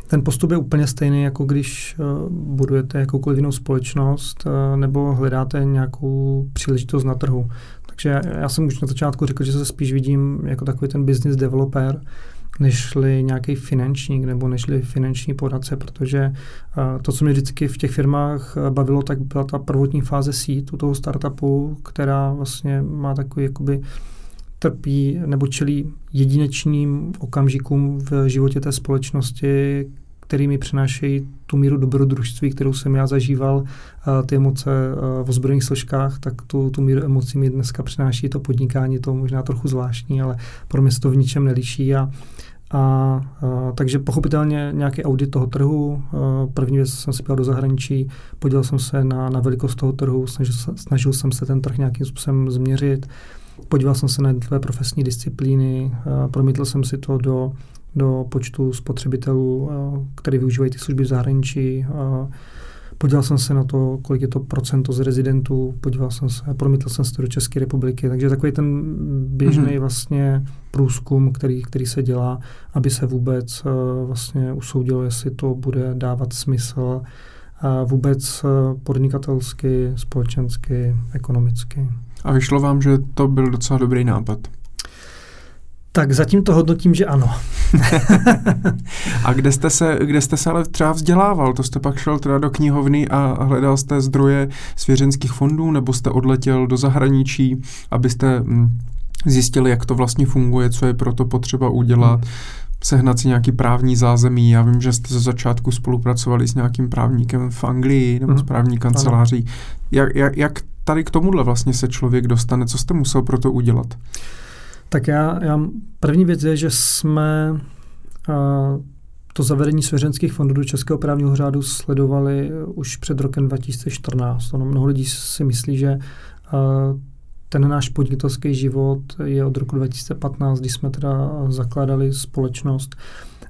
ten postup je úplně stejný, jako když eh, budujete jakoukoliv jinou společnost eh, nebo hledáte nějakou příležitost na trhu. Takže já jsem už na začátku řekl, že se spíš vidím jako takový ten business developer, nežli nějaký finančník nebo nežli finanční poradce, protože to, co mě vždycky v těch firmách bavilo, tak byla ta prvotní fáze sít u toho startupu, která vlastně má takový jakoby trpí nebo čelí jedinečným okamžikům v životě té společnosti, který mi přinášejí tu míru dobrodružství, kterou jsem já zažíval, ty emoce v ozbrojených složkách, tak tu, tu míru emocí mi dneska přináší to podnikání, to možná trochu zvláštní, ale pro mě se to v ničem neliší a a, a takže pochopitelně nějaký audit toho trhu. A, první věc jsem si do zahraničí, podíval jsem se na, na velikost toho trhu, snažil, snažil jsem se ten trh nějakým způsobem změřit, podíval jsem se na jednotlivé profesní disciplíny, promítl jsem si to do, do počtu spotřebitelů, který využívají ty služby v zahraničí. A, Podíval jsem se na to, kolik je to procento z rezidentů, podíval jsem se, promítl jsem se to do České republiky, takže takový ten běžný mm-hmm. vlastně průzkum, který, který se dělá, aby se vůbec uh, vlastně usoudilo, jestli to bude dávat smysl vůbec podnikatelsky, společensky, ekonomicky. A vyšlo vám, že to byl docela dobrý nápad? Tak zatím to hodnotím, že ano. a kde jste, se, kde jste se ale třeba vzdělával? To jste pak šel teda do knihovny a hledal jste zdroje svěřenských fondů, nebo jste odletěl do zahraničí, abyste hm, zjistili, jak to vlastně funguje, co je pro to potřeba udělat, hmm. sehnat si nějaký právní zázemí. Já vím, že jste ze začátku spolupracovali s nějakým právníkem v Anglii nebo hmm. s právní kanceláří. Jak, jak, jak tady k tomuhle vlastně se člověk dostane? Co jste musel pro to udělat? Tak já, já první věc je, že jsme a, to zavedení svěřenských fondů do Českého právního řádu sledovali už před rokem 2014. Ono mnoho lidí si myslí, že a, ten náš podnikatelský život je od roku 2015, kdy jsme teda zakládali společnost,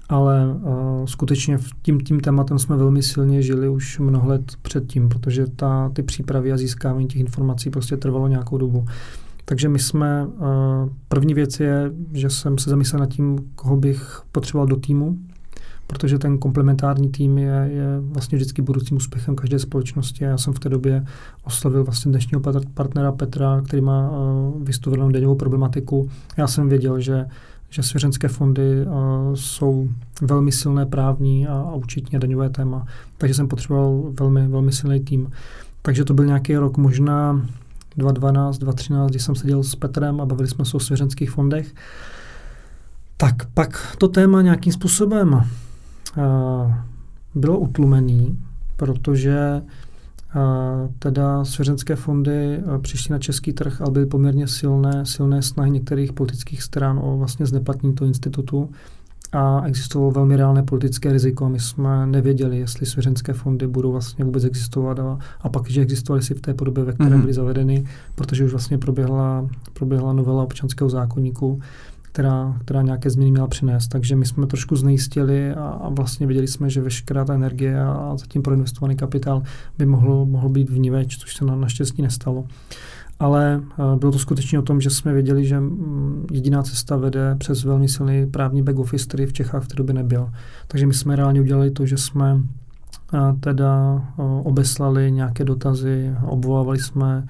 ale uh, skutečně tím, tím tématem jsme velmi silně žili už mnoho let předtím, protože ta, ty přípravy a získávání těch informací prostě trvalo nějakou dobu. Takže my jsme, uh, první věc je, že jsem se zamyslel nad tím, koho bych potřeboval do týmu, protože ten komplementární tým je, je vlastně vždycky budoucím úspěchem každé společnosti. Já jsem v té době oslovil vlastně dnešního partnera Petra, který má uh, vystudovanou daňovou problematiku. Já jsem věděl, že že svěřenské fondy uh, jsou velmi silné právní a, a účetní a daňové téma, takže jsem potřeboval velmi, velmi silný tým. Takže to byl nějaký rok možná 2012, 2013, když jsem seděl s Petrem a bavili jsme se o svěřenských fondech, tak pak to téma nějakým způsobem uh, bylo utlumený, protože teda svěřenské fondy přišly na český trh, ale byly poměrně silné, silné snahy některých politických stran o vlastně zneplatnění toho institutu a existovalo velmi reálné politické riziko. My jsme nevěděli, jestli svěřenské fondy budou vlastně vůbec existovat a, a pak, že existovaly si v té podobě, ve které mm-hmm. byly zavedeny, protože už vlastně proběhla, proběhla novela občanského zákonníku, která, která nějaké změny měla přinést. Takže my jsme trošku znejistili a, a vlastně viděli jsme, že veškerá ta energie a zatím proinvestovaný kapitál by mohl, mohl být vníveč, což se na, naštěstí nestalo ale eh, bylo to skutečně o tom, že jsme věděli, že mm, jediná cesta vede přes velmi silný právní back office, který v Čechách v té době nebyl. Takže my jsme reálně udělali to, že jsme eh, teda eh, obeslali nějaké dotazy, obvolávali jsme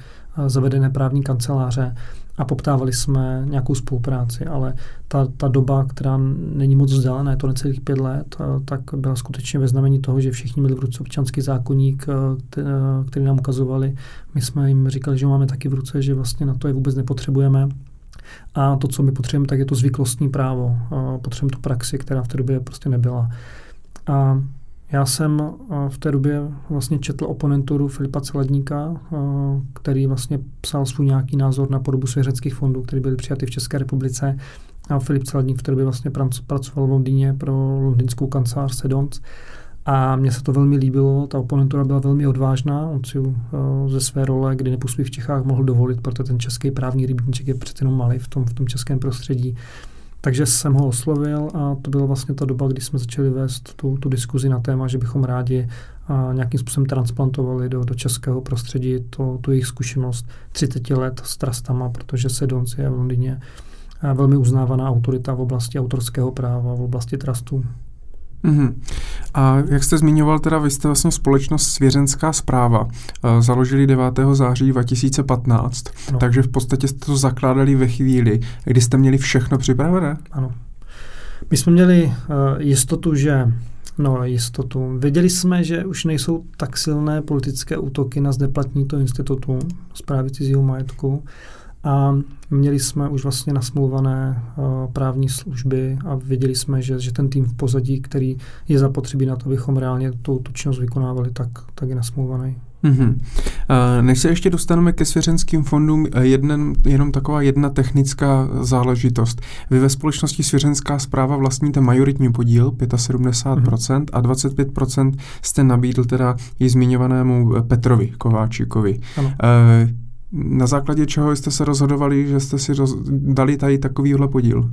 zavedené právní kanceláře a poptávali jsme nějakou spolupráci, ale ta, ta doba, která není moc vzdálená, je to necelých pět let, tak byla skutečně ve znamení toho, že všichni měli v ruce občanský zákonník, který nám ukazovali. My jsme jim říkali, že máme taky v ruce, že vlastně na to je vůbec nepotřebujeme. A to, co my potřebujeme, tak je to zvyklostní právo. Potřebujeme tu praxi, která v té době prostě nebyla. A já jsem v té době vlastně četl oponenturu Filipa Celadníka, který vlastně psal svůj nějaký názor na podobu svěřeckých fondů, které byly přijaty v České republice. A Filip Celadník v té době vlastně pracoval v Londýně pro londýnskou kancelář Sedons. A mně se to velmi líbilo, ta oponentura byla velmi odvážná, on si ze své role, kdy nepůsobí v Čechách, mohl dovolit, protože ten český právní rybníček je přece jenom malý v tom, v tom českém prostředí, takže jsem ho oslovil a to byla vlastně ta doba, kdy jsme začali vést tu, tu diskuzi na téma, že bychom rádi a nějakým způsobem transplantovali do, do českého prostředí to, tu jejich zkušenost 30 let s trastama, protože Sedons je v Londýně velmi uznávaná autorita v oblasti autorského práva, v oblasti trustů. Mm-hmm. A jak jste zmiňoval, teda vy jste vlastně společnost Svěřenská zpráva uh, založili 9. září 2015, ano. takže v podstatě jste to zakládali ve chvíli, kdy jste měli všechno připravené? Ano. My jsme měli uh, jistotu, že No, jistotu. Věděli jsme, že už nejsou tak silné politické útoky na zneplatní to institutu zprávy cizího majetku a měli jsme už vlastně nasmluvané uh, právní služby a věděli jsme, že, že ten tým v pozadí, který je zapotřebí na to, abychom reálně tu, tu činnost vykonávali, tak, tak je nasmluvaný. Mm-hmm. Než se ještě dostaneme ke svěřenským fondům, jeden, jenom taková jedna technická záležitost. Vy ve společnosti Svěřenská zpráva vlastníte majoritní podíl, 75% mm-hmm. a 25% jste nabídl teda i zmiňovanému Petrovi Kováčikovi. Ano. Na základě čeho jste se rozhodovali, že jste si roz, dali tady takovýhle podíl?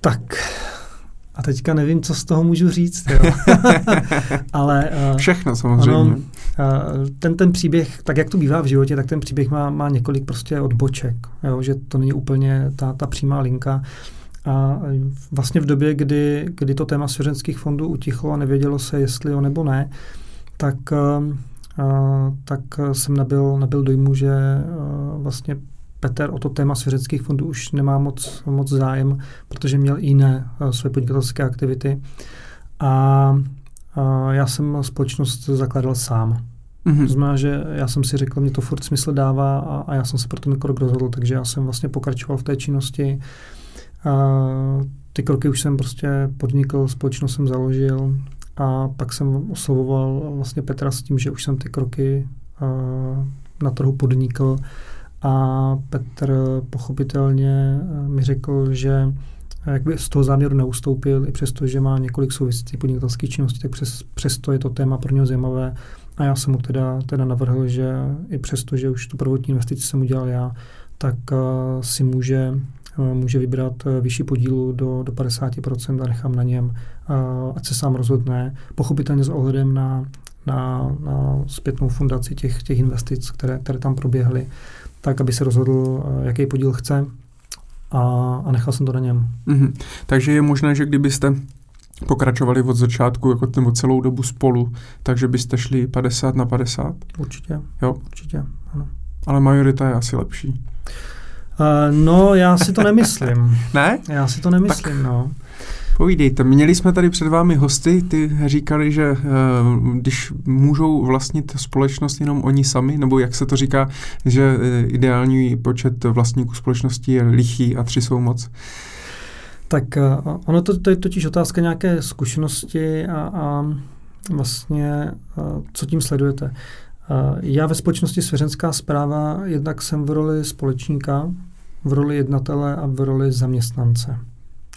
Tak, a teďka nevím, co z toho můžu říct. Jo. Ale, uh, Všechno samozřejmě. Ano, uh, ten, ten příběh, tak jak to bývá v životě, tak ten příběh má, má několik prostě odboček. Jo, že to není úplně ta, ta přímá linka. A vlastně v době, kdy, kdy to téma svěřenských fondů utichlo a nevědělo se, jestli jo nebo ne, tak uh, tak jsem nabil, nabil dojmu, že vlastně Petr o to téma svěřeckých fondů už nemá moc, moc zájem, protože měl jiné své podnikatelské aktivity. A, a já jsem společnost zakladal sám. Mm-hmm. To znamená, že já jsem si řekl, mě to furt smysl dává a, a já jsem se pro ten krok rozhodl, takže já jsem vlastně pokračoval v té činnosti. A ty kroky už jsem prostě podnikl, společnost jsem založil, a pak jsem oslovoval vlastně Petra s tím, že už jsem ty kroky na trhu podnikl a Petr pochopitelně uh, mi řekl, že jakby z toho záměru neustoupil, i přesto, že má několik souvislých podnikatelských činností, tak přes, přesto je to téma pro něho zajímavé. A já jsem mu teda, teda navrhl, že i přesto, že už tu prvotní investici jsem udělal já, tak uh, si může může vybrat eh, vyšší podílu do, do 50% a nechám na něm, eh, ať se sám rozhodne, pochopitelně s ohledem na, na, na zpětnou fundaci těch, těch investic, které, které tam proběhly, tak, aby se rozhodl, jaký podíl chce a, a nechal jsem to na něm. Mm-hmm. Takže je možné, že kdybyste pokračovali od začátku jako nebo celou dobu spolu, takže byste šli 50 na 50? Určitě. Jo? Určitě, ano. Ale majorita je asi lepší. Uh, no, já si to nemyslím. ne? Já si to nemyslím, tak. no. Povídejte, měli jsme tady před vámi hosty, ty říkali, že uh, když můžou vlastnit společnost jenom oni sami, nebo jak se to říká, že uh, ideální počet vlastníků společnosti je lichý a tři jsou moc. Tak ono to, to je totiž otázka nějaké zkušenosti a, a vlastně, co tím sledujete. Já ve společnosti Svěřenská zpráva jednak jsem v roli společníka, v roli jednatele a v roli zaměstnance,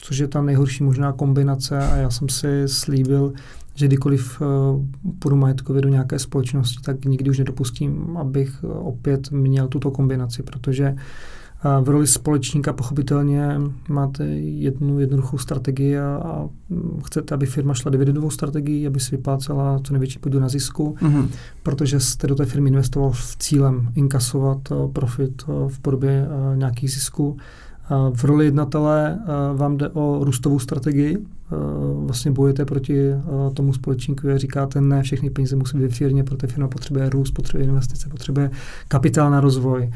což je ta nejhorší možná kombinace a já jsem si slíbil, že kdykoliv půjdu majetkově do nějaké společnosti, tak nikdy už nedopustím, abych opět měl tuto kombinaci, protože v roli společníka pochopitelně máte jednu jednoduchou strategii a, a chcete, aby firma šla dividendovou strategii, aby si vyplácela co největší podíl na zisku, mm-hmm. protože jste do té firmy investoval s cílem inkasovat eh, profit eh, v podobě eh, nějakých zisků. V roli jednatele vám jde o růstovou strategii, vlastně bojujete proti tomu společníku a říkáte, ne, všechny peníze musí být v firmě, protože firma potřebuje růst, potřebuje investice, potřebuje kapitál na rozvoj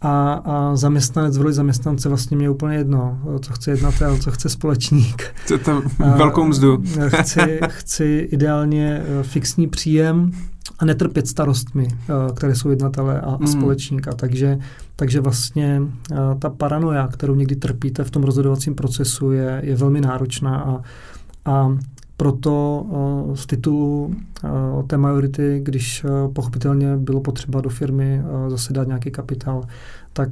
a, a zaměstnanec v roli zaměstnance vlastně mě úplně jedno, co chce jednatel, co chce společník. Chcete velkou mzdu. chci, chci ideálně eh, fixní příjem a netrpět starostmi, eh, které jsou jednatelé a, mm. společníka. Takže, takže vlastně eh, ta paranoja, kterou někdy trpíte v tom rozhodovacím procesu, je, je velmi náročná a, a proto z titulu uh, té majority, když uh, pochopitelně bylo potřeba do firmy zase dát nějaký kapitál, tak,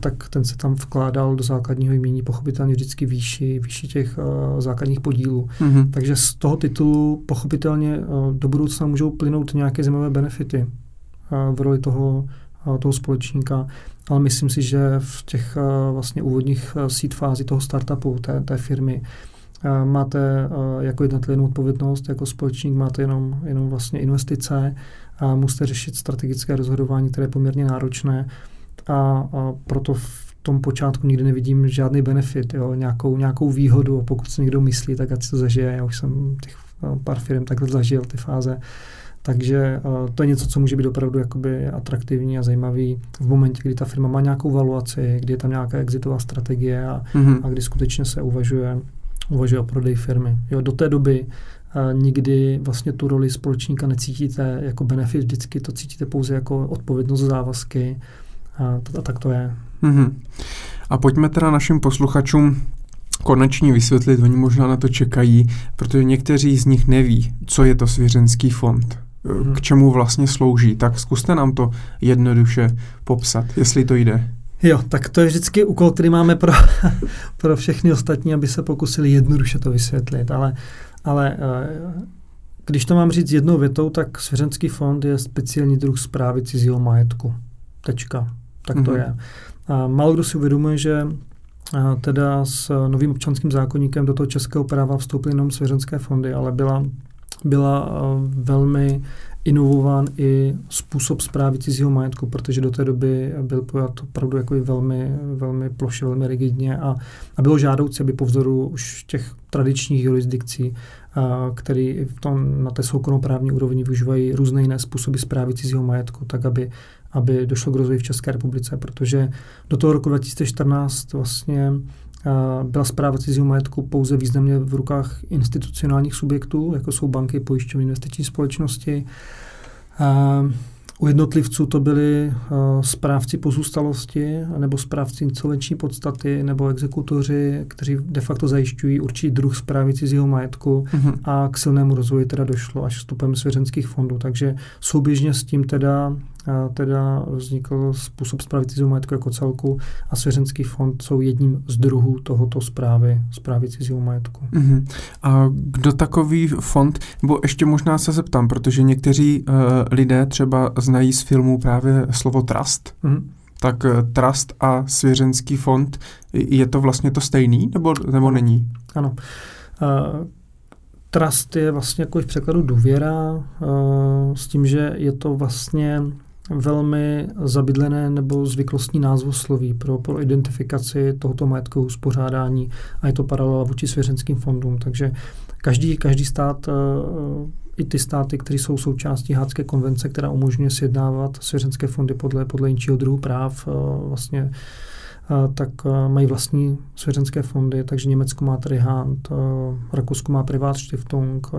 tak ten se tam vkládal do základního jmění pochopitelně vždycky výši, výši těch základních podílů. Mm-hmm. Takže z toho titulu pochopitelně do budoucna můžou plynout nějaké zajímavé benefity v roli toho, toho společníka, ale myslím si, že v těch vlastně úvodních seed fází toho startupu, té, té firmy, máte jako jednotlivou odpovědnost, jako společník máte jenom, jenom vlastně investice a musíte řešit strategické rozhodování, které je poměrně náročné a, a proto v tom počátku nikdy nevidím žádný benefit, jo, nějakou, nějakou výhodu a pokud si někdo myslí, tak ať to zažije. Já už jsem těch pár firm takhle zažil, ty fáze. Takže uh, to je něco, co může být opravdu jakoby atraktivní a zajímavý v momentě, kdy ta firma má nějakou valuaci, kdy je tam nějaká exitová strategie a, mm-hmm. a kdy skutečně se uvažuje uvažuje o prodej firmy. Jo, do té doby uh, nikdy vlastně tu roli společníka necítíte jako benefit, vždycky to cítíte pouze jako odpovědnost závazky a, a tak to je. Mm-hmm. A pojďme teda našim posluchačům konečně vysvětlit, oni možná na to čekají, protože někteří z nich neví, co je to svěřenský fond, mm-hmm. k čemu vlastně slouží. Tak zkuste nám to jednoduše popsat, jestli to jde. Jo, tak to je vždycky úkol, který máme pro, pro všechny ostatní, aby se pokusili jednoduše to vysvětlit. Ale, ale eh, když to mám říct jednou větou, tak svěřenský fond je speciální druh zprávy cizího majetku. Tečka. Tak to mm-hmm. je. A málo kdo si uvědomuje, že a teda s novým občanským zákonníkem do toho českého práva vstoupily jenom svěřenské fondy, ale byla, byla eh, velmi inovován i způsob zprávy cizího majetku, protože do té doby byl pojat opravdu jako velmi, velmi ploše, velmi rigidně a, a bylo žádoucí, aby po vzoru už těch tradičních jurisdikcí, a, který v tom, na té soukromoprávní úrovni využívají různé jiné způsoby zprávy cizího majetku, tak aby, aby došlo k rozvoji v České republice, protože do toho roku 2014 vlastně byla zpráva cizího majetku pouze významně v rukách institucionálních subjektů, jako jsou banky, pojišťovny, investiční společnosti. U jednotlivců to byli uh, správci pozůstalosti nebo správci insolvenční podstaty nebo exekutoři, kteří de facto zajišťují určitý druh zprávy cizího majetku mm-hmm. a k silnému rozvoji teda došlo až vstupem svěřenských fondů. Takže souběžně s tím teda teda vznikl způsob zprávy cizího majetku jako celku a svěřenský fond jsou jedním z druhů tohoto zprávy, zprávy cizího majetku. Uh-huh. A kdo takový fond, nebo ještě možná se zeptám, protože někteří uh, lidé třeba znají z filmu právě slovo trust, uh-huh. tak uh, trust a svěřenský fond, je to vlastně to stejný, nebo, nebo ano. není? Ano. Uh, Trust je vlastně jako v překladu důvěra, uh, s tím, že je to vlastně velmi zabydlené nebo zvyklostní názvosloví pro, pro identifikaci tohoto majetkového uspořádání a je to paralela vůči svěřenským fondům. Takže každý, každý stát, eh, i ty státy, které jsou součástí Hádské konvence, která umožňuje sjednávat svěřenské fondy podle, podle jinčího druhu práv, eh, vlastně eh, tak mají vlastní svěřenské fondy, takže Německo má tady Hand, Rakousko má Privatstiftung,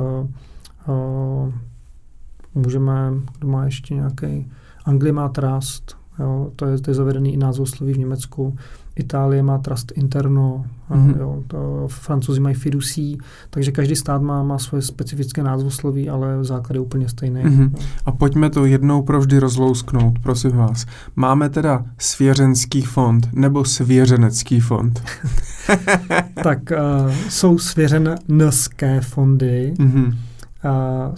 můžeme, kdo má ještě nějaký Anglie má Trust, Jo, to, je, to je zavedený i názvosloví v Německu. Itálie má trust interno, mm-hmm. jo, to, francouzi mají fiducí, takže každý stát má, má svoje specifické názvosloví, ale základ je úplně stejný. Mm-hmm. A pojďme to jednou provždy rozlousknout, prosím vás. Máme teda svěřenský fond nebo svěřenecký fond? tak uh, jsou svěřenské fondy. Mm-hmm. Uh,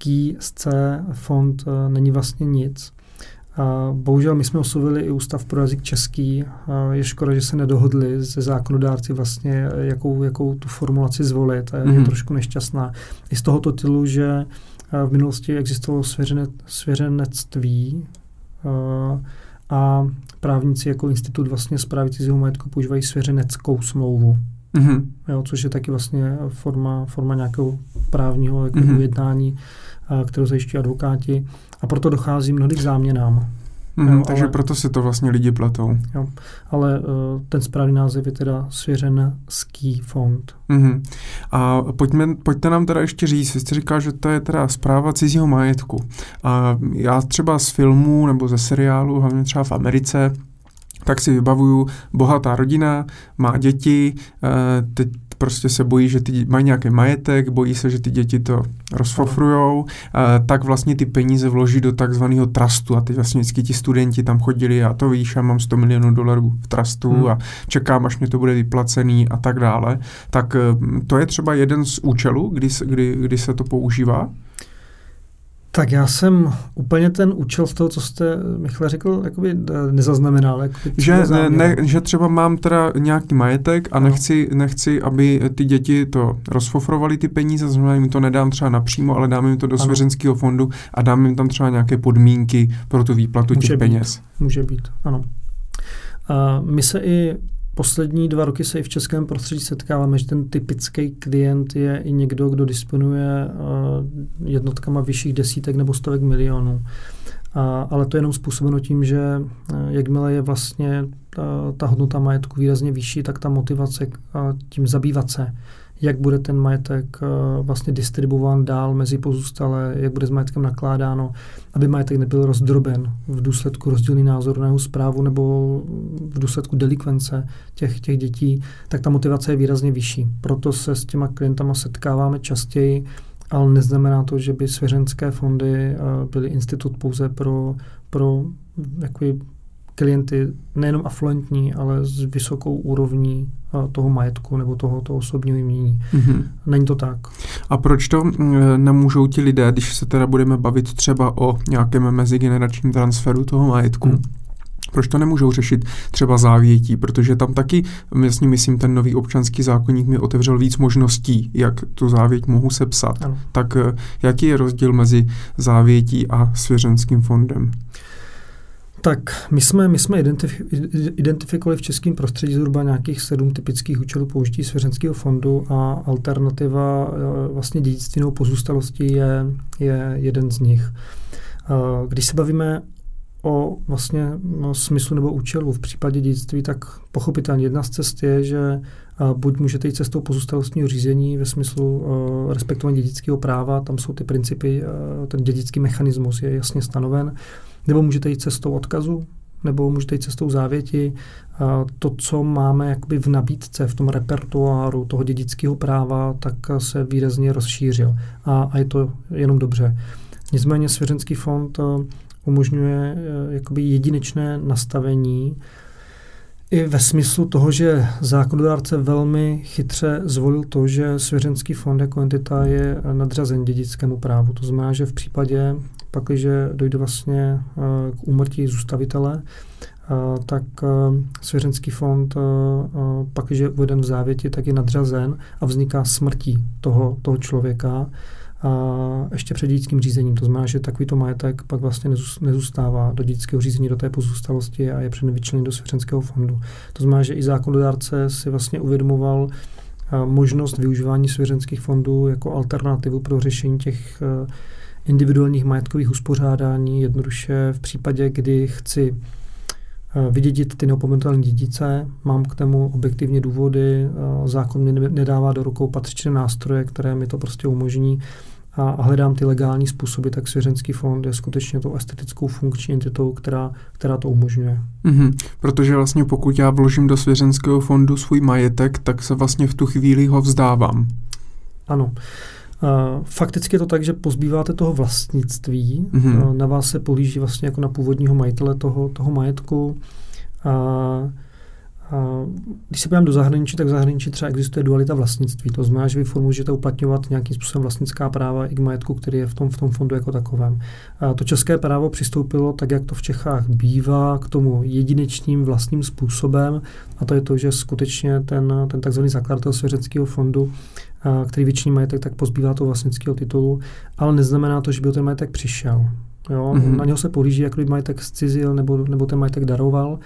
svěřenecký fond uh, není vlastně nic. A bohužel my jsme oslovili i Ústav pro jazyk český. Je škoda, že se nedohodli ze zákonodárci vlastně, jakou, jakou tu formulaci zvolit. A je mm. trošku nešťastná. I z tohoto tylu, že v minulosti existovalo svěřene, svěřenectví a, a právníci jako institut vlastně zprávy cizího majetku používají svěřeneckou smlouvu. Mm-hmm. Jo, což je taky vlastně forma, forma nějakého právního jako mm-hmm. ujednání, kterou zajišťují advokáti a proto dochází mnohdy k záměnám. Mm, jo, takže ale, proto si to vlastně lidi pletou. Jo, ale uh, ten správný název je teda Svěřenský fond. Mm-hmm. A pojďme, pojďte nám teda ještě říct, jste říkal, že to je teda zpráva cizího majetku. A já třeba z filmů nebo ze seriálu, hlavně třeba v Americe, tak si vybavuju bohatá rodina, má děti, uh, teď prostě se bojí, že ty mají nějaký majetek, bojí se, že ty děti to rozfofrujou, eh, tak vlastně ty peníze vloží do takzvaného trustu a ty vlastně vždycky ti studenti tam chodili a to víš, já mám 100 milionů dolarů v trustu hmm. a čekám, až mě to bude vyplacený a tak dále. Tak eh, to je třeba jeden z účelů, kdy, kdy, kdy se to používá? Tak já jsem úplně ten účel z toho, co jste, Michale, řekl, jakoby nezaznamenal. Jakoby že, ne, ne, že třeba mám teda nějaký majetek a nechci, nechci, aby ty děti to rozfofrovaly ty peníze, znamená jim to nedám třeba napřímo, ale dám jim to do ano. svěřenského fondu a dám jim tam třeba nějaké podmínky pro tu výplatu Může těch být. peněz. Může být, ano. A my se i Poslední dva roky se i v českém prostředí setkáváme, že ten typický klient je i někdo, kdo disponuje eh, jednotkama vyšších desítek nebo stovek milionů. A, ale to je jenom způsobeno tím, že eh, jakmile je vlastně ta, ta hodnota majetku výrazně vyšší, tak ta motivace tím zabývat se jak bude ten majetek eh, vlastně distribuován dál mezi pozůstalé, jak bude s majetkem nakládáno, aby majetek nebyl rozdroben v důsledku rozdílný názor na jeho zprávu nebo v důsledku delikvence těch, těch dětí, tak ta motivace je výrazně vyšší. Proto se s těma klientama setkáváme častěji, ale neznamená to, že by svěřenské fondy eh, byly institut pouze pro, pro klienty nejenom afluentní, ale s vysokou úrovní toho majetku nebo toho, toho osobního jmění. Mm-hmm. Není to tak. A proč to nemůžou ti lidé, když se teda budeme bavit třeba o nějakém mezigeneračním transferu toho majetku, mm. Proč to nemůžou řešit třeba závětí? Protože tam taky, jasně myslím, ten nový občanský zákonník mi otevřel víc možností, jak tu závěť mohu sepsat. Ano. Tak eh, jaký je rozdíl mezi závětí a svěřenským fondem? Tak my jsme, my jsme identif- identifikovali v českém prostředí zhruba nějakých sedm typických účelů použití svěřenského fondu a alternativa eh, vlastně dědictví nebo pozůstalosti je, je jeden z nich. Eh, když se bavíme o vlastně no, smyslu nebo účelu v případě dědictví, tak pochopitelně jedna z cest je, že eh, buď můžete jít cestou pozůstalostního řízení ve smyslu respektování dědického práva, tam jsou ty principy, ten dědický mechanismus je jasně stanoven, nebo můžete jít cestou odkazu, nebo můžete jít cestou závěti. To, co máme jakoby v nabídce, v tom repertoáru toho dědického práva, tak se výrazně rozšířil. A, a je to jenom dobře. Nicméně Svěřenský fond eh, umožňuje eh, jakoby jedinečné nastavení i ve smyslu toho, že zákonodárce velmi chytře zvolil to, že svěřenský fond jako entita je nadřazen dědickému právu. To znamená, že v případě pak, když dojde vlastně eh, k úmrtí zůstavitele, eh, tak eh, svěřenský fond, pak, když je uveden v závěti, tak je nadřazen a vzniká smrtí toho, toho člověka a ještě před dědickým řízením. To znamená, že takovýto majetek pak vlastně nezůstává do dědického řízení, do té pozůstalosti a je předem do svěřenského fondu. To znamená, že i zákonodárce si vlastně uvědomoval možnost využívání svěřenských fondů jako alternativu pro řešení těch individuálních majetkových uspořádání, jednoduše v případě, kdy chci eh, vydědit ty neopomenutelné dědice, mám k tomu objektivně důvody, eh, zákon mi nedává do rukou patřičné nástroje, které mi to prostě umožní a hledám ty legální způsoby, tak svěřenský fond je skutečně tou estetickou funkční entitou, která, která to umožňuje. Mm-hmm. Protože vlastně pokud já vložím do svěřenského fondu svůj majetek, tak se vlastně v tu chvíli ho vzdávám. Ano. Fakticky je to tak, že pozbýváte toho vlastnictví, mm-hmm. na vás se políží vlastně jako na původního majitele toho, toho majetku. A když se podívám do zahraničí, tak v zahraničí třeba existuje dualita vlastnictví. To znamená, že vy formu můžete uplatňovat nějakým způsobem vlastnická práva i k majetku, který je v tom, v tom fondu jako takovém. A to české právo přistoupilo, tak jak to v Čechách bývá, k tomu jedinečným vlastním způsobem, a to je to, že skutečně ten, ten takzvaný zakladatel svěřeckého fondu, a, který většiný majetek, tak pozbývá toho vlastnického titulu, ale neznamená to, že by o ten majetek přišel. Jo? Mm-hmm. Na něho se políží, jak by majetek zcizil nebo, nebo ten majetek daroval,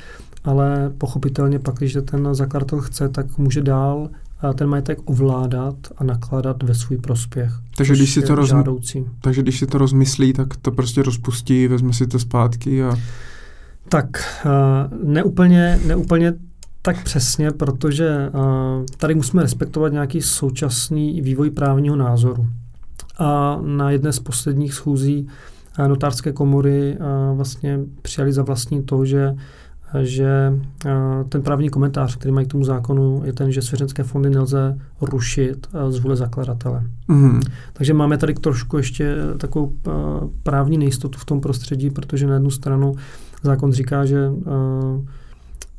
ale pochopitelně pak, když ten zakladatel chce, tak může dál ten majetek ovládat a nakládat ve svůj prospěch. Takže když, si to roz... takže když si to rozmyslí, tak to prostě rozpustí, vezme si to zpátky a... Tak uh, neúplně, neúplně tak přesně, protože uh, tady musíme respektovat nějaký současný vývoj právního názoru. A na jedné z posledních schůzí notářské komory vlastně přijali za vlastní to, že že ten právní komentář, který mají k tomu zákonu, je ten, že svěřenské fondy nelze rušit z vůle zakladatele. Mm. Takže máme tady trošku ještě takovou právní nejistotu v tom prostředí, protože na jednu stranu zákon říká, že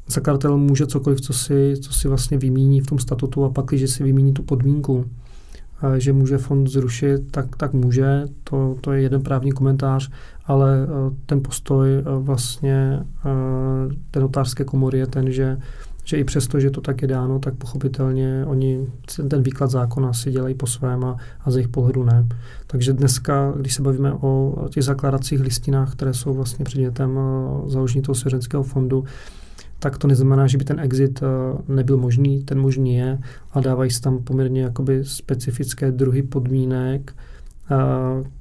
zakladatel může cokoliv, co si, co si vlastně vymíní v tom statutu a pak, když si vymíní tu podmínku, že může fond zrušit, tak, tak může. To, to je jeden právní komentář, ale eh, ten postoj eh, vlastně eh, té notářské komory je ten, že že i přesto, že to tak je dáno, tak pochopitelně oni ten výklad zákona si dělají po svém a, a z jejich pohledu ne. Takže dneska, když se bavíme o těch zakládacích listinách, které jsou vlastně předmětem založení toho svěřenského fondu, tak to neznamená, že by ten exit nebyl možný, ten možný je, ale dávají se tam poměrně jakoby specifické druhy podmínek,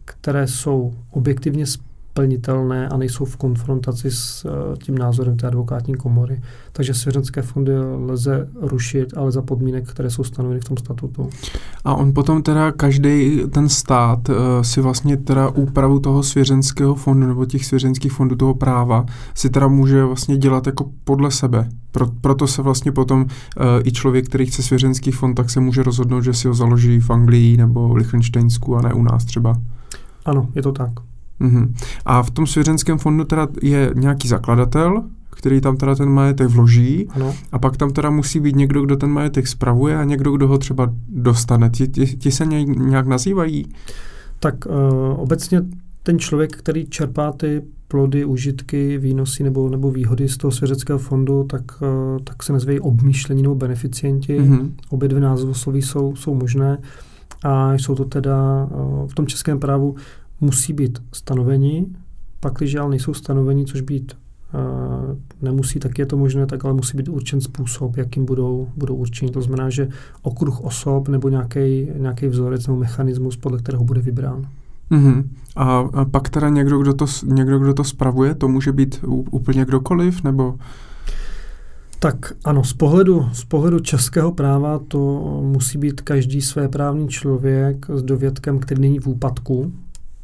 které jsou objektivně plnitelné a nejsou v konfrontaci s uh, tím názorem té advokátní komory. Takže svěřenské fondy lze rušit, ale za podmínek, které jsou stanoveny v tom statutu. A on potom teda každý ten stát uh, si vlastně teda úpravu toho svěřenského fondu nebo těch svěřenských fondů toho práva si teda může vlastně dělat jako podle sebe. Pro, proto se vlastně potom uh, i člověk, který chce svěřenský fond, tak se může rozhodnout, že si ho založí v Anglii nebo v Lichtensteinsku a ne u nás třeba. Ano, je to tak. Mm-hmm. A v tom svěřenském fondu teda je nějaký zakladatel, který tam teda ten majetek vloží ano. a pak tam teda musí být někdo, kdo ten majetek spravuje a někdo, kdo ho třeba dostane. Ti, ti, ti se nějak nazývají? Tak uh, obecně ten člověk, který čerpá ty plody, užitky, výnosy nebo, nebo výhody z toho svěřeckého fondu, tak, uh, tak se nazývají obmýšlení nebo beneficienti. Mm-hmm. Obě dvě názvosloví jsou, jsou možné a jsou to teda uh, v tom českém právu musí být stanoveni, pak, když ale nejsou stanoveni, což být uh, nemusí, tak je to možné, tak ale musí být určen způsob, jakým budou, budou určeni. To znamená, že okruh osob nebo nějaký vzorec nebo mechanismus, podle kterého bude vybrán. Mm-hmm. A, a pak teda někdo kdo, to, někdo, kdo to spravuje, to může být úplně kdokoliv, nebo... Tak ano, z pohledu, z pohledu českého práva to musí být každý své právní člověk s dovědkem, který není v úpadku,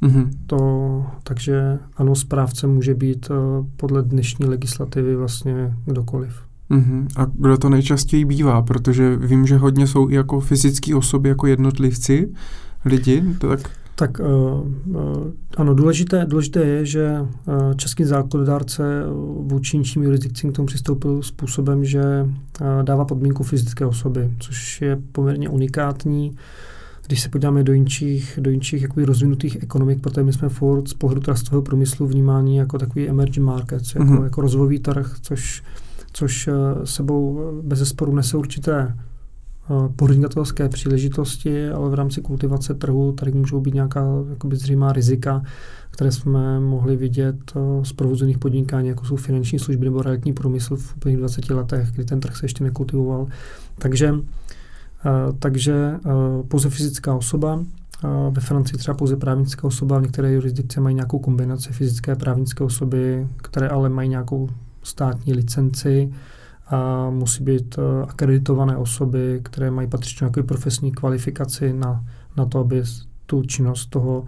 Mm-hmm. To, takže ano, správce může být uh, podle dnešní legislativy vlastně kdokoliv. Mm-hmm. A kdo to nejčastěji bývá? Protože vím, že hodně jsou i jako fyzické osoby, jako jednotlivci, lidi, to tak... Tak uh, uh, ano, důležité, důležité je, že uh, český zákonodárce vůči ničím jurisdikcím k tomu přistoupil způsobem, že uh, dává podmínku fyzické osoby, což je poměrně unikátní. Když se podíváme do jinčích, do jinčích jakoby rozvinutých ekonomik, protože my jsme furt z pohledu trustového průmyslu vnímáni jako takový emerging markets, jako, mm-hmm. jako rozvojový trh, což, což eh, sebou bez zesporu nese určité eh, podnikatelské příležitosti, ale v rámci kultivace trhu tady můžou být nějaká jakoby zřejmá rizika, které jsme mohli vidět eh, z provozených podnikání, jako jsou finanční služby nebo realitní průmysl v úplných 20 letech, kdy ten trh se ještě nekultivoval. Takže Eh, takže eh, pouze fyzická osoba, eh, ve Francii třeba pouze právnická osoba, v některé jurisdikce mají nějakou kombinaci fyzické a právnické osoby, které ale mají nějakou státní licenci a musí být akreditované osoby, které mají patřičnou nějakou profesní kvalifikaci na, na to, aby tu činnost toho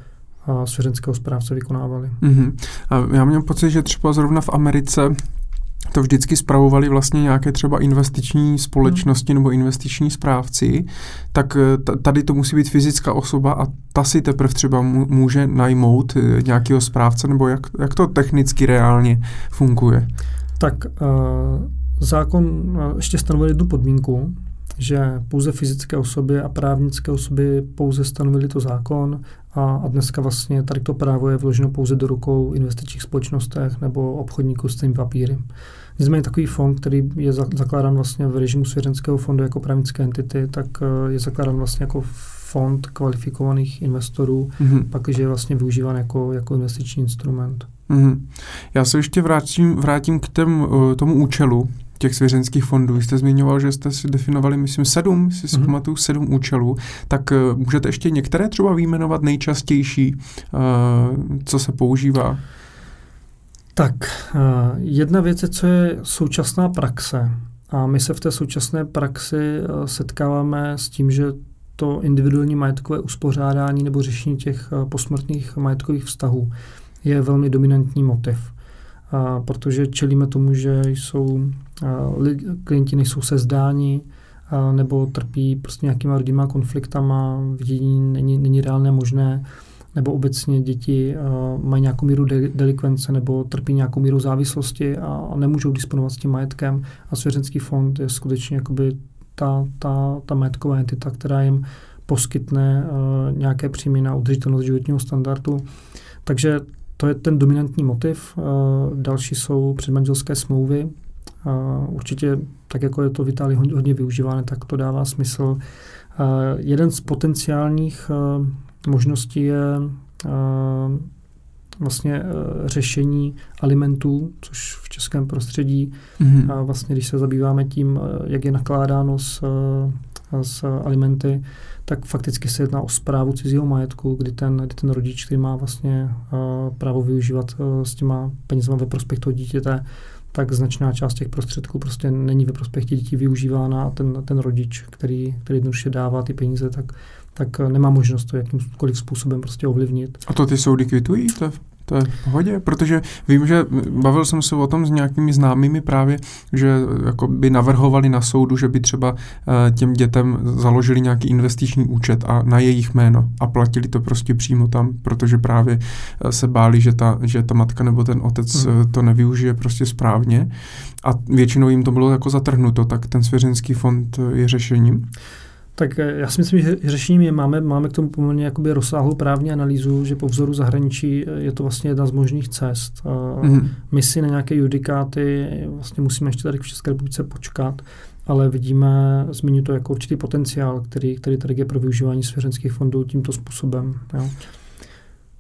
svěřenského správce vykonávali. Mm-hmm. A já měl pocit, že třeba zrovna v Americe to vždycky spravovali vlastně nějaké třeba investiční společnosti hmm. nebo investiční správci, tak eh, tady to musí být fyzická osoba a ta si teprve třeba může najmout eh, nějakého správce, nebo jak, jak to technicky reálně funguje? Tak uh, zákon uh, ještě stanovil jednu podmínku, že pouze fyzické osoby a právnické osoby pouze stanovili to zákon a, a dneska vlastně tady to právo je vloženo pouze do rukou investičních společnostech nebo obchodníků s tím papíry. Nicméně takový fond, který je zakládán vlastně v režimu svěřenského fondu jako právnické entity, tak eh, je zakládán vlastně jako fond kvalifikovaných investorů, mm-hmm. pak je vlastně využíván jako, jako investiční instrument. Mm-hmm. Já se ještě vrátím, vrátím k tém, eh, tomu účelu těch svěřenských fondů. Jste zmiňoval, že jste si definovali, myslím, sedm, si mm-hmm. pamatuju, sedm účelů. Tak uh, můžete ještě některé třeba výjmenovat nejčastější, uh, co se používá? Tak, uh, jedna věc je, co je současná praxe. A my se v té současné praxi uh, setkáváme s tím, že to individuální majetkové uspořádání nebo řešení těch uh, posmrtných majetkových vztahů je velmi dominantní motiv a protože čelíme tomu, že jsou klienti nejsou sezdáni nebo trpí prostě nějakýma rodinnýma konfliktama, vidění není, není reálné možné, nebo obecně děti uh, mají nějakou míru de- delikvence nebo trpí nějakou míru závislosti a, a nemůžou disponovat s tím majetkem. A svěřenský fond je skutečně jakoby ta, ta, ta majetková entita, která jim poskytne uh, nějaké příjmy na udržitelnost životního standardu. Takže to je ten dominantní motiv. Eh, další jsou předmanželské smlouvy. Eh, určitě, tak jako je to v Itálii hodně využíváno, tak to dává smysl. Jeden z potenciálních možností je vlastně řešení alimentů, což v českém prostředí, mm-hmm. a vlastně když se zabýváme tím, jak je nakládáno s, s alimenty, tak fakticky se jedná o zprávu cizího majetku, kdy ten, kdy ten rodič, který má vlastně právo využívat s těma penězma ve prospěch toho dítěte, tak značná část těch prostředků prostě není ve prospěch těch dětí využívána a ten, ten rodič, který, který jednoduše dává ty peníze, tak, tak nemá možnost to jakýmkoliv způsobem prostě ovlivnit. A to ty soudy kvitují? To to je v pohodě, protože vím, že bavil jsem se o tom s nějakými známými právě, že jako by navrhovali na soudu, že by třeba eh, těm dětem založili nějaký investiční účet a na jejich jméno a platili to prostě přímo tam, protože právě eh, se báli, že ta, že ta matka nebo ten otec hmm. Eh, to nevyužije prostě správně a většinou jim to bylo jako zatrhnuto, tak ten svěřenský fond je řešením. Tak eh, já si myslím, že řešením je, máme, máme k tomu poměrně jakoby rozsáhlou právní analýzu, že po vzoru zahraničí eh, je to vlastně jedna z možných cest. Mm-hmm. My si na nějaké judikáty vlastně musíme ještě tady v České republice počkat, ale vidíme, zmiňuji to jako určitý potenciál, který, který tady je pro využívání svěřenských fondů tímto způsobem. Jo.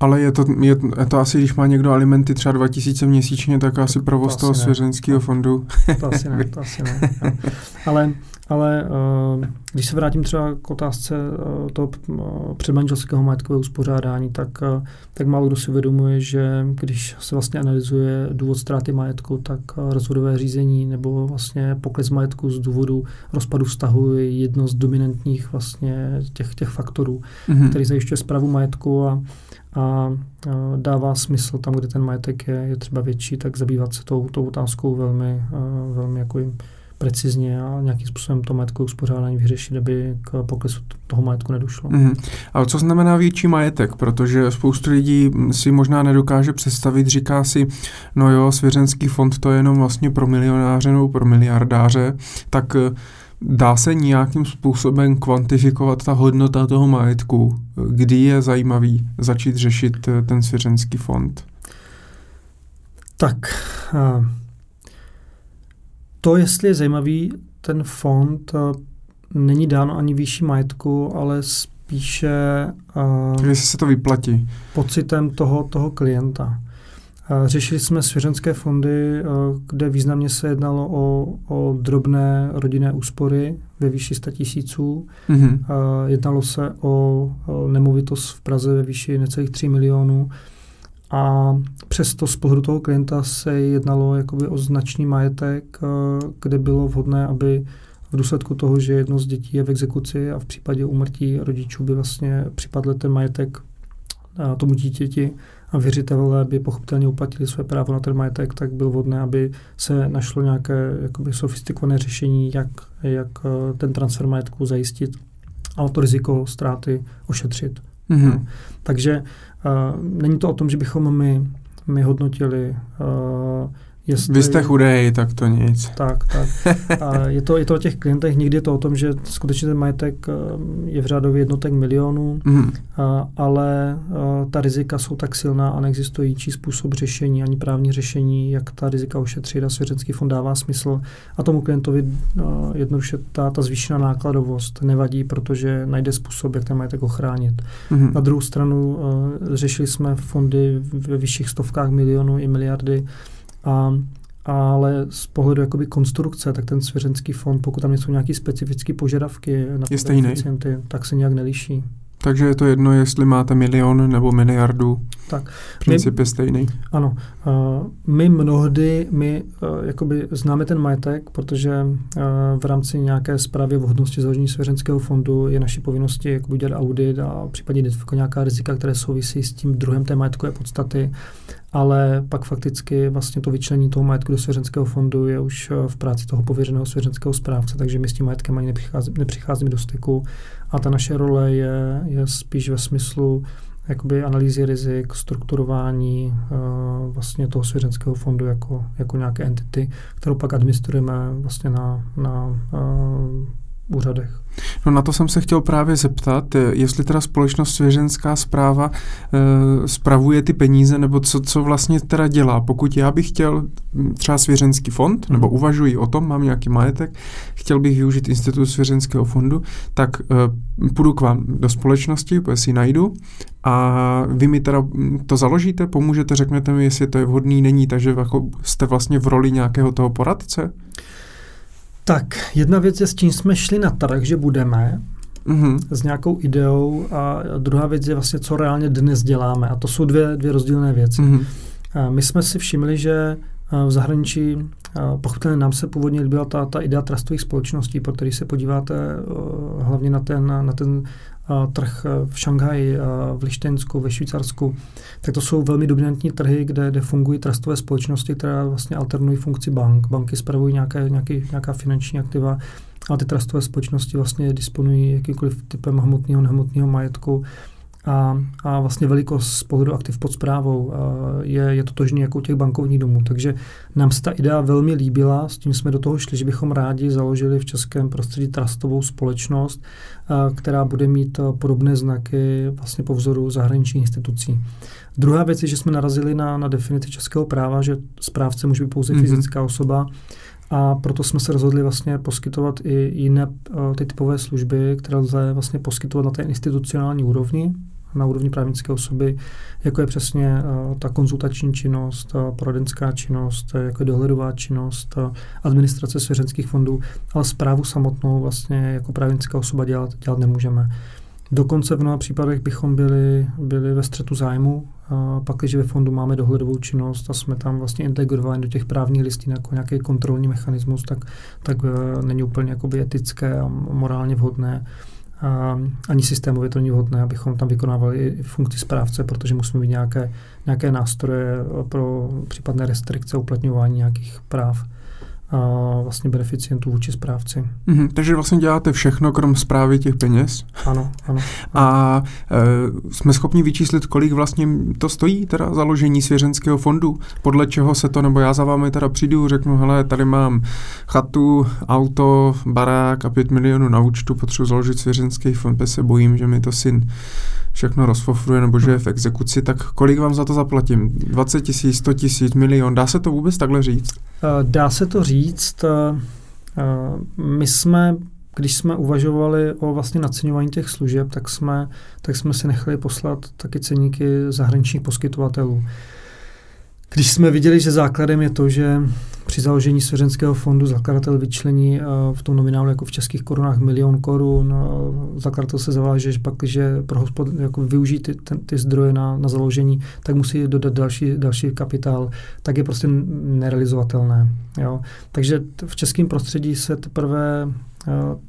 Ale je to, je, je to asi, když má někdo alimenty třeba 2000 měsíčně, tak asi provoz to toho svěřenského fondu. To asi ne, to asi ne. Jo. Ale ale uh, když se vrátím třeba k otázce uh, toho uh, předmanželského majetkového uspořádání, tak, uh, tak málo kdo si uvědomuje, že když se vlastně analyzuje důvod ztráty majetku, tak uh, rozvodové řízení nebo vlastně pokles majetku z důvodu rozpadu vztahu je jedno z dominantních vlastně těch, těch faktorů, mm-hmm. který zajišťuje zprávu majetku a, a dává smysl tam, kde ten majetek je, je třeba větší, tak zabývat se tou, tou otázkou velmi, velmi jako precizně a nějakým způsobem to majetkové uspořádání vyřešit, aby k poklesu toho majetku nedošlo. Mm. A co znamená větší majetek? Protože spoustu lidí si možná nedokáže představit, říká si, no jo, svěřenský fond to je jenom vlastně pro milionáře nebo pro miliardáře, tak dá se nějakým způsobem kvantifikovat ta hodnota toho majetku? Kdy je zajímavý začít řešit eh, ten svěřenský fond? Tak, uh, to, jestli je zajímavý ten fond, eh, není dáno ani výšší majetku, ale spíše... Jestli se to vyplatí. Pocitem toho, toho klienta. Řešili jsme svěřenské fondy, uh, kde významně se jednalo o, o drobné rodinné úspory ve výši 100 tisíců. Mm-hmm. Jednalo se o, nemovitost v Praze ve výši necelých 3 milionů. A přesto z pohledu toho klienta se jednalo jakoby o značný majetek, eh, kde bylo vhodné, aby v důsledku toho, že jedno z dětí je v exekuci a v případě úmrtí rodičů by vlastně připadl ten majetek tomu dítěti a věřitelé by pochopitelně uplatili své právo na ten majetek, tak bylo vhodné, aby se našlo nějaké jakoby sofistikované řešení, jak, jak eh, ten transfer majetku zajistit a to riziko ztráty ošetřit. Mm-hmm. Takže uh, není to o tom, že bychom my, my hodnotili uh, Jestli, Vy jste chudej, tak to nic. Tak, tak. A je to, je to o těch klientech, někdy je to o tom, že skutečně ten majetek eh, je v řádově jednotek milionů, mm. a, ale a, eh, ta rizika jsou tak silná a neexistuje jiný způsob řešení, ani právní řešení, jak ta rizika ošetřit a svěřenský fond dává smysl. A tomu klientovi a, eh, jednoduše ta, ta zvýšená nákladovost nevadí, protože najde způsob, jak ten majetek ochránit. Mm. Na druhou stranu a, řešili jsme fondy ve vyšších stovkách milionů i miliardy, a, ale z pohledu jakoby konstrukce, tak ten svěřenský fond, pokud tam jsou nějaké specifické požadavky na pacienty, tak se nějak neliší. Takže je to jedno, jestli máte milion nebo miliardu. Tak. Princip je stejný. Ano. Uh, my mnohdy, my uh, jakoby známe ten majetek, protože uh, v rámci nějaké zprávy vhodnosti založení svěřenského fondu je naší povinnosti jako udělat audit a případně identifikovat nějaká rizika, které souvisí s tím druhém té majetkové podstaty. Ale pak fakticky vlastně to vyčlení toho majetku do svěřenského fondu je už eh, v práci toho pověřeného svěřenského správce, takže my s tím majetkem ani nepřichází, nepřicházíme do styku. A ta naše role je, je spíš ve smyslu jakoby analýzy rizik, strukturování uh, vlastně toho svěřenského fondu jako, jako nějaké entity, kterou pak administrujeme vlastně na, na uh, úřadech. No na to jsem se chtěl právě zeptat, jestli teda společnost svěřenská zpráva e, spravuje ty peníze, nebo co, co vlastně teda dělá. Pokud já bych chtěl třeba svěřenský fond, nebo mhm. uvažuji o tom, mám nějaký majetek, chtěl bych využít institut svěřenského fondu, tak e, půjdu k vám do společnosti, si ji najdu a vy mi teda to založíte, pomůžete, řeknete mi, jestli to je vhodný, není, takže jako jste vlastně v roli nějakého toho poradce? Tak, jedna věc je, s čím jsme šli na trh, že budeme, mm-hmm. s nějakou ideou a druhá věc je vlastně, co reálně dnes děláme. A to jsou dvě, dvě rozdílné věci. Mm-hmm. My jsme si všimli, že v zahraničí, pochopitelně nám se původně líbila ta, ta idea trustových společností, protože se podíváte hlavně na ten, na ten trh v Šanghaji, v Lištensku, ve Švýcarsku, tak to jsou velmi dominantní trhy, kde, kde fungují trustové společnosti, které vlastně alternují funkci bank. Banky spravují nějaké, nějaký, nějaká finanční aktiva, a ty trustové společnosti vlastně disponují jakýmkoliv typem hmotného, nehmotného majetku a, a vlastně velikost z pohledu aktiv pod zprávou je, je totožný jako u těch bankovních domů. Takže nám se ta idea velmi líbila, s tím jsme do toho šli, že bychom rádi založili v českém prostředí trustovou společnost, která bude mít podobné znaky vlastně po vzoru zahraničních institucí. Druhá věc je, že jsme narazili na, na definici českého práva, že správce může být pouze mm-hmm. fyzická osoba, a proto jsme se rozhodli vlastně poskytovat i jiné ty typové služby, které lze vlastně poskytovat na té institucionální úrovni, na úrovni právnické osoby, jako je přesně uh, ta konzultační činnost, uh, poradenská činnost, uh, jako je dohledová činnost, uh, administrace svěřenských fondů, ale zprávu samotnou vlastně jako právnická osoba dělat, dělat nemůžeme. Dokonce v mnoha případech bychom byli, byli ve střetu zájmu, pak, když ve fondu máme dohledovou činnost a jsme tam vlastně integrováni do těch právních listin jako nějaký kontrolní mechanismus, tak, tak uh, není úplně jakoby etické a morálně vhodné a ani systémově to není vhodné, abychom tam vykonávali funkci správce, protože musíme mít nějaké, nějaké nástroje pro případné restrikce uplatňování nějakých práv a vlastně beneficientů vůči správci. Mm-hmm, takže vlastně děláte všechno, krom zprávy těch peněz? Ano, ano. A e, jsme schopni vyčíslit, kolik vlastně to stojí, teda založení svěřenského fondu? Podle čeho se to, nebo já za vámi teda přijdu, řeknu, hele, tady mám chatu, auto, barák a pět milionů na účtu, potřebuji založit svěřenský fond, se bojím, že mi to syn všechno rozfofruje nebo že je v exekuci, tak kolik vám za to zaplatím? 20 tisíc, 100 tisíc, milion? Dá se to vůbec takhle říct? Eh, dá se to říct. Eh, eh, my jsme, když jsme uvažovali o vlastně naceňování těch služeb, tak jsme, tak jsme si nechali poslat taky ceníky zahraničních poskytovatelů. Když jsme viděli, že základem je to, že při založení svěřenského fondu zakladatel vyčlení eh, v tom nominálu jako v českých korunách milion korun, zakladatel se zaváže, že pak, že pro hospod, jako využijí ty, ten, ty zdroje na, na založení, tak musí dodat další, další kapitál, tak je prostě nerealizovatelné. Jo. Takže v českém prostředí se teprve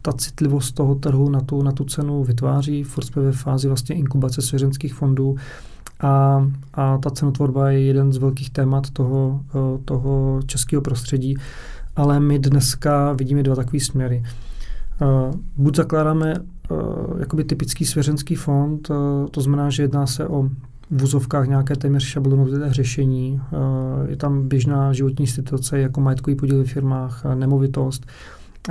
ta citlivost toho trhu na tu, na tu cenu vytváří. Furt jsme ve fázi vlastně inkubace svěřenských fondů a, a ta cenotvorba je jeden z velkých témat toho, toho českého prostředí. Ale my dneska vidíme dva takové směry. Buď zakládáme jakoby typický svěřenský fond, to znamená, že jedná se o vůzovkách nějaké téměř šablonové řešení. Je tam běžná životní situace jako majetkový podíl v firmách, nemovitost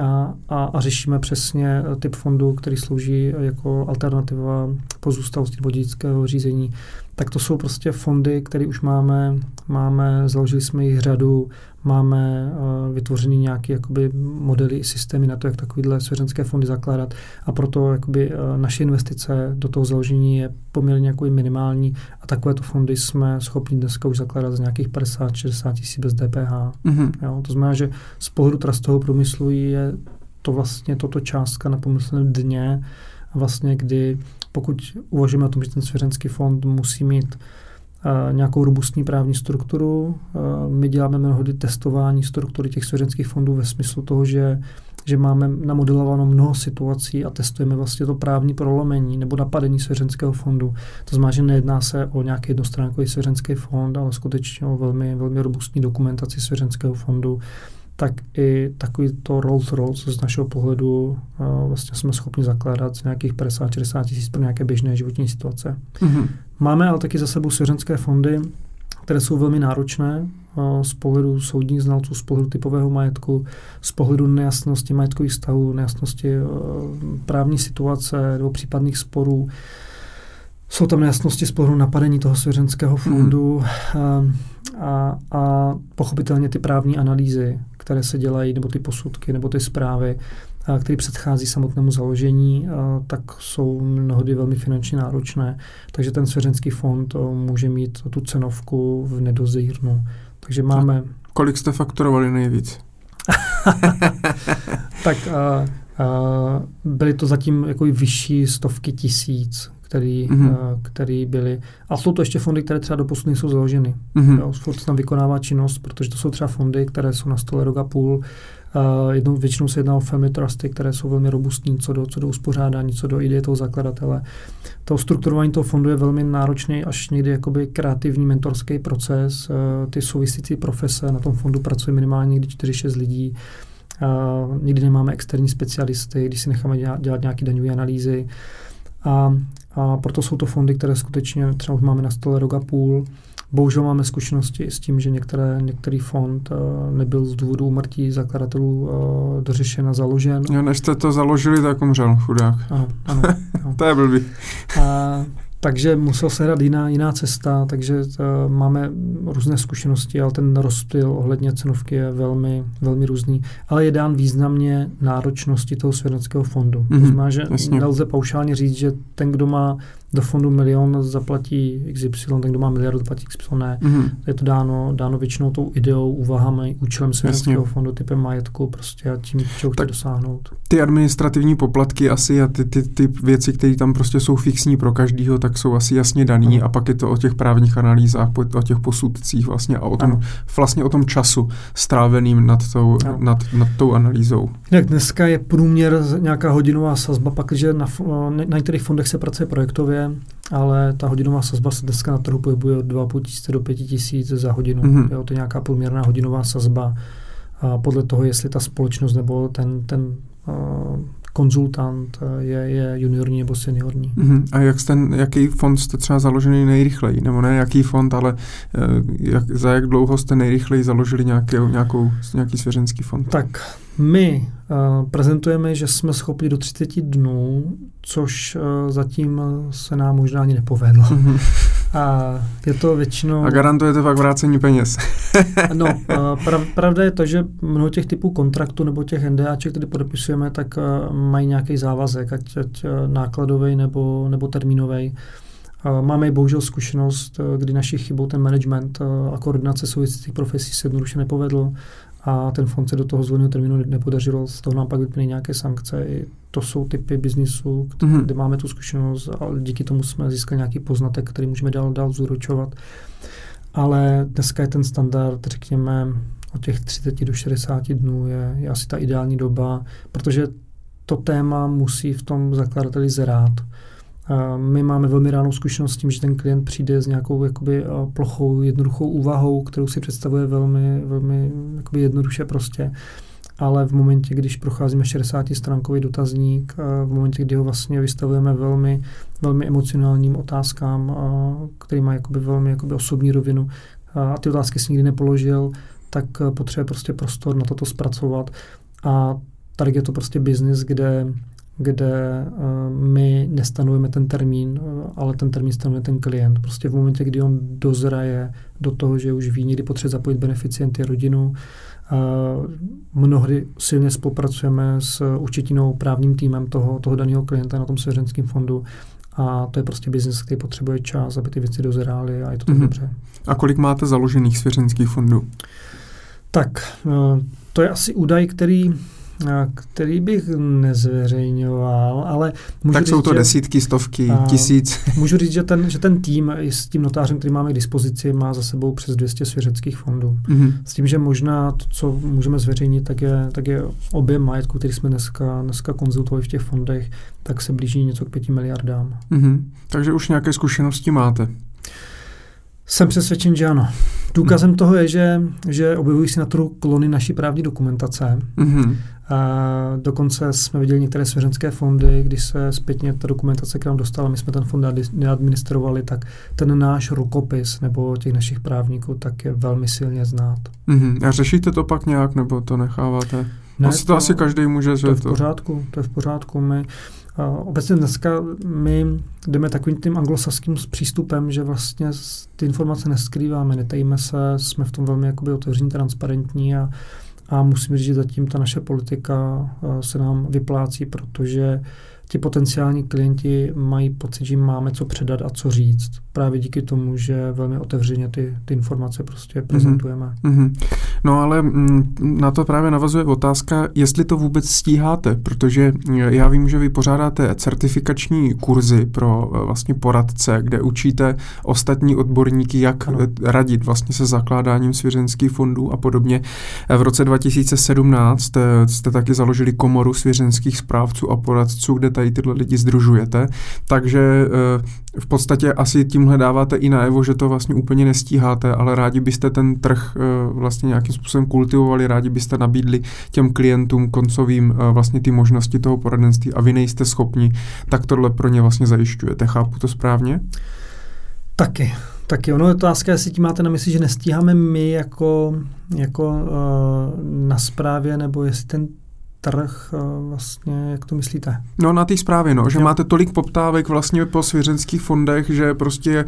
a, a, a řešíme přesně typ fondu, který slouží jako alternativa pozůstalosti nebo dědického řízení tak to jsou prostě fondy, které už máme, máme, založili jsme jich řadu, máme uh, vytvořený nějaké jakoby modely i systémy na to, jak takovéhle svěřenské fondy zakládat. A proto jakoby uh, naše investice do toho založení je poměrně jako minimální. A takovéto fondy jsme schopni dneska už zakládat z nějakých 50-60 tisíc bez DPH. Mm-hmm. Jo, to znamená, že z pohledu trastového průmyslu je to vlastně toto částka na pomyslném dně, vlastně kdy pokud uvažujeme o tom, že ten svěřenský fond musí mít uh, nějakou robustní právní strukturu, uh, my děláme mnohdy testování struktury těch svěřenských fondů ve smyslu toho, že že máme namodelováno mnoho situací a testujeme vlastně to právní prolomení nebo napadení svěřenského fondu. To znamená, že nejedná se o nějaký jednostránkový svěřenský fond, ale skutečně o velmi, velmi robustní dokumentaci svěřenského fondu, tak i takový to Rolls Royce z našeho pohledu uh, vlastně jsme schopni zakládat z nějakých 50-60 tisíc pro nějaké běžné životní situace. Mm-hmm. Máme ale taky za sebou svěřenské fondy, které jsou velmi náročné uh, z pohledu soudních znalců, z pohledu typového majetku, z pohledu nejasnosti majetkových stavů, nejasnosti uh, právní situace nebo případných sporů. Jsou tam nejasnosti z pohledu napadení toho svěřenského fondu mm. a, a pochopitelně ty právní analýzy, které se dělají, nebo ty posudky, nebo ty zprávy, které předchází samotnému založení, tak jsou mnohdy velmi finančně náročné. Takže ten svěřenský fond může mít tu cenovku v nedozírnu. Takže máme... A kolik jste fakturovali nejvíc? tak a, a, byly to zatím jako vyšší stovky tisíc, který, mm-hmm. který byly. A jsou to ještě fondy, které třeba do posud nejsou založeny. Mm-hmm. Jo, furt tam vykonává činnost, protože to jsou třeba fondy, které jsou na stole rok a půl. Uh, jednou většinou se jedná o family trusty, které jsou velmi robustní co do, co do uspořádání, co do ideje toho zakladatele. To strukturování toho fondu je velmi náročný, až někdy jakoby kreativní mentorský proces. Uh, ty souvisící profese na tom fondu pracuje minimálně někdy 4-6 lidí. Uh, nikdy nemáme externí specialisty, když si necháme dělat, dělat nějaké daňové analýzy. A a proto jsou to fondy, které skutečně třeba už máme na stole rok a půl. Bohužel máme zkušenosti s tím, že některé, některý fond uh, nebyl z důvodu umrtí zakladatelů uh, dořešen a založen. Jo, než jste to založili, tak umřel chudák. Ano, ano. ano. to je blbý. A, takže musel se hrát jiná, jiná cesta, takže uh, máme různé zkušenosti, ale ten rozptyl ohledně cenovky je velmi, velmi různý. Ale je dán významně náročnosti toho svěřenského fondu. Mm-hmm, to mhm, znamená, že jasně. nelze paušálně říct, že ten, kdo má do fondu milion zaplatí XY, ten, kdo má miliardu, zaplatí XY, ne. Mm-hmm. Je to dáno, dáno většinou tou ideou, úvahami, účelem svěřenského fondu, typem majetku prostě a tím, čeho chce dosáhnout. Ty administrativní poplatky asi a ty, ty, ty věci, které tam prostě jsou fixní pro každýho, tak jsou asi jasně daný ano. a pak je to o těch právních analýzách, o těch posudcích vlastně a o tom, vlastně o tom času stráveným nad tou, nad, nad tou analýzou. Jak dneska je průměr nějaká hodinová sazba, pak, že na, na některých fondech se pracuje projektově, ale ta hodinová sazba se dneska na trhu pohybuje od 2,5 tisíce do 5 tisíc za hodinu. Mm-hmm. Jo, to je nějaká průměrná hodinová sazba. A podle toho, jestli ta společnost nebo ten, ten uh, konzultant je, je juniorní nebo seniorní. Mm-hmm. A jak jste, jaký fond jste třeba založený nejrychleji? Nebo ne jaký fond, ale uh, jak, za jak dlouho jste nejrychleji založili nějaký, nějakou, nějaký svěřenský fond? Tak my uh, prezentujeme, že jsme schopni do 30 dnů, což uh, zatím se nám možná ani nepovedlo. Mm-hmm. A je to většinou... A garantujete pak vrácení peněz. no, prav, pravda je to, že mnoho těch typů kontraktů nebo těch NDAček, které podepisujeme, tak uh, mají nějaký závazek, ať, ať nákladový nebo, nebo termínový. Máme bohužel zkušenost, kdy naší chybou ten management a koordinace souvisejících profesí se jednoduše nepovedl a ten fond se do toho zvoleného termínu nepodařilo, z toho nám pak vyplyne nějaké sankce. I to jsou typy biznisu, mm-hmm. kde máme tu zkušenost a díky tomu jsme získali nějaký poznatek, který můžeme dál, dál zúročovat. Ale dneska je ten standard, řekněme, od těch 30 do 60 dnů je, je asi ta ideální doba, protože to téma musí v tom zakladateli zrát. My máme velmi ránou zkušenost s tím, že ten klient přijde s nějakou jakoby, plochou, jednoduchou úvahou, kterou si představuje velmi, velmi jakoby jednoduše prostě. Ale v momentě, když procházíme 60-stránkový dotazník, v momentě, kdy ho vlastně vystavujeme velmi, velmi emocionálním otázkám, který má jakoby velmi jakoby osobní rovinu, a ty otázky si nikdy nepoložil, tak potřebuje prostě prostor na toto zpracovat. A tady je to prostě biznis, kde kde uh, my nestanovujeme ten termín, uh, ale ten termín stanovuje ten klient. Prostě v momentě, kdy on dozraje do toho, že už ví, někdy potřebuje zapojit beneficienty, rodinu, uh, mnohdy silně spolupracujeme s určitinou právním týmem toho, toho daného klienta na tom svěřenském fondu a to je prostě biznis, který potřebuje čas, aby ty věci dozrály a je to tak mm-hmm. dobře. A kolik máte založených svěřenských fondů? Tak, to je asi údaj, který který bych nezveřejňoval, ale můžu Tak říct, jsou to že, desítky, stovky, a, tisíc. Můžu říct, že ten, že ten tým s tím notářem, který máme k dispozici, má za sebou přes 200 svěřeckých fondů. Mm-hmm. S tím, že možná to, co můžeme zveřejnit, tak je, tak je objem majetku, který jsme dneska, dneska konzultovali v těch fondech, tak se blíží něco k pěti miliardám. Mm-hmm. Takže už nějaké zkušenosti máte. Jsem přesvědčen, že ano. Důkazem mm. toho je, že, že objevují se na trhu klony naší právní dokumentace. Mm-hmm. A dokonce jsme viděli některé svěřenské fondy, když se zpětně ta dokumentace k nám dostala, my jsme ten fond neadministrovali, tak ten náš rukopis nebo těch našich právníků tak je velmi silně znát. Mm-hmm. A řešíte to pak nějak, nebo to necháváte? Ne, asi to, to asi každý může. To je v pořádku, to je v pořádku. My, a obecně dneska my jdeme takovým tím anglosaským přístupem, že vlastně ty informace neskrýváme, netajíme se, jsme v tom velmi jakoby otevření, transparentní a a musím říct, že zatím ta naše politika eh, se nám vyplácí, protože ti potenciální klienti mají pocit, že máme co předat a co říct. Právě díky tomu, že velmi otevřeně ty, ty informace prostě mhm. prezentujeme. Mm-hmm. No ale mm, na to právě navazuje otázka, jestli to vůbec stíháte, protože já vím, že vy pořádáte certifikační kurzy pro eh, vlastně poradce, kde učíte ostatní odborníky, jak ano. radit vlastně se zakládáním svěřenských fondů a podobně. V roce 2017 eh, jste taky založili komoru svěřenských správců a poradců, kde tady tyhle lidi združujete, takže v podstatě asi tímhle dáváte i najevo, že to vlastně úplně nestíháte, ale rádi byste ten trh eh, vlastně nějakým způsobem kultivovali, rádi byste nabídli těm klientům koncovým eh, vlastně ty možnosti toho poradenství a vy nejste schopni, tak tohle pro ně vlastně zajišťujete. Chápu to správně? Taky. Taky ono je otázka, jestli tím máte na mysli, že nestíháme my jako, jako uh, na správě, nebo jestli ten trh vlastně, jak to myslíte? No na té zprávě, no, že jo. máte tolik poptávek vlastně po svěřenských fondech, že prostě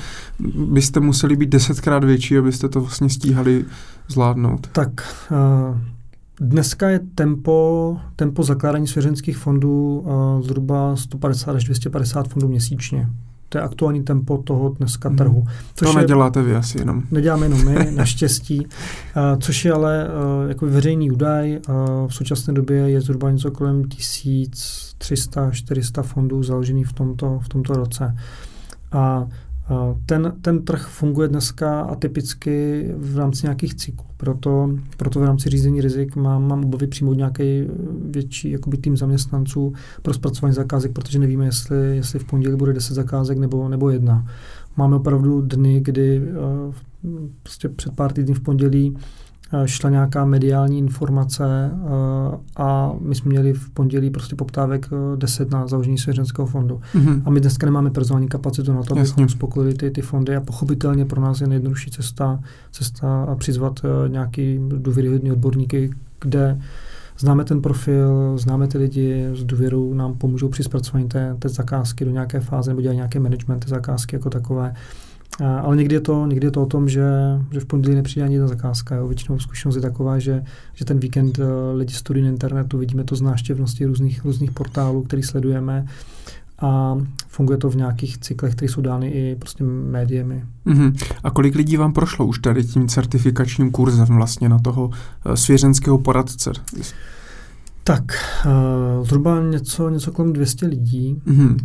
byste museli být desetkrát větší, abyste to vlastně stíhali zvládnout. Tak uh, dneska je tempo, tempo zakládání svěřenských fondů uh, zhruba 150 až 250 fondů měsíčně to je aktuální tempo toho dneska hmm. trhu. Což to neděláte vy asi jenom. Neděláme jenom my, naštěstí, uh, což je ale uh, jako veřejný údaj. Uh, v současné době je zhruba něco kolem 1300-400 fondů založených v tomto, v tomto roce. A ten, ten trh funguje dneska atypicky v rámci nějakých cyklů, proto, proto v rámci řízení rizik mám, mám obavy přijmout nějaký větší jakoby, tým zaměstnanců pro zpracování zakázek, protože nevíme, jestli, jestli v pondělí bude 10 zakázek nebo, nebo jedna. Máme opravdu dny, kdy uh, prostě před pár týdny v pondělí šla nějaká mediální informace eh, a my jsme měli v pondělí prostě poptávek 10 eh, na založení svěřenského fondu. Mm-hmm. A my dneska nemáme personální kapacitu na to, abychom uspokojili ty, ty fondy a pochopitelně pro nás je nejjednodušší cesta, cesta přizvat nějaký důvěryhodný odborníky, kde známe ten profil, známe ty lidi, s důvěrou nám pomůžou při zpracování té, té zakázky do nějaké fáze nebo dělat nějaké management té zakázky jako takové. Ale někdy je to, někdy je to o tom, že, že v pondělí nepřijde ani jedna zakázka. Jo. Většinou zkušenost je taková, že, že ten víkend uh, lidi studují na internetu, vidíme to z náštěvnosti různých, různých portálů, který sledujeme a funguje to v nějakých cyklech, které jsou dány i prostě médiemi. Mm-hmm. A kolik lidí vám prošlo už tady tím certifikačním kurzem vlastně na toho uh, svěřenského poradce? Tak, uh, zhruba něco, něco kolem 200 lidí. Mm-hmm.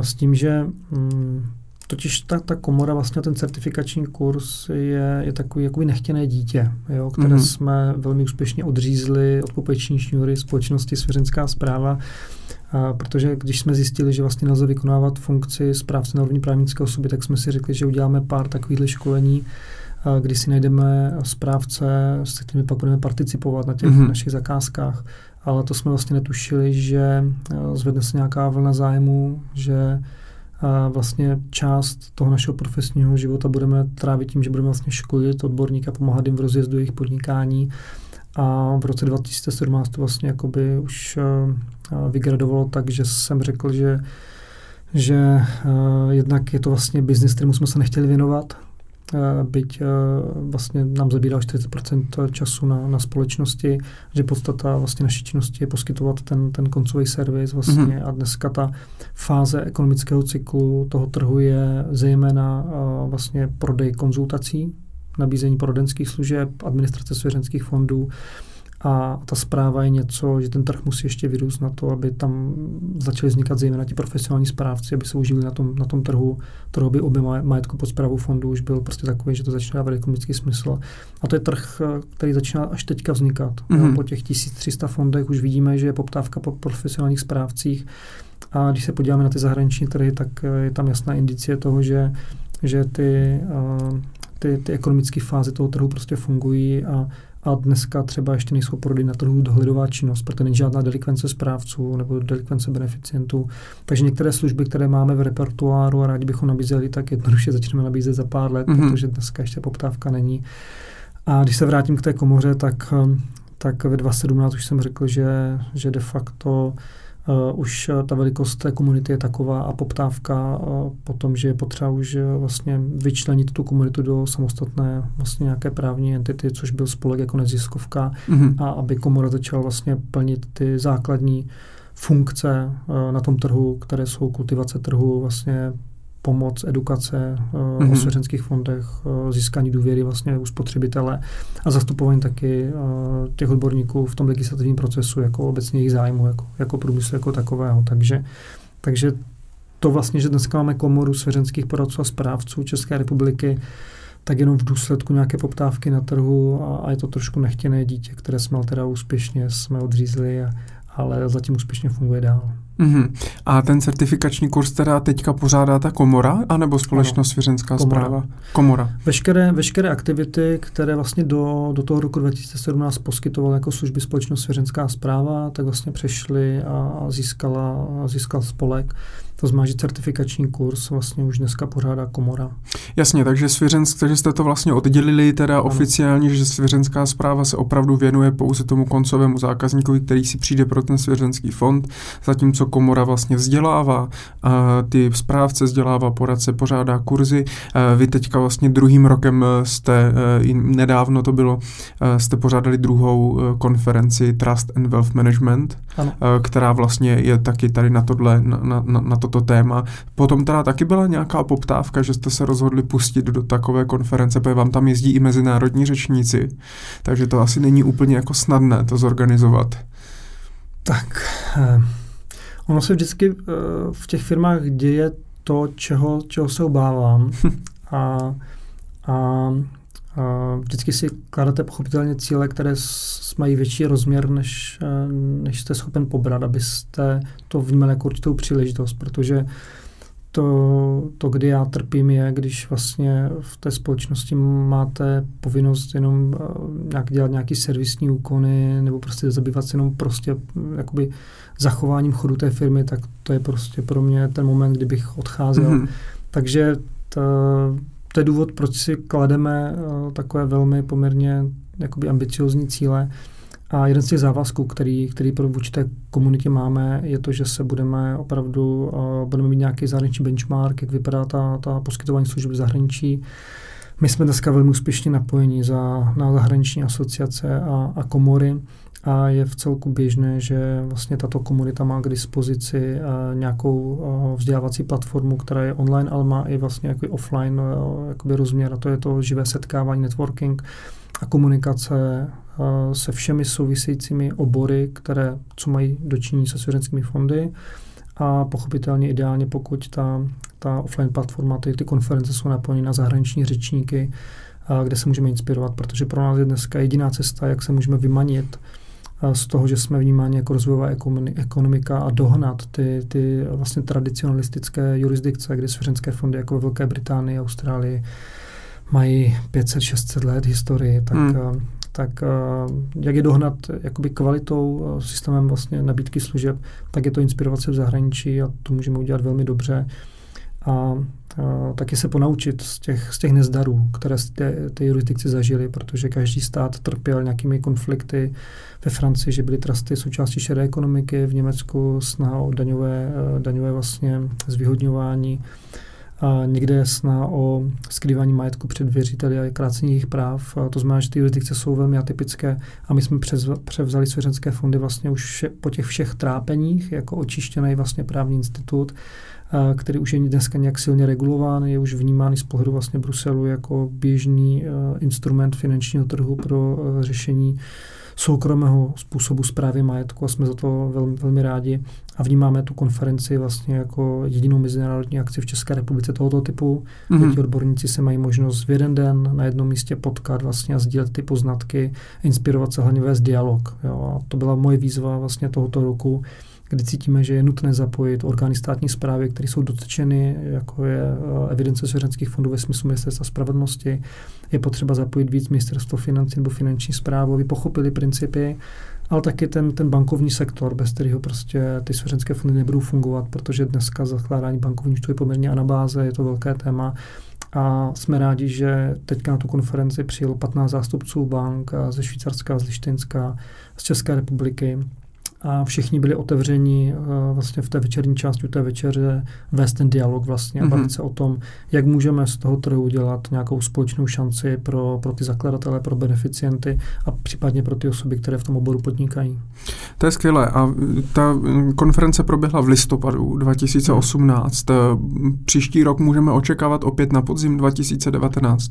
S tím, že um, Totiž ta, ta komora, vlastně ten certifikační kurz je, je takový jakoby nechtěné dítě, jo, které mm-hmm. jsme velmi úspěšně odřízli od popeční šňůry společnosti Svěřenská zpráva, a protože když jsme zjistili, že vlastně nelze vykonávat funkci správce na úrovni právnické osoby, tak jsme si řekli, že uděláme pár takových školení, kdy si najdeme správce, s kterými pak budeme participovat na těch mm-hmm. našich zakázkách. Ale to jsme vlastně netušili, že zvedne se nějaká vlna zájmu, že a vlastně část toho našeho profesního života budeme trávit tím, že budeme vlastně školit odborníka, pomáhat jim v rozjezdu jejich podnikání. A v roce 2017 to vlastně jakoby už vygradovalo tak, že jsem řekl, že že uh, jednak je to vlastně biznis, kterému jsme se nechtěli věnovat, Eh, byť eh, vlastně nám zabírá 40% času na, na společnosti, že podstata vlastně naší činnosti je poskytovat ten, ten koncový servis vlastně mm-hmm. a dneska ta fáze ekonomického cyklu toho trhu je zejména uh, vlastně prodej konzultací, nabízení poradenských služeb, administrace svěřenských fondů, a ta zpráva je něco, že ten trh musí ještě vyrůst na to, aby tam začaly vznikat zejména ti profesionální správci, aby se užili na tom, na tom trhu, trhu by objem majetku pod zprávou fondu už byl prostě takový, že to začíná dávat ekonomický smysl. A to je trh, který začíná až teďka vznikat. Mm-hmm. Po těch 1300 fondech už vidíme, že je poptávka po profesionálních správcích. A když se podíváme na ty zahraniční trhy, tak je tam jasná indicie toho, že, že ty, ty, ty ekonomické fáze toho trhu prostě fungují a a dneska třeba ještě nejsou porody na trhu dohledová činnost, protože není žádná delikvence správců nebo delikvence beneficientů. Takže některé služby, které máme v repertoáru a rádi bychom nabízeli, tak jednoduše začneme nabízet za pár let, mm-hmm. protože dneska ještě poptávka není. A když se vrátím k té komoře, tak, tak ve 2017 už jsem řekl, že, že de facto Uh, už uh, ta velikost té komunity je taková a poptávka uh, po tom, že je potřeba už vlastně vyčlenit tu komunitu do samostatné vlastně nějaké právní entity, což byl spolek jako neziskovka mm-hmm. a aby komora začala vlastně plnit ty základní funkce na tom trhu, které jsou kultivace trhu, vlastně pomoc, edukace mm-hmm. o svěřenských fondech, získání důvěry vlastně u spotřebitele a zastupování taky těch odborníků v tom legislativním procesu jako obecně jejich zájmu, jako, jako průmyslu jako takového. Takže, takže to vlastně, že dneska máme komoru svěřenských poradců a správců České republiky, tak jenom v důsledku nějaké poptávky na trhu a, a je to trošku nechtěné dítě, které jsme teda úspěšně jsme odřízli, a, ale zatím úspěšně funguje dál. Mm-hmm. A ten certifikační kurz teda teďka pořádá ta komora, anebo společnost Svěřenská komora. zpráva? Komora. Veškeré, veškeré aktivity, které vlastně do, do toho roku 2017 poskytovala jako služby společnost Svěřenská zpráva, tak vlastně přešly a získala, a získal spolek. To znamená, že certifikační kurz vlastně už dneska pořádá komora. Jasně, takže, svěřensk, takže jste to vlastně oddělili teda ano. oficiálně, že svěřenská zpráva se opravdu věnuje pouze tomu koncovému zákazníkovi, který si přijde pro ten svěřenský fond, zatímco komora vlastně vzdělává, a ty správce vzdělává, poradce pořádá kurzy. Vy teďka vlastně druhým rokem jste, e, nedávno to bylo, e, jste pořádali druhou e, konferenci Trust and Wealth Management, ano. která vlastně je taky tady na tohle, na, na, na to toto téma. Potom teda taky byla nějaká poptávka, že jste se rozhodli pustit do takové konference, protože vám tam jezdí i mezinárodní řečníci, takže to asi není úplně jako snadné to zorganizovat. Tak, eh, ono se vždycky eh, v těch firmách děje to, čeho, čeho se obávám. a, a Vždycky si kladete pochopitelně cíle, které mají větší rozměr, než, eh, než jste schopen pobrat, abyste to vnímali jako určitou příležitost, protože to, to, kdy já trpím, je, když vlastně v té společnosti máte povinnost jenom eh, nějak dělat nějaký servisní úkony nebo prostě zabývat se jenom prostě hm, jakoby zachováním chodu té firmy, tak to je prostě pro mě ten moment, kdybych odcházel. Mm-hmm. Takže to, to je důvod, proč si klademe uh, takové velmi poměrně jakoby ambiciozní cíle. A jeden z těch závazků, který, který pro vůči té komunitě máme, je to, že se budeme opravdu, uh, budeme mít nějaký zahraniční benchmark, jak vypadá ta, ta poskytování služeb v zahraničí. My jsme dneska velmi úspěšně napojeni za, na zahraniční asociace a, a komory a je v celku běžné, že vlastně tato komunita má k dispozici uh, nějakou uh, vzdělávací platformu, která je online, ale má i vlastně jako offline uh, jakoby rozměr a to je to živé setkávání, networking a komunikace se všemi souvisejícími obory, které co mají dočinění se svěřenskými fondy a pochopitelně ideálně, pokud ta, ta offline platforma, ty, ty konference jsou napojené na zahraniční řečníky, kde se můžeme inspirovat, protože pro nás je dneska jediná cesta, jak se můžeme vymanit z toho, že jsme vnímáni jako rozvojová ekonomika a dohnat ty, ty vlastně tradicionalistické jurisdikce, kdy svěřenské fondy jako ve Velké Británii, Austrálii mají 500-600 let historii, tak, hmm. tak jak je dohnat jakoby kvalitou, systémem vlastně nabídky služeb, tak je to inspirovat se v zahraničí a to můžeme udělat velmi dobře. A taky se ponaučit z těch, z těch nezdarů, které ty, ty jurisdikci zažili, protože každý stát trpěl nějakými konflikty. Ve Francii, že byly trusty součástí šedé ekonomiky, v Německu snaha o daňové, eh, daňové vlastně zvýhodňování. A někde je snaha o skrývání majetku před věřiteli a krácení jejich práv. A to znamená, že ty jurisdikce jsou velmi atypické a my jsme převzali svěřenské fondy vlastně už po těch všech trápeních jako očištěný vlastně právní institut který už je dneska nějak silně regulován, je už vnímán z pohledu vlastně Bruselu jako běžný instrument finančního trhu pro řešení soukromého způsobu zprávy majetku a jsme za to velmi, velmi rádi a vnímáme tu konferenci vlastně jako jedinou mezinárodní akci v České republice tohoto typu, mm-hmm. kde ti odborníci se mají možnost v jeden den na jednom místě potkat vlastně a sdílet ty poznatky, inspirovat se hlavně vést dialog. Jo. A to byla moje výzva vlastně tohoto roku, kdy cítíme, že je nutné zapojit orgány státní zprávy, které jsou dotčeny, jako je eh, evidence svěřenských fondů ve smyslu ministerstva spravedlnosti. Je potřeba zapojit víc ministerstvo financí nebo finanční zprávu, aby pochopili principy, ale taky ten, ten bankovní sektor, bez kterého prostě ty svěřenské fondy nebudou fungovat, protože dneska zakládání bankovní účtu je poměrně anabáze, je to velké téma. A jsme rádi, že teďka na tu konferenci přijelo 15 zástupců bank ze Švýcarska, z Lištinska, z České republiky a všichni byli otevření uh, vlastně v té večerní části té večeře vést ten dialog vlastně mm-hmm. a bavit se o tom, jak můžeme z toho trhu udělat nějakou společnou šanci pro, pro ty zakladatele, pro beneficienty a případně pro ty osoby, které v tom oboru podnikají. To je skvělé a ta konference proběhla v listopadu 2018. Hmm. Příští rok můžeme očekávat opět na podzim 2019.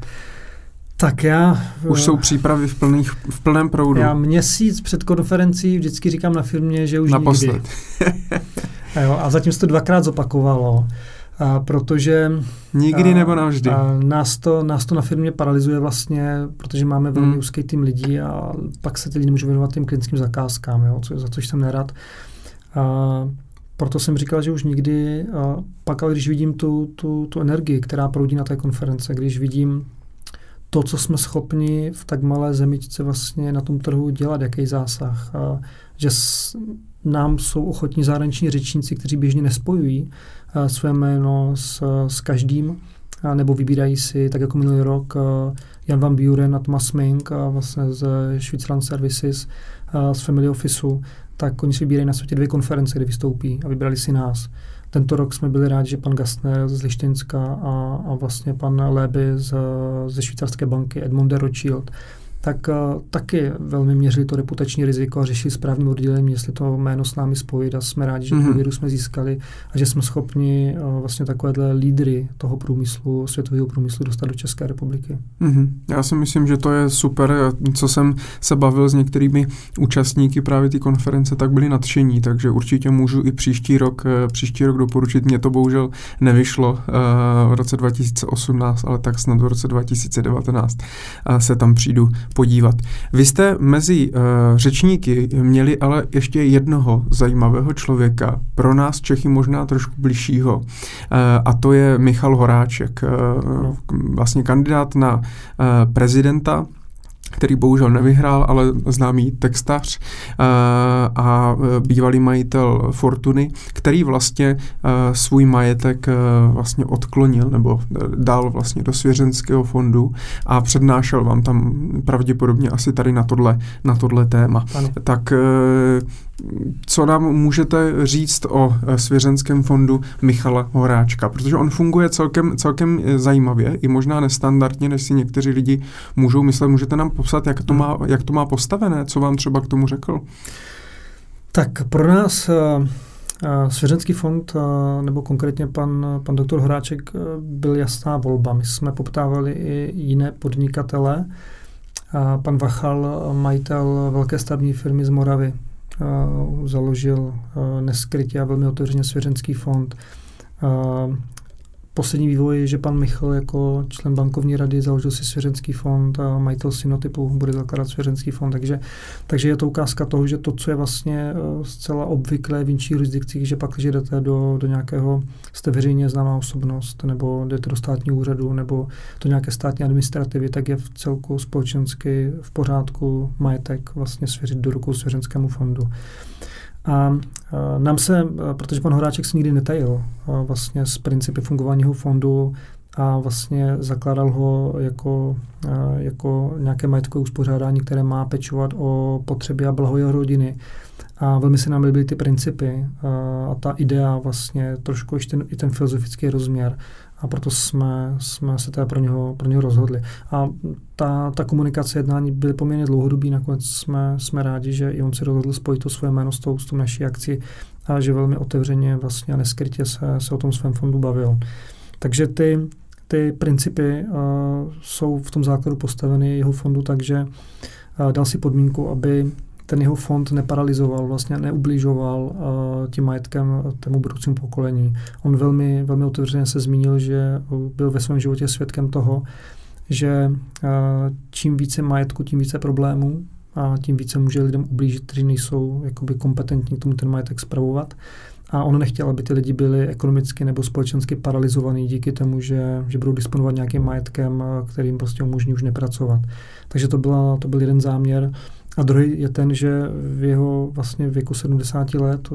Tak já... Už jsou přípravy v, plných, v plném proudu. Já měsíc před konferencí vždycky říkám na firmě, že už Naposled. nikdy. a, jo, a zatím se to dvakrát zopakovalo. A protože... Nikdy a, nebo navždy. A nás, to, nás to na firmě paralyzuje vlastně, protože máme velmi hmm. úzký tým lidí a pak se ty lidi nemůžu věnovat těm klinickým zakázkám, jo, co, za což jsem nerad. A, proto jsem říkal, že už nikdy. A pak ale když vidím tu, tu, tu energii, která proudí na té konference, když vidím to, co jsme schopni v tak malé zemičce vlastně na tom trhu dělat, jaký zásah. A že s, nám jsou ochotní zahraniční řečníci, kteří běžně nespojují a, své jméno s, s každým, a, nebo vybírají si, tak jako minulý rok, Jan van Buren a Thomas Mink a vlastně z Switzerland Services z Family Officeu, tak oni si vybírají na světě dvě konference, kde vystoupí a vybrali si nás. Tento rok jsme byli rádi, že pan Gastner z Lištinska a, a vlastně pan Léby z, ze švýcarské banky Edmond de Rothschild tak uh, taky velmi měřili to reputační riziko a řešili správným oddělením, jestli to jméno s námi spojit a jsme rádi, že mm-hmm. důvěru jsme získali a že jsme schopni uh, vlastně takovéhle lídry toho průmyslu, světového průmyslu dostat do České republiky. Mm-hmm. Já si myslím, že to je super. Co jsem se bavil s některými účastníky právě té konference, tak byli nadšení, takže určitě můžu i příští rok, eh, příští rok doporučit. Mně to bohužel nevyšlo uh, v roce 2018, ale tak snad v roce 2019 uh, se tam přijdu podívat. Vy jste mezi uh, řečníky měli ale ještě jednoho zajímavého člověka, pro nás Čechy možná trošku bližšího, uh, a to je Michal Horáček, uh, vlastně kandidát na uh, prezidenta který bohužel nevyhrál, ale známý textař uh, a bývalý majitel Fortuny, který vlastně uh, svůj majetek vlastně odklonil nebo dal vlastně do svěřenského fondu a přednášel vám tam pravděpodobně asi tady na tohle, na tohle téma. Ano. Tak co nám můžete říct o eh, svěřenském fondu Michala Horáčka? Protože on funguje celkem, celkem eh, zajímavě, i možná nestandardně, než si někteří lidi můžou myslet. Můžete nám popsat, jak to má, jak to má postavené? Co vám třeba k tomu řekl? Tak pro nás uh, Svěřenský fond, nebo konkrétně pan, pan doktor Horáček, byl jasná volba. My jsme poptávali i jiné podnikatele. Pan Vachal, majitel velké stavní firmy z Moravy, založil neskrytě a velmi otevřeně svěřenský fond. Poslední vývoj je, že pan Michal jako člen bankovní rady založil si svěřenský fond a majitel synotypu bude zakládat svěřenský fond, takže, takže je to ukázka toho, že to, co je vlastně uh, zcela obvyklé v jiných jurisdikcích, že pak, když jdete do, do nějakého, jste veřejně známá osobnost, nebo jdete do státního úřadu, nebo do nějaké státní administrativy, tak je v celku společensky v pořádku majetek vlastně svěřit do rukou svěřenskému fondu. A nám se, protože pan Horáček se nikdy netajil vlastně z principy fungování fondu a vlastně zakládal ho jako, jako nějaké majetkové uspořádání, které má pečovat o potřeby a blaho jeho rodiny. A velmi se nám líbily ty principy a ta idea vlastně, trošku ještě i ten filozofický rozměr a proto jsme, jsme se teda pro něho, pro něho rozhodli. A ta, ta komunikace jednání byly poměrně dlouhodobý, nakonec jsme, jsme rádi, že i on si rozhodl spojit to svoje jméno s tou, s tou naší akci a že velmi otevřeně vlastně a neskrytě se, se o tom svém fondu bavil. Takže ty, ty principy uh, jsou v tom základu postaveny jeho fondu, takže uh, dal si podmínku, aby ten jeho fond neparalizoval, vlastně neubližoval uh, tím majetkem tému budoucímu pokolení. On velmi, velmi otevřeně se zmínil, že byl ve svém životě svědkem toho, že uh, čím více majetku, tím více problémů a tím více může lidem ublížit, kteří nejsou jakoby kompetentní k tomu ten majetek spravovat. A on nechtěl, aby ty lidi byli ekonomicky nebo společensky paralizovaní díky tomu, že, že budou disponovat nějakým majetkem, kterým prostě umožní už nepracovat. Takže to, byla, to byl jeden záměr. A druhý je ten, že v jeho vlastně věku 70 let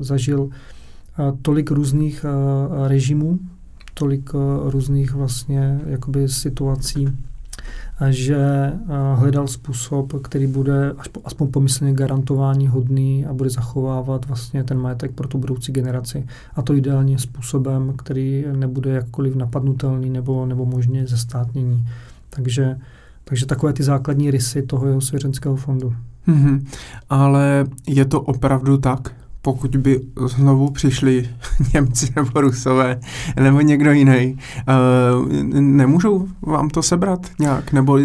zažil tolik různých režimů, tolik různých vlastně jakoby situací, že hledal způsob, který bude aspoň pomyslně garantování hodný a bude zachovávat vlastně ten majetek pro tu budoucí generaci. A to ideálně způsobem, který nebude jakkoliv napadnutelný nebo, nebo možně zestátnění. Takže takže takové ty základní rysy toho jeho svěřenského fondu. Mm-hmm. Ale je to opravdu tak? Pokud by znovu přišli Němci nebo Rusové nebo někdo jiný, uh, nemůžou vám to sebrat nějak? Nebo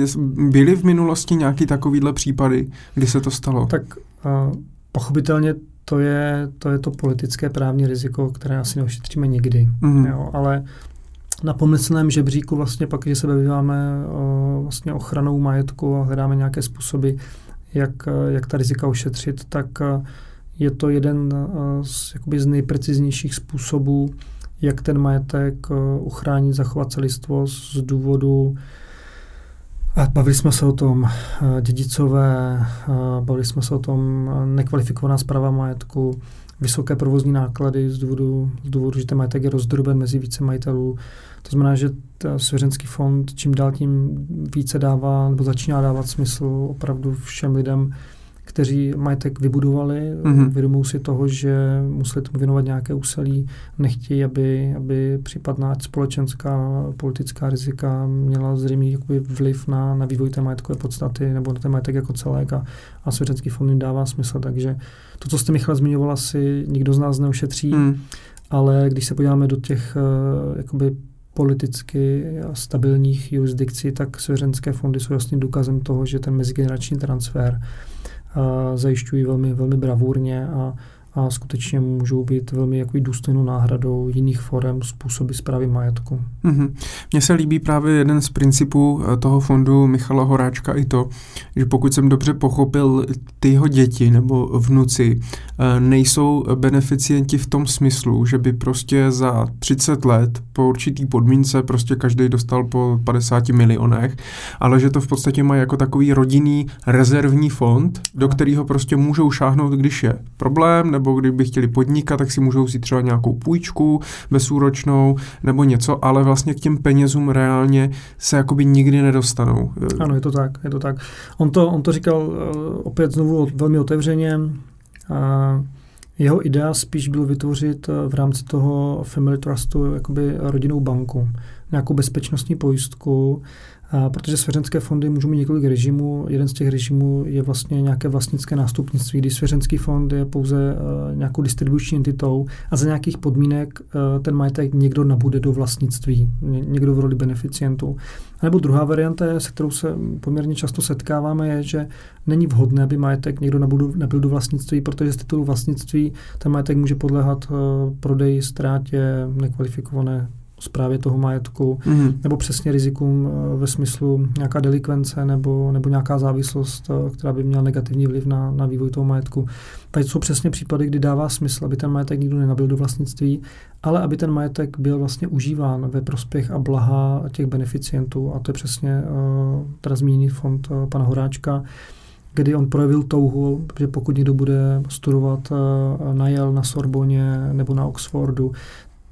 byly v minulosti nějaký takovýhle případy, kdy se to stalo? Tak uh, pochopitelně to je, to je to politické právní riziko, které asi neošetříme nikdy. Mm-hmm. Jo, ale na pomyslném žebříku vlastně pak, když se bavíme vlastně ochranou majetku a hledáme nějaké způsoby, jak, jak ta rizika ošetřit, tak je to jeden z, jakoby z nejpreciznějších způsobů, jak ten majetek uchránit, zachovat celistvo z důvodu a bavili jsme se o tom dědicové, bavili jsme se o tom nekvalifikovaná zpráva majetku, vysoké provozní náklady z důvodu, z důvodu že ten majetek je rozdroben mezi více majitelů, to znamená, že svěřenský fond čím dál tím více dává nebo začíná dávat smysl opravdu všem lidem, kteří majetek vybudovali, mm-hmm. vědomují si toho, že museli tomu věnovat nějaké úsilí, nechtějí, aby, aby případná společenská politická rizika měla zřejmě jakoby vliv na, na vývoj té majetkové podstaty nebo na ten majetek jako celek a, a svěřenský fond jim dává smysl. Takže to, co jste Michal zmiňovala, si nikdo z nás neušetří, mm. ale když se podíváme do těch uh, jakoby politicky stabilních jurisdikcí, tak svěřenské fondy jsou jasným důkazem toho, že ten mezigenerační transfer zajišťují velmi, velmi bravurně a a skutečně můžou být velmi jako důstojnou náhradou jiných forem způsoby zprávy majetku. Mm-hmm. Mně se líbí právě jeden z principů eh, toho fondu Michala Horáčka i to, že pokud jsem dobře pochopil, ty jeho děti nebo vnuci eh, nejsou beneficienti v tom smyslu, že by prostě za 30 let po určitý podmínce prostě každý dostal po 50 milionech, ale že to v podstatě má jako takový rodinný rezervní fond, do kterého prostě můžou šáhnout, když je problém nebo kdyby chtěli podnikat, tak si můžou vzít třeba nějakou půjčku bezúročnou nebo něco, ale vlastně k těm penězům reálně se jakoby nikdy nedostanou. Ano, je to tak, je to tak. On to, on to říkal uh, opět znovu velmi otevřeně. Jeho idea spíš byl vytvořit uh, v rámci toho Family Trustu jakoby rodinnou banku, nějakou bezpečnostní pojistku, protože svěřenské fondy můžou mít několik režimů. Jeden z těch režimů je vlastně nějaké vlastnické nástupnictví, kdy svěřenský fond je pouze uh, nějakou distribuční entitou a za nějakých podmínek uh, ten majetek někdo nabude do vlastnictví, ně, někdo v roli beneficientů. A nebo druhá varianta, se kterou se poměrně často setkáváme, je, že není vhodné, aby majetek někdo nabudu, nabil do vlastnictví, protože z titulu vlastnictví ten majetek může podléhat uh, prodeji, ztrátě, nekvalifikované zprávě toho majetku, mm. nebo přesně rizikům eh, ve smyslu nějaká delikvence nebo, nebo nějaká závislost, eh, která by měla negativní vliv na, na vývoj toho majetku. Tady jsou přesně případy, kdy dává smysl, aby ten majetek nikdo nenabil do vlastnictví, ale aby ten majetek byl vlastně užíván ve prospěch a blaha těch beneficientů. A to je přesně uh, teda zmíněný fond uh, pana Horáčka, kdy on projevil touhu, že pokud někdo bude studovat uh, na Yale, na Sorboně nebo na Oxfordu,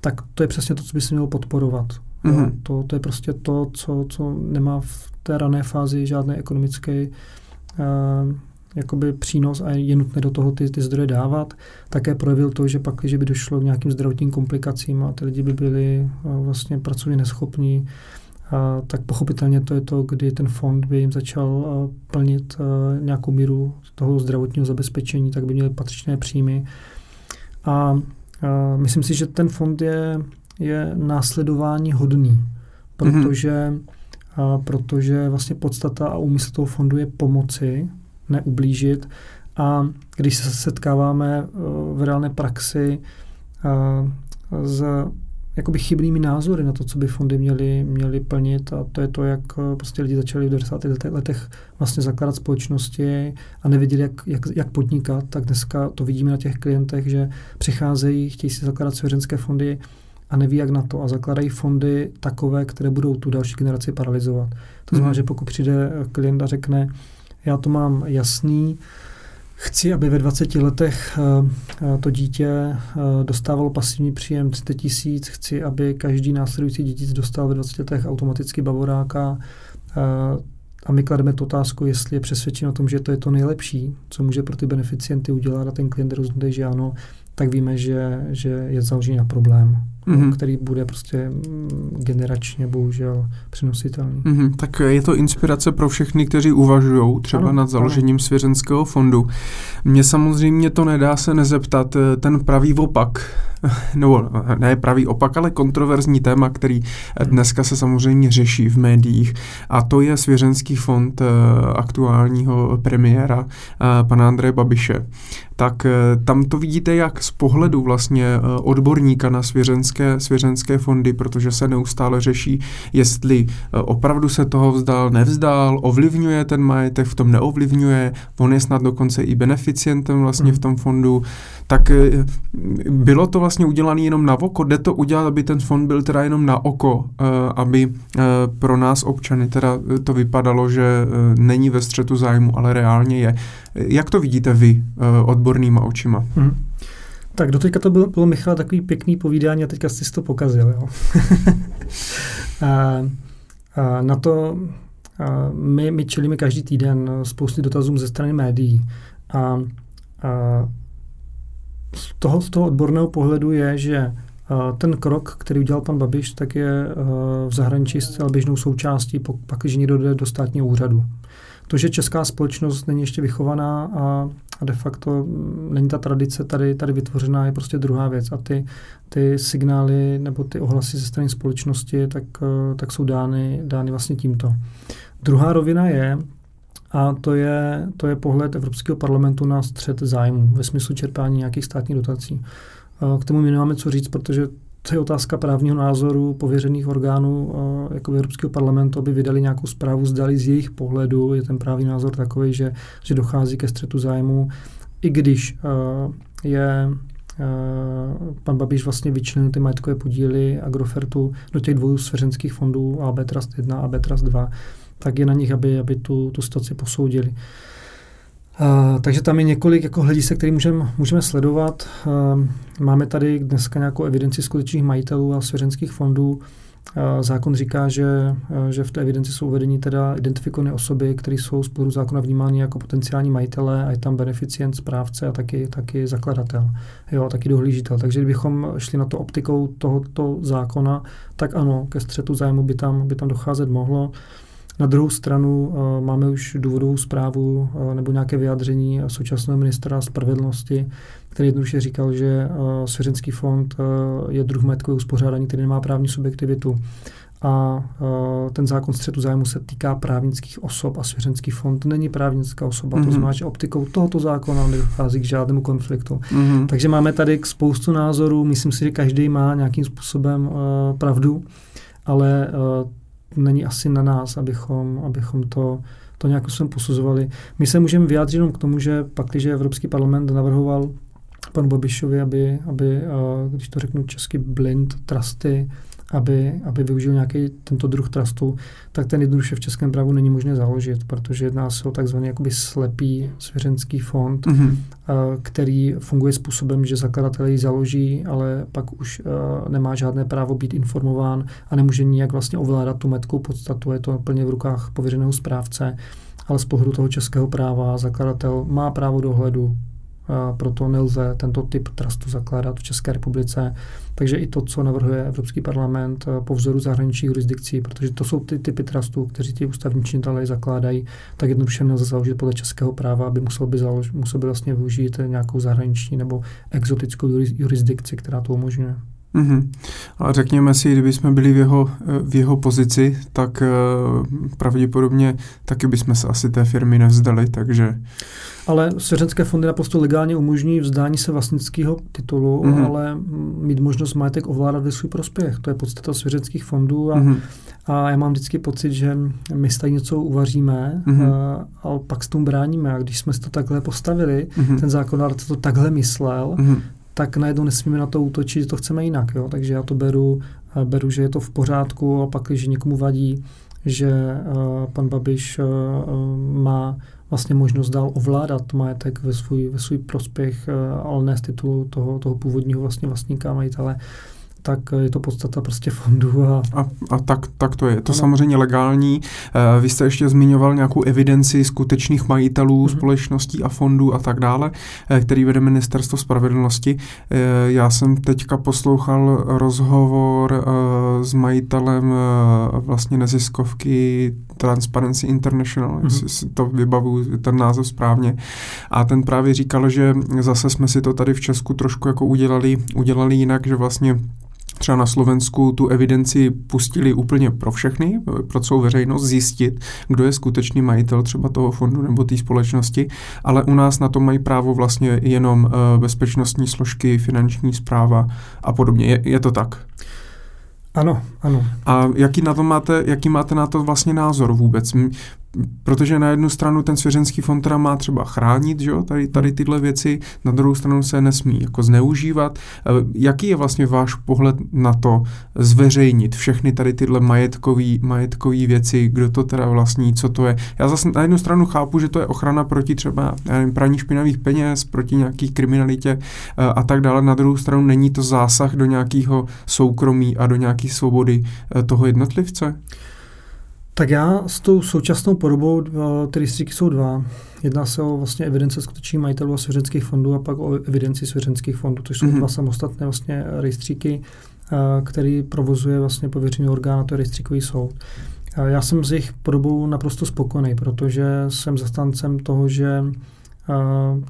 tak to je přesně to, co by se mělo podporovat. Mm-hmm. To, to je prostě to, co, co nemá v té rané fázi žádný ekonomický uh, jakoby přínos a je nutné do toho ty, ty zdroje dávat. Také projevil to, že pak, když by došlo k nějakým zdravotním komplikacím a ty lidi by byli uh, vlastně pracovně neschopní, uh, tak pochopitelně to je to, kdy ten fond by jim začal uh, plnit uh, nějakou míru toho zdravotního zabezpečení, tak by měli patřičné příjmy. A myslím si, že ten fond je, je následování hodný, protože, mm-hmm. a, protože vlastně podstata a úmysl toho fondu je pomoci, neublížit. A když se setkáváme e, v reálné praxi a, s jakoby chybnými názory na to, co by fondy měly, měly plnit a to je to, jak eh, prostě lidi začali v 90. letech vlastně zakládat společnosti a nevěděli, jak, jak, jak podnikat, tak dneska to vidíme na těch klientech, že přicházejí, chtějí si zakládat svěřenské fondy a neví, jak na to a zakládají fondy takové, které budou tu další generaci paralizovat. To znamená, mm. že pokud přijde klient a řekne, já to mám jasný, Chci, aby ve 20 letech eh, eh, to dítě eh, dostávalo pasivní příjem 30 tisíc. Chci, aby každý následující dítě dostal ve 20 letech automaticky bavoráka. A my klademe tu otázku, jestli je přesvědčen o tom, že to je to nejlepší, co může pro ty beneficienty udělat a ten klient rozhodne, že ano, tak víme, že, že je založený na problém mm-hmm. který bude prostě mm, generačně bohužel přenositelný. Mm-hmm. Tak je to inspirace pro všechny, kteří uvažují třeba ano, nad založením ano. svěřenského fondu. Mně samozřejmě to nedá se nezeptat, eh, ten pravý opak, nebo ne pravý opak, ale kontroverzní téma, který mhm. dneska se samozřejmě řeší v médiích, a to je svěřenský fond eh, aktuálního premiéra eh, pana Andreje Babiše. Tak tam to vidíte jak z pohledu vlastně odborníka na svěřenské svěřenské, svěřenské fondy, protože se neustále řeší, jestli eh, opravdu se toho vzdal, nevzdal, ovlivňuje ten majetek, v tom neovlivňuje, on je snad dokonce i beneficientem vlastně v hmm. tom fondu, tak eh, bylo to vlastně udělané jenom na oko, jde to udělat, aby ten fond byl teda jenom na oko, eh, aby pro nás občany teda to vypadalo, že není ve střetu zájmu, ale reálně je. Jak to vidíte vy odbornýma očima? Hmm. Tak do teďka to bylo, bylo Michal takový pěkný povídání a teďka jsi to pokazil. Jo? a, a na to a my, my čelíme každý týden spousty dotazů ze strany médií. A, a z, toho, z toho odborného pohledu je, že ten krok, který udělal pan Babiš, tak je v zahraničí zcela běžnou součástí, pak, když někdo jde do státního úřadu. To, že česká společnost není ještě vychovaná a, a de facto mm, není ta tradice tady, tady vytvořená, je prostě druhá věc. A ty, ty signály nebo ty ohlasy ze strany společnosti, tak, eh, tak jsou dány, dány vlastně tímto. Druhá rovina je, a to je, to je pohled Evropského parlamentu na střed zájmu ve smyslu čerpání nějakých státních dotací. Eh, k tomu my nemáme co říct, protože to je otázka právního názoru pověřených orgánů jako Evropského parlamentu, aby vydali nějakou zprávu, zdali z jejich pohledu je ten právní názor takový, že, že dochází ke střetu zájmu, i když uh, je Uh, pan Babiš vlastně vyčlenil ty majetkové podíly Agrofertu do těch dvou svěřenských fondů AB Trust 1 a AB Trust 2, tak je na nich, aby, aby tu, tu situaci posoudili. Uh, Uh, takže tam je několik jako hledisek, které můžeme můžeme sledovat. Uh, máme tady dneska nějakou evidenci skutečných majitelů a svěřenských fondů. Uh, zákon říká, že, uh, že v té evidenci jsou uvedení teda identifikované osoby, které jsou z pohledu zákona vnímány jako potenciální majitele a je tam beneficient, správce a taky, taky zakladatel, jo, a taky dohlížitel. Takže kdybychom šli na to optikou tohoto zákona, tak ano, ke střetu zájmu by tam, by tam docházet mohlo. Na druhou stranu máme už důvodovou zprávu nebo nějaké vyjádření současného ministra spravedlnosti, který jednoduše říkal, že svěřenský fond je druh majetkového uspořádání, který nemá právní subjektivitu a ten zákon střetu zájmu se týká právnických osob a svěřenský fond není právnická osoba, mm-hmm. to mhm. znamená, že optikou tohoto zákona nedochází k žádnému konfliktu. Mm-hmm. Takže máme tady k spoustu názorů, myslím si, že každý má nějakým způsobem uh, pravdu, ale uh, není asi na nás, abychom, abychom to, to nějakým způsobem posuzovali. My se můžeme vyjádřit jenom k tomu, že pak, když Evropský parlament navrhoval panu Babišovi, aby, aby uh, když to řeknu česky, blind trusty, aby, aby využil nějaký tento druh trustu, tak ten jednoduše v českém právu není možné založit, protože jedná se o takzvaný jakoby slepý svěřenský fond, mm-hmm. který funguje způsobem, že zakladatel ji založí, ale pak už nemá žádné právo být informován a nemůže nijak vlastně ovládat tu metkou podstatu, je to plně v rukách pověřeného správce, ale z pohledu toho českého práva zakladatel má právo dohledu, proto nelze tento typ trustu zakládat v České republice. Takže i to, co navrhuje Evropský parlament eh, po vzoru zahraničních jurisdikcí, protože to jsou ty typy trustů, kteří ti ústavní činitelé zakládají, tak jednoduše nelze založit podle českého práva, aby musel by, založ, musel by vlastně využít nějakou zahraniční nebo exotickou jurisdikci, která to umožňuje. Mm-hmm. Ale řekněme si, kdyby jsme byli v jeho, v jeho pozici, tak uh, pravděpodobně taky bychom se asi té firmy nevzdali, takže... Ale svěřenské fondy naprosto legálně umožní vzdání se vlastnického titulu, mm-hmm. ale mít možnost majetek ovládat ve svůj prospěch. To je podstata svěřenských fondů a, mm-hmm. a já mám vždycky pocit, že my tady něco uvaříme mm-hmm. a, a pak s tom bráníme. A když jsme to takhle postavili, mm-hmm. ten zákonodárce to takhle myslel, mm-hmm tak najednou nesmíme na to útočit, že to chceme jinak. Jo? Takže já to beru, eh, beru, že je to v pořádku a pak, když někomu vadí, že uh, pan Babiš uh, má vlastně možnost dál ovládat majetek ve svůj, ve svůj prospěch, ale ne z titulu toho, toho původního vlastně vlastníka majitele, tak je to podstata prostě fondu. A, a, a tak, tak to je. Je to ano. samozřejmě legální. Uh, vy jste ještě zmiňoval nějakou evidenci skutečných majitelů mm-hmm. společností a fondů a tak dále, uh, který vede Ministerstvo spravedlnosti. Já jsem teďka poslouchal rozhovor s majitelem vlastně neziskovky Transparency International, mm-hmm. jestli si to vybavuju ten název správně. A ten právě říkal, že zase jsme si to tady v Česku trošku jako udělali, udělali jinak, že vlastně třeba na Slovensku tu evidenci pustili úplně pro všechny, pro celou veřejnost zjistit, kdo je skutečný majitel třeba toho fondu nebo té společnosti, ale u nás na to mají právo vlastně jenom uh, bezpečnostní složky, finanční zpráva a podobně. Je, je to tak? Ano, ano. A jaký, na to máte, jaký máte na to vlastně názor vůbec? Protože na jednu stranu ten svěřenský fond teda má třeba chránit, že jo, tady, tady tyhle věci, na druhou stranu se nesmí jako zneužívat. E, jaký je vlastně váš pohled na to zveřejnit všechny tady tyhle majetkový, majetkový věci, kdo to teda vlastní, co to je? Já zase na jednu stranu chápu, že to je ochrana proti třeba nevím, praní špinavých peněz, proti nějaký kriminalitě e, a tak dále. Na druhou stranu není to zásah do nějakého soukromí a do nějaké svobody e, toho jednotlivce? Tak já s tou současnou podobou, eh, ty rejstříky jsou dva. Jedná se o vlastně evidence skutečných majitelů a svěřenských fondů a pak o evidenci svěřenských fondů. To jsou mm-hmm. dva samostatné vlastně rejstříky, eh, který provozuje vlastně pověřený orgán a to je rejstříkový soud. Já jsem s jejich podobou naprosto spokojený, protože jsem zastáncem toho, že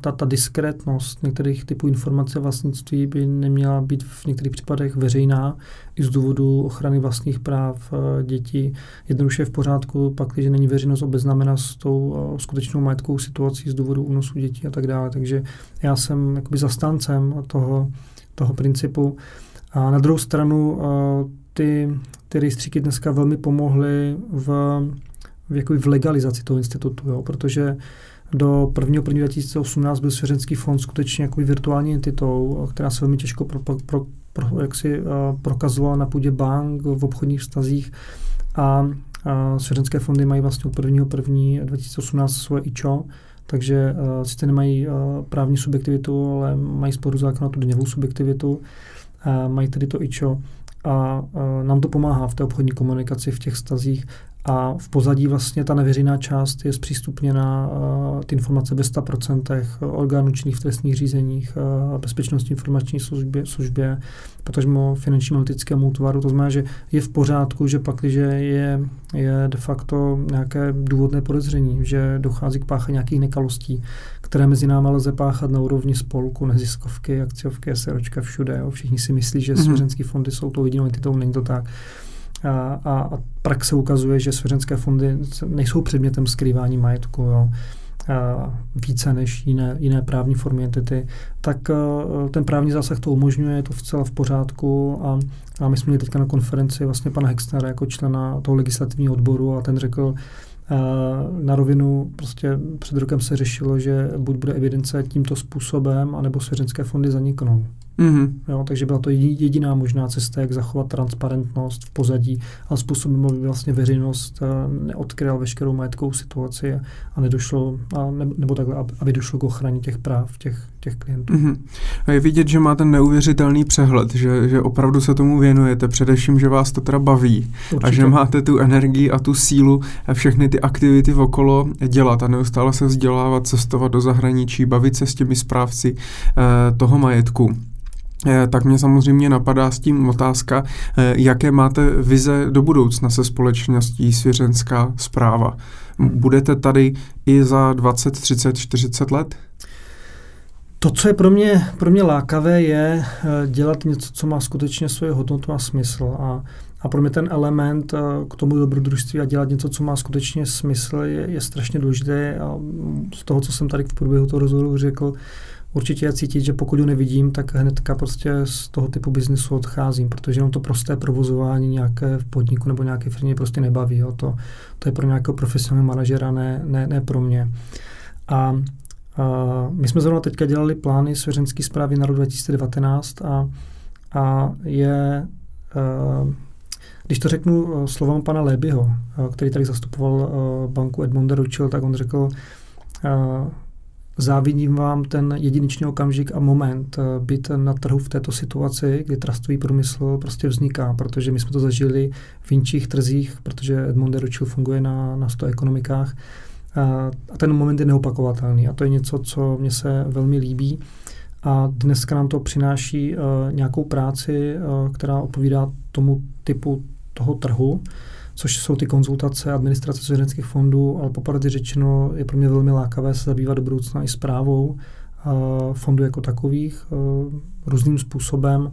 ta, ta diskrétnost některých typů informace vlastnictví by neměla být v některých případech veřejná i z důvodu ochrany vlastních práv e, dětí. Jednoduše je v pořádku, pak, když není veřejnost obeznámena s tou e, skutečnou majetkovou situací z důvodu únosu dětí a tak dále. Takže já jsem jakoby zastáncem toho, toho principu. A na druhou stranu e, ty, ty rejstříky dneska velmi pomohly v, v, v legalizaci toho institutu, jo, protože do 1. 1. 2018 byl svěřenský fond skutečně jako virtuální entitou, která se velmi těžko pro, pro, pro, pro, jak si, uh, prokazovala na půdě bank v obchodních vztazích a, a svěřenské fondy mají vlastně od 1. 1. 2018 svoje IČO, takže uh, sice nemají uh, právní subjektivitu, ale mají sporu zákona tu daňovou subjektivitu, uh, mají tedy to IČO a uh, nám to pomáhá v té obchodní komunikaci, v těch stazích a v pozadí vlastně ta nevěřejná část je zpřístupněna uh, ty informace ve 100% orgánů činných v trestních řízeních, uh, bezpečnostní informační službě, službě potažmo finančním analytickému útvaru. To znamená, že je v pořádku, že pak, že je, je de facto nějaké důvodné podezření, že dochází k páchání nějakých nekalostí, které mezi námi lze páchat na úrovni spolku, neziskovky, akciovky, SROčka, všude. Jo. Všichni si myslí, že mm-hmm. svěřenské fondy jsou tou jedinou entitou, není to tak. A, a, a praxe ukazuje, že svěřenské fondy nejsou předmětem skrývání majetku. Jo více než jiné, jiné právní formy entity, tak ten právní zásah to umožňuje, je to vcela v pořádku a, a my jsme měli teďka na konferenci vlastně pana Hexnera jako člena toho legislativního odboru a ten řekl, na rovinu prostě před rokem se řešilo, že buď bude evidence tímto způsobem, anebo svěřenské fondy zaniknou. Mm-hmm. Jo, takže byla to jediná možná cesta, jak zachovat transparentnost v pozadí a způsobem, aby vlastně veřejnost eh, neodkryla veškerou majetkovou situaci a nedošlo, a ne, nebo takhle, aby došlo k ochraně těch práv těch, těch klientů. Mm-hmm. A je vidět, že máte neuvěřitelný přehled, že, že opravdu se tomu věnujete, především, že vás to teda baví Určitě. a že máte tu energii a tu sílu a všechny ty aktivity okolo dělat a neustále se vzdělávat, cestovat do zahraničí, bavit se s těmi správci eh, toho majetku. Eh, tak mě samozřejmě napadá s tím otázka, eh, jaké máte vize do budoucna se společností Svěřenská zpráva. Budete tady i za 20, 30, 40 let? To, co je pro mě, pro mě lákavé, je eh, dělat něco, co má skutečně svoje hodnotu a smysl. A, a pro mě ten element k tomu dobrodružství a dělat něco, co má skutečně smysl, je, je strašně důležité. A z toho, co jsem tady v průběhu toho rozhovoru řekl, určitě je cítit, že pokud ho nevidím, tak hnedka prostě z toho typu biznisu odcházím, protože jenom to prosté provozování nějaké v podniku nebo nějaké firmě prostě nebaví. Jo. To, to je pro nějakého profesionálního manažera, ne, ne, ne pro mě. A a my jsme zrovna teďka dělali plány svěřenské zprávy na rok 2019 a, a je, a, když to řeknu slovem pana Lébyho, který tady zastupoval banku Edmonda Rothschild, tak on řekl, Závidím vám ten jedinečný okamžik a moment eh, být na trhu v této situaci, kdy trustový průmysl prostě vzniká, protože my jsme to zažili v jinčích trzích, protože Edmond de Rothschild funguje na, na 100 ekonomikách a ten moment je neopakovatelný a to je něco, co mně se velmi líbí. A dneska nám to přináší uh, nějakou práci, uh, která odpovídá tomu typu toho trhu což jsou ty konzultace administrace svěřenských fondů, ale popravdě řečeno je pro mě velmi lákavé se zabývat do budoucna i zprávou fondů jako takových různým způsobem.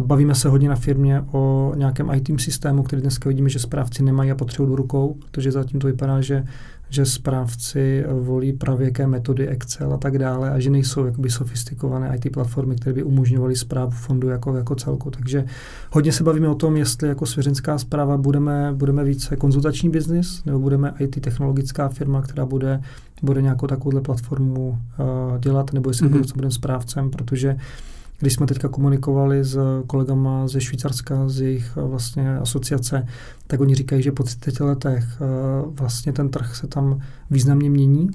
Bavíme se hodně na firmě o nějakém IT systému, který dneska vidíme, že správci nemají a potřebují do rukou, protože zatím to vypadá, že že správci volí pravěké metody Excel a tak dále a že nejsou jakoby sofistikované IT platformy, které by umožňovaly zprávu fondu jako, jako celku. Takže hodně se bavíme o tom, jestli jako svěřenská zpráva budeme, budeme více konzultační biznis nebo budeme IT technologická firma, která bude, bude nějakou takovouhle platformu uh, dělat, nebo jestli mm-hmm. budeme správcem, protože když jsme teďka komunikovali s kolegama ze Švýcarska, z jejich eh, vlastně asociace, tak oni říkají, že po 30 letech eh, vlastně ten trh se tam významně mění.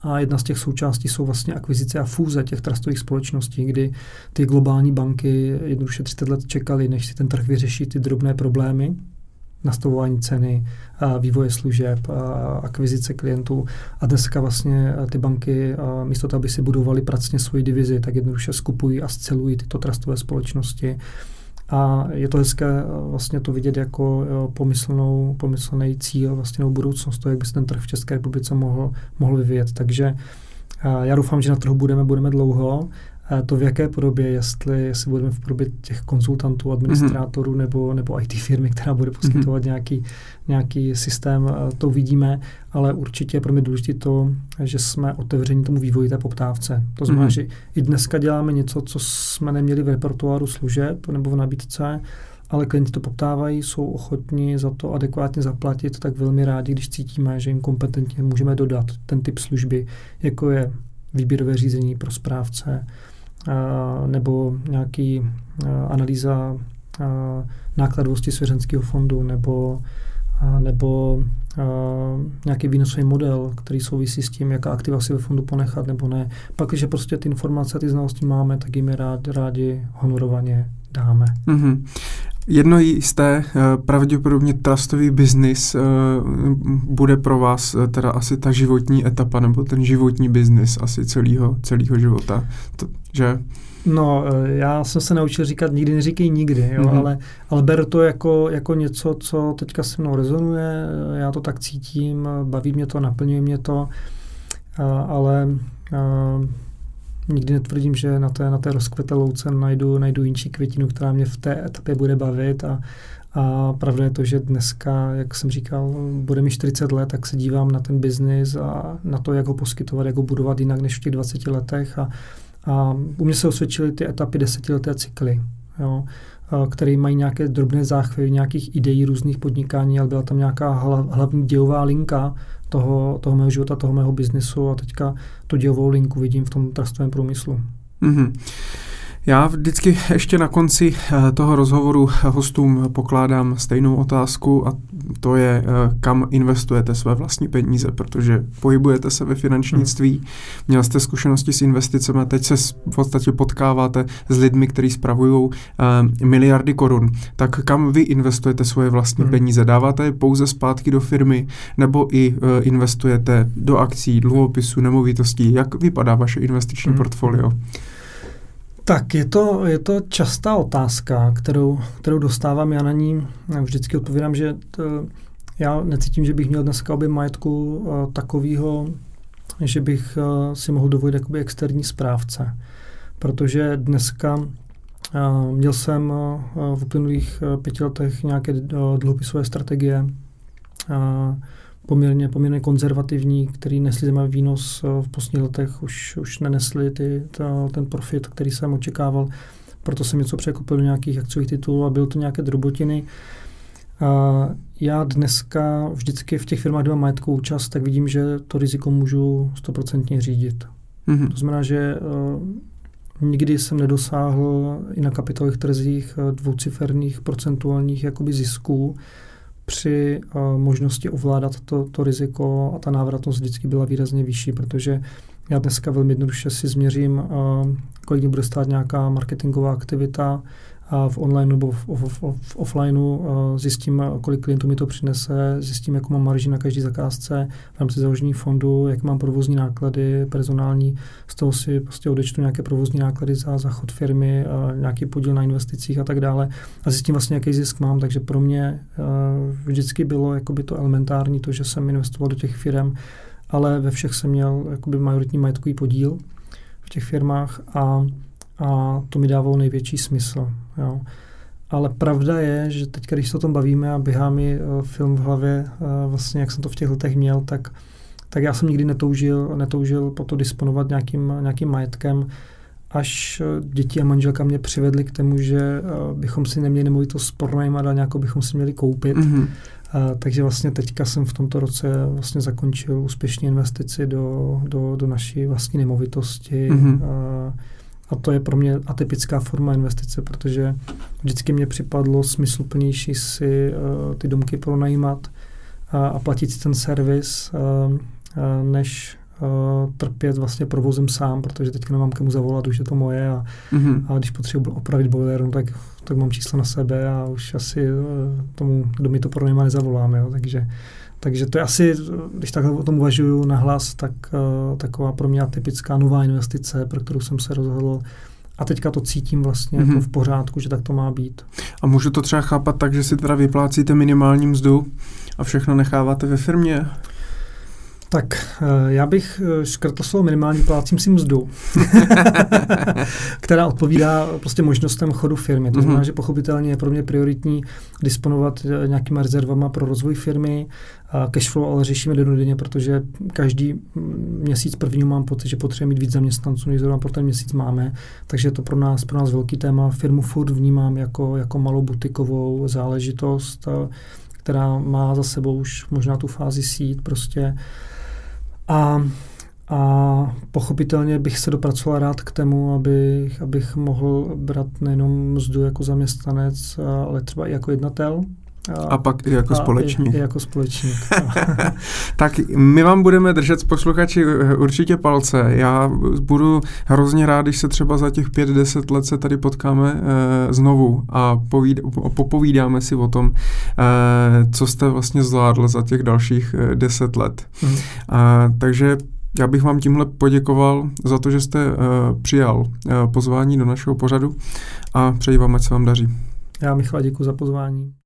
A jedna z těch součástí jsou vlastně akvizice a fúze těch trustových společností, kdy ty globální banky jednoduše 30 let čekali, než si ten trh vyřeší ty drobné problémy, nastavování ceny, vývoje služeb, akvizice klientů. A dneska vlastně ty banky místo toho, aby si budovali pracně svoji divizi, tak jednoduše skupují a scelují tyto trustové společnosti. A je to hezké vlastně to vidět jako pomyslnou, pomyslný cíl, vlastně budoucnost, to, jak by se ten trh v České republice mohl, mohl vyvíjet. Takže já doufám, že na trhu budeme, budeme dlouho to v jaké podobě, jestli, jestli budeme v podobě těch konzultantů, administrátorů mm-hmm. nebo, nebo IT firmy, která bude poskytovat mm-hmm. nějaký, nějaký systém, to vidíme, ale určitě je pro mě důležité to, že jsme otevření tomu vývoji té poptávce. To znamená, mm-hmm. že i dneska děláme něco, co jsme neměli v repertoáru služeb nebo v nabídce, ale klienti to poptávají, jsou ochotní za to adekvátně zaplatit, tak velmi rádi, když cítíme, že jim kompetentně můžeme dodat ten typ služby, jako je výběrové řízení pro správce, nebo nějaký analýza nákladovosti svěřenského fondu nebo, nebo nějaký výnosový model, který souvisí s tím, jaká aktiva si ve fondu ponechat nebo ne. Pak, když prostě ty informace, ty znalosti máme, tak jim je rád, rádi honorovaně dáme. Mm-hmm. Jedno jisté, eh, pravděpodobně trustový biznis eh, bude pro vás eh, teda asi ta životní etapa nebo ten životní biznis asi celého, celého života, to, že? No, já jsem se naučil říkat nikdy neříkej nikdy, jo, mm-hmm. ale, ale beru to jako, jako něco, co teďka se mnou rezonuje, já to tak cítím, baví mě to, naplňuje mě to, ale nikdy netvrdím, že na té, na té rozkveté louce najdu, najdu jinší květinu, která mě v té etapě bude bavit. A, a pravda je to, že dneska, jak jsem říkal, bude mi 40 let, tak se dívám na ten biznis a na to, jak ho poskytovat, jak ho budovat jinak než v těch 20 letech. A, a u mě se osvědčily ty etapy desetileté cykly, jo, které mají nějaké drobné záchvěvy, nějakých ideí různých podnikání, ale byla tam nějaká hlavní dějová linka, toho, toho mého života, toho mého biznesu a teďka tu dělovou linku vidím v tom trustovém průmyslu. Mm-hmm. Já vždycky ještě na konci eh, toho rozhovoru hostům pokládám stejnou otázku a to je, eh, kam investujete své vlastní peníze, protože pohybujete se ve finančnictví, hmm. měl jste zkušenosti s investicemi teď se v podstatě potkáváte s lidmi, kteří spravují miliardy korun. Tak kam vy investujete svoje vlastní hmm. peníze? Dáváte je pouze zpátky do firmy nebo i investujete do akcí, dluhopisů, nemovitostí? Jak vypadá vaše investiční hmm. portfolio? Tak, je to, je to častá otázka, kterou, kterou dostávám. Já na ní vždycky odpovídám, že to, já necítím, že bych měl dneska objem majetku uh, takového, že bych uh, si mohl dovolit jakoby externí správce. Protože dneska měl jsem v uplynulých pěti letech nějaké uh, dluhopisové strategie, poměrně, poměrně konzervativní, který nesli zajímavý výnos eh, v posledních letech, už, už nenesli ty, ta, ten profit, který jsem očekával. Proto jsem něco překupil do nějakých akciových titulů a bylo to nějaké drobotiny. A já dneska vždycky v těch firmách, kde mám majetkovou účast, tak vidím, že to riziko můžu stoprocentně řídit. Mm-hmm. To znamená, že uh, nikdy jsem nedosáhl i na kapitálových trzích uh, dvouciferných procentuálních jakoby zisků, při uh, možnosti ovládat to, to riziko a ta návratnost vždycky byla výrazně vyšší, protože já dneska velmi jednoduše si změřím, uh, kolik mě bude stát nějaká marketingová aktivita, a v online nebo v, v, v, v offlineu zjistím, kolik klientů mi to přinese, zjistím, jakou mám marži na každý zakázce v rámci založení fondu, jak mám provozní náklady, personální, z toho si prostě odečtu nějaké provozní náklady za, za chod firmy, nějaký podíl na investicích a tak dále. A zjistím vlastně, jaký zisk mám, takže pro mě vždycky bylo jakoby to elementární, to, že jsem investoval do těch firm, ale ve všech jsem měl jakoby majoritní majetkový podíl v těch firmách a a to mi dávalo největší smysl. Jo. Ale pravda je, že teď, když se o tom bavíme a běhá mi uh, film v hlavě, uh, vlastně jak jsem to v těch letech měl, tak, tak já jsem nikdy netoužil, netoužil po to disponovat nějakým, nějakým majetkem, až uh, děti a manželka mě přivedli k tomu, že bychom si neměli nemovitost pronajímat a nějakou bychom si měli koupit. Mm-hmm. Uh, takže vlastně teďka jsem v tomto roce vlastně zakončil úspěšně investici do, do, do naší vlastní nemovitosti. Mm-hmm. Uh, a to je pro mě atypická forma investice, protože vždycky mě připadlo smysluplnější si uh, ty domky pronajímat a, a platit si ten servis, uh, uh, než uh, trpět vlastně provozem sám, protože teď nemám komu zavolat, už je to moje a, mm-hmm. a když potřebuji opravit boiler, no, tak, tak mám číslo na sebe a už asi uh, tomu, kdo mi to pronajímá, nezavolám. Jo, takže takže to je asi, když takhle o tom uvažuju nahlas, tak uh, taková pro mě typická nová investice, pro kterou jsem se rozhodl. A teďka to cítím vlastně mm-hmm. jako mhm. v pořádku, že tak to má být. A můžu to třeba chápat tak, že si teda vyplácíte minimální mzdu a všechno necháváte ve firmě? Tak eh, já bych eh, škrtl slovo minimální, plácím si mzdu, která odpovídá prostě možnostem chodu firmy. To znamená, mm-hmm. že pochopitelně je pro mě prioritní disponovat eh, nějakýma rezervama pro rozvoj firmy. Cash flow ale řešíme denodenně, protože každý měsíc první mám pocit, že potřebujeme mít víc zaměstnanců, než zrovna pro ten měsíc máme. Takže je to pro nás, pro nás velký téma. Firmu furt vnímám jako, jako malou butikovou záležitost, která má za sebou už možná tu fázi sít prostě. A, a pochopitelně bych se dopracoval rád k tomu, abych, abych mohl brát nejenom mzdu jako zaměstnanec, ale třeba i jako jednatel. A pak i jako a společník. I, i jako společník. tak my vám budeme držet s posluchači eh, určitě palce. Já budu hrozně rád, když se třeba za těch pět, deset let se tady potkáme e, znovu a povíd, popovídáme si o tom, e, co jste vlastně zvládl za těch dalších deset let. Mm. A, takže já bych vám tímhle poděkoval za to, že jste uh, přijal uh, pozvání do našeho pořadu a přeji vám, ať se vám daří. Já Michal děkuji za pozvání.